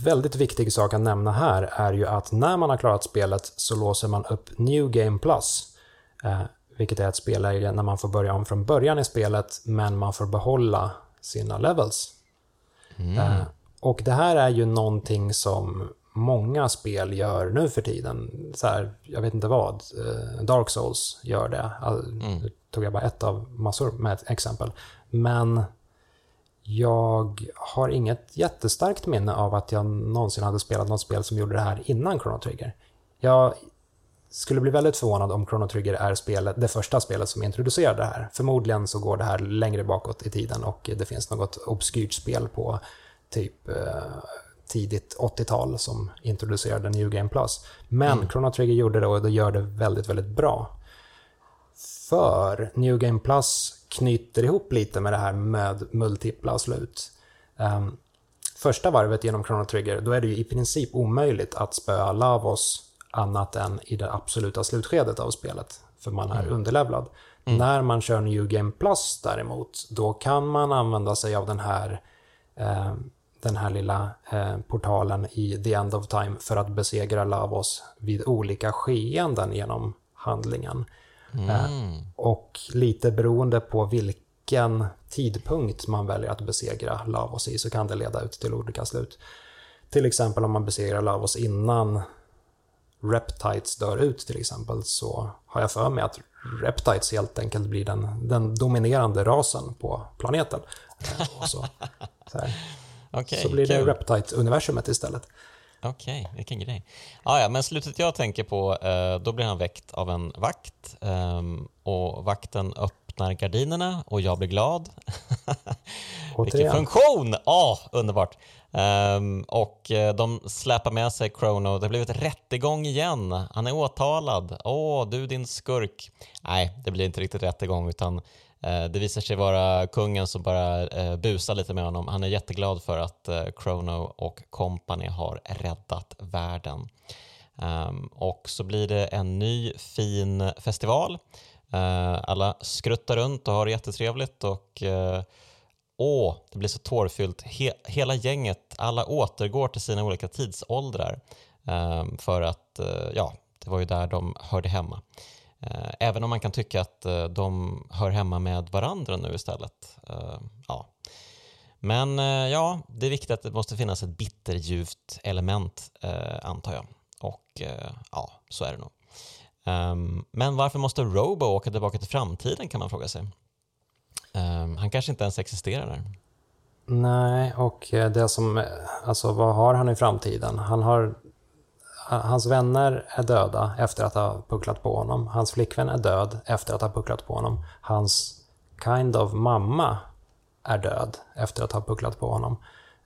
väldigt viktig sak att nämna här är ju att när man har klarat spelet så låser man upp New Game Plus. Uh, vilket är ett spelläge när man får börja om från början i spelet men man får behålla sina levels. Mm. Uh, och det här är ju någonting som många spel gör nu för tiden. Så här, jag vet inte vad. Eh, Dark Souls gör det. Mm. Nu tog jag bara ett av massor med exempel. Men jag har inget jättestarkt minne av att jag någonsin hade spelat något spel som gjorde det här innan Chrono Trigger. Jag skulle bli väldigt förvånad om Chrono Trigger är spelet, det första spelet som introducerade det här. Förmodligen så går det här längre bakåt i tiden och det finns något obskyrt spel på typ tidigt 80-tal som introducerade New Game Plus. Men mm. Chrono Trigger gjorde det och det gör det väldigt, väldigt bra. För New Game Plus knyter ihop lite med det här med multipla slut. Um, första varvet genom Chrono Trigger, då är det ju i princip omöjligt att spöa Lavos annat än i det absoluta slutskedet av spelet, för man är mm. underlevlad. Mm. När man kör New Game Plus däremot, då kan man använda sig av den här, eh, den här lilla eh, portalen i The End of Time för att besegra Lavos vid olika skeenden genom handlingen. Mm. Eh, och lite beroende på vilken tidpunkt man väljer att besegra Lavos i så kan det leda ut till olika slut. Till exempel om man besegrar Lavos innan Reptites dör ut till exempel så har jag för mig att Reptites helt enkelt blir den, den dominerande rasen på planeten. Och så, så, <laughs> okay, så blir det cool. Reptite-universumet istället.
Okej, okay, vilken grej. Ah, ja, men slutet jag tänker på, eh, då blir han väckt av en vakt eh, och vakten öppnar gardinerna och jag blir glad. <laughs> vilken funktion! Ah, underbart. Um, och uh, de släpar med sig Chrono. Det har blivit rättegång igen. Han är åtalad. Åh, oh, du din skurk. Nej, det blir inte riktigt rättegång utan Eh, det visar sig vara kungen som bara eh, busar lite med honom. Han är jätteglad för att eh, Chrono och company har räddat världen. Ehm, och så blir det en ny fin festival. alla skruttar runt och har det jättetrevligt och Åh, det blir så tårfyllt. He hela gänget, alla återgår till sina olika tidsåldrar ehm, för att, ja, det var ju där de hörde hemma. Eh, även om man kan tycka att eh, de hör hemma med varandra nu istället. Eh, ja. Men ja, det är viktigt att det måste finnas ett bitterljuvt element, antar jag. Och ja, så är det nog. Ehm, men varför måste Robo åka tillbaka till framtiden kan man fråga sig. Ehm, han kanske inte ens existerar där.
Nej, och det som, alltså vad har han i framtiden? Han har, Eh, hans vänner är döda efter att ha pucklat på honom. Hans flickvän är död efter att ha pucklat på honom. Hans kind of mamma är död efter att ha pucklat på honom.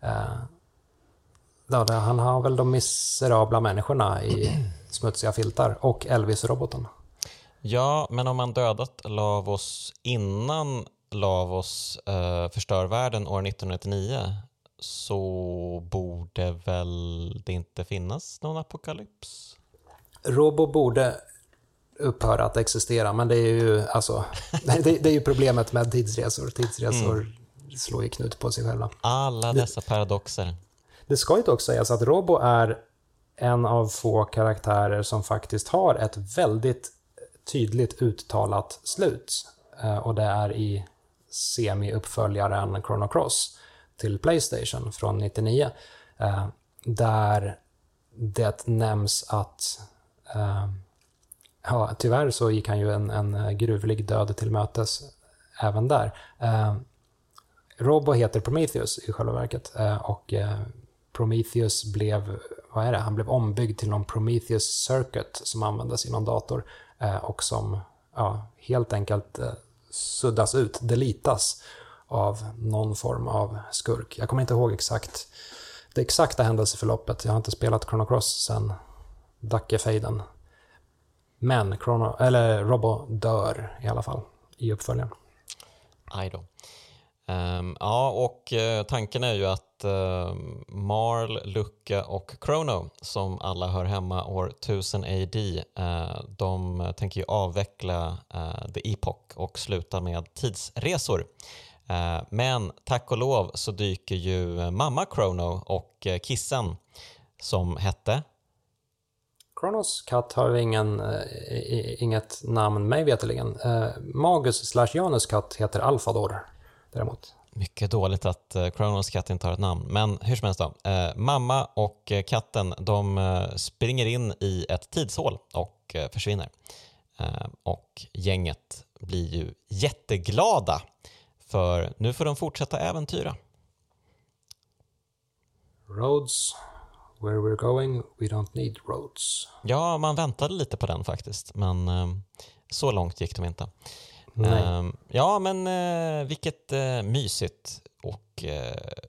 Eh, han har väl de miserabla människorna i <clears throat> smutsiga filtar och Elvis-roboten.
Ja, men om man dödat Lavos innan Lavos eh, förstör världen år 1999 så borde väl det inte finnas någon apokalyps?
Robo borde upphöra att existera, men det är ju, alltså, <laughs> det, det är ju problemet med tidsresor. Tidsresor mm. slår ju knut på sig själva.
Alla dessa det, paradoxer.
Det ska ju dock sägas att Robo är en av få karaktärer som faktiskt har ett väldigt tydligt uttalat slut. Eh, och det är i semi-uppföljaren Chrono Cross till Playstation från 99. Eh, där det nämns att eh, ja, tyvärr så gick han ju en, en gruvlig död till mötes även där. Eh, Robo heter Prometheus i själva verket eh, och eh, Prometheus blev, vad är det, han blev ombyggd till någon Prometheus Circuit som användes i någon dator eh, och som ja, helt enkelt suddas ut, delitas av någon form av skurk. Jag kommer inte ihåg exakt det exakta händelseförloppet. Jag har inte spelat Chrono Cross sen Dackefejden. Men Chrono, eller Robo dör i alla fall i uppföljaren.
Aj då. Um, ja, och uh, tanken är ju att uh, Marl, Lucka och Chrono, som alla hör hemma år 1000 AD, uh, de tänker ju avveckla uh, The Epoch och sluta med tidsresor men tack och lov så dyker ju mamma Chrono och kissen som hette
Kronos katt har ingen, inget namn mig veterligen. Magus slash Janus katt heter Alfador däremot.
Mycket dåligt att uh, Kronos katt inte har ett namn. Men hur som helst då. Mamma och katten de springer in i ett tidshål och försvinner. och gänget blir ju jätteglada för nu får de fortsätta äventyra.
Roads, where we're going, we don't need roads.
Ja, man väntade lite på den faktiskt, men så långt gick de inte. Uh, ja, men uh, vilket uh, mysigt och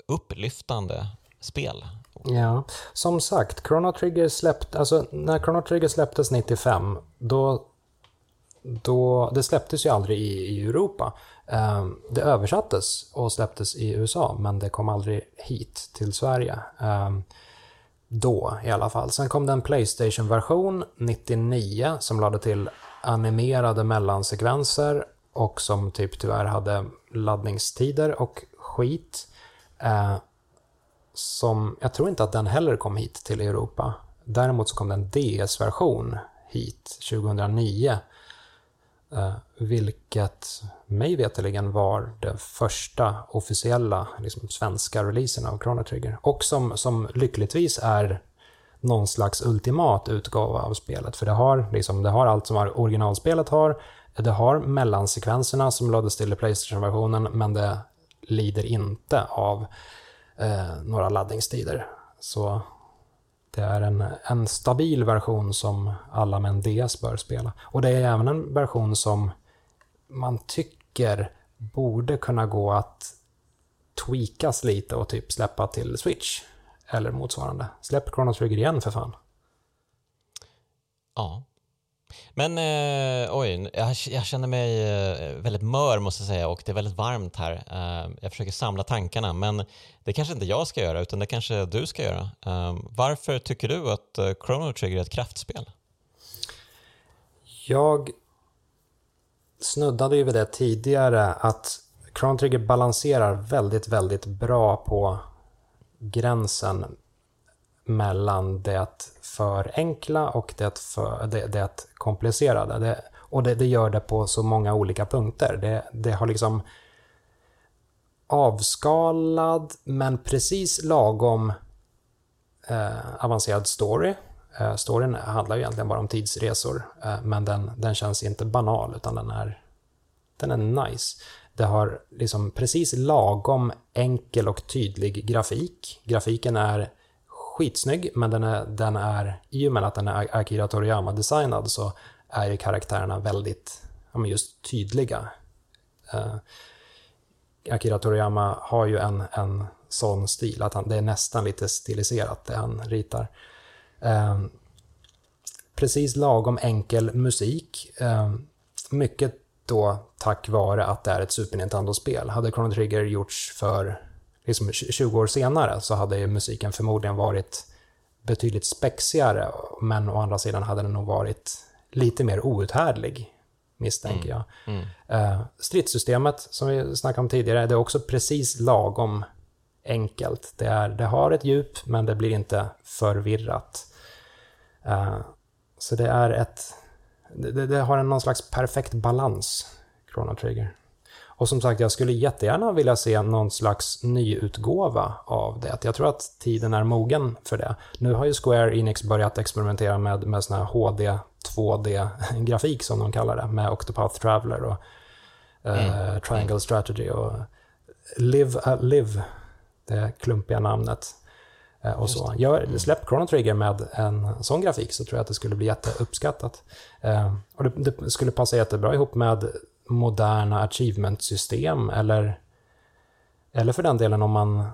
upplyftande kraftspel.
Ja, som sagt, Chrono Trigger släppte, alltså när Chrono Trigger släpptes 95, då, då det släpptes ju aldrig i, i Europa. Ehm, det översattes och släpptes i USA, men det kom aldrig hit till Sverige. Ehm, då i alla fall. Sen kom det en Playstation-version 99 som lade till animerade mellansekvenser och som typ tyvärr hade laddningstider och skit. Eh, som, jag tror inte att den heller kom hit till Europa. Däremot så kom det en DS-version hit 2009. Eh, vilket mig veterligen var den första officiella liksom, svenska releasen av Chrono Trigger. Och som, som lyckligtvis är någon slags ultimat utgåva av spelet. För det har, liksom, det har allt som originalspelet har. Det har mellansekvenserna som lades till i Playstation-versionen, men det lider inte av eh, några laddningstider. Så det är en, en stabil version som alla med en DS bör spela. Och det är även en version som man tycker borde kunna gå att tweakas lite och typ släppa till Switch. Eller motsvarande. Släpp Chrono Trigger igen för fan.
Ja. Men eh, oj, jag, jag, känner mig eh, väldigt mör måste jag säga och det är väldigt varmt här. Eh, jag försöker samla tankarna men det kanske inte jag ska göra utan det kanske du ska göra. Eh, varför tycker du att eh, Chrono Trigger är ett kraftspel?
Jag snuddade ju vid det tidigare att Chrono Trigger balanserar väldigt, väldigt bra på gränsen mellan det förenkla och det, för, det, det komplicerade. Det, och det, det, gör det på så många olika punkter. Det, det har liksom avskalad men precis lagom eh, avancerad story. Eh, storyn handlar ju egentligen bara om tidsresor, eh, men den, den känns inte banal utan den är, den är nice. Det har liksom precis lagom enkel och tydlig grafik. Grafiken är skitsnygg, men den är, den är i och med att den är Akira Toriyama-designad så är ju karaktärerna väldigt ja, men just tydliga. Uh, Akira Toriyama har ju en, en sån stil, att han, det är nästan lite stiliserat det han ritar. Uh, precis lagom enkel musik. Uh, mycket då tack vare att det är ett Super Nintendo-spel. Hade Chrono Trigger gjorts för liksom 20 år senare så hade musiken förmodligen varit betydligt spexigare, men å andra sidan hade den nog varit lite mer outhärdlig, misstänker mm. jag. Mm. Uh, stridssystemet, som vi snackade om tidigare, det är också precis lagom enkelt. Det, är, det har ett djup, men det blir inte förvirrat. Uh, så det är ett... Det, det har en någon slags perfekt balans, Chrono Trigger. Och som sagt, jag skulle jättegärna vilja se någon slags nyutgåva av det. Jag tror att tiden är mogen för det. Nu har ju Square Enix börjat experimentera med, med sån här HD 2D-grafik som de kallar det, med Octopath Traveler och uh, mm. Triangle Strategy och Live, uh, Live, det klumpiga namnet. Uh, och så. Jag mm. släpp Chrono Trigger med en sån grafik så tror jag att det skulle bli jätteuppskattat. Uh, och det, det, skulle passa jättebra ihop med moderna achievement-system eller, eller för den delen om man,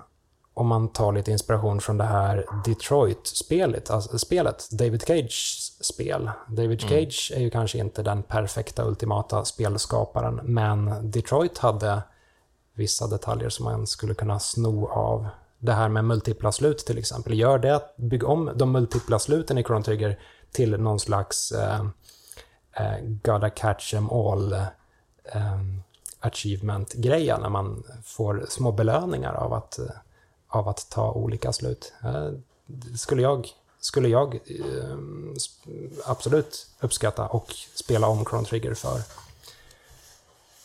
om man tar lite inspiration från det här Detroit-spelet, alltså spelet, David Cages spel. David mm. Cage är ju kanske inte den perfekta ultimata spelskaparen, men Detroit hade vissa detaljer som man skulle kunna sno av. Det här med multipla slut till exempel. Gör det, bygg om de multipla sluten i Chrono Trigger till någon slags eh, eh, gotta catch em all achievement-grejen när man får små belöningar av att, av att ta olika slut. Skulle jag, skulle jag uh, absolut uppskatta och spela om Chrono Trigger för.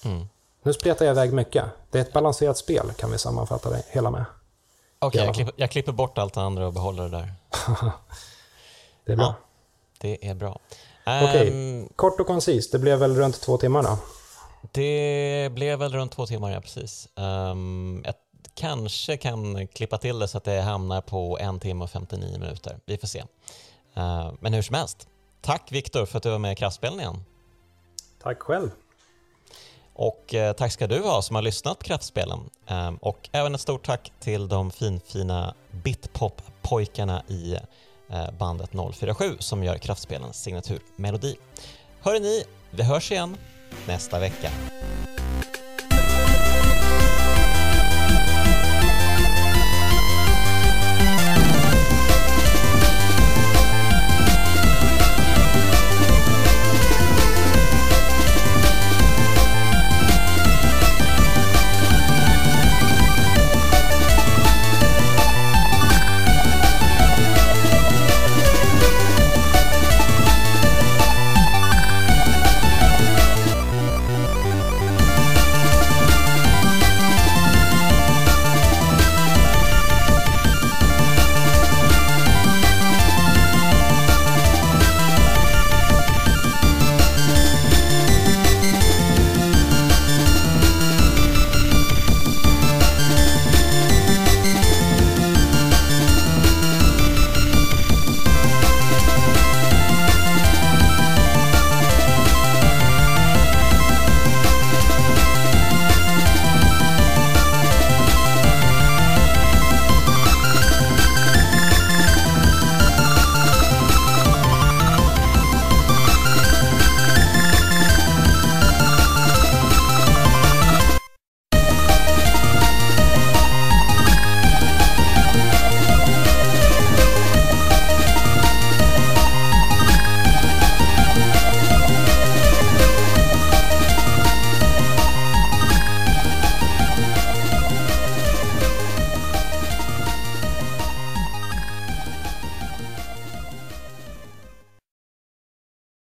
Mm. Nu spretar jag iväg mycket. Det är ett balanserat spel kan vi sammanfatta det hela med.
Okej, okay, jag, klipper, jag klipper bort allt det andra och behåller det där. <laughs>
det är bra. Ja,
det är bra.
Okej, okay. Ehm, kort och koncist. Det blev väl runt två timmar då?
Det blev väl runt två timmar, ja precis. Um, jag kanske kan klippa till det så att det hamnar på en timme och 59 minuter. Vi får se. Uh, men hur som helst, tack Viktor för att du var med i Kraftspelen igen.
Tack själv.
Och eh, tack ska du ha som har lyssnat på Kraftspelen. Eh, och även ett stort tack till de finfina Bitpop-pojkarna i eh, bandet 047 som gör Kraftspelens signaturmelodi. Hörrni, vi hörs igen nästa vecka.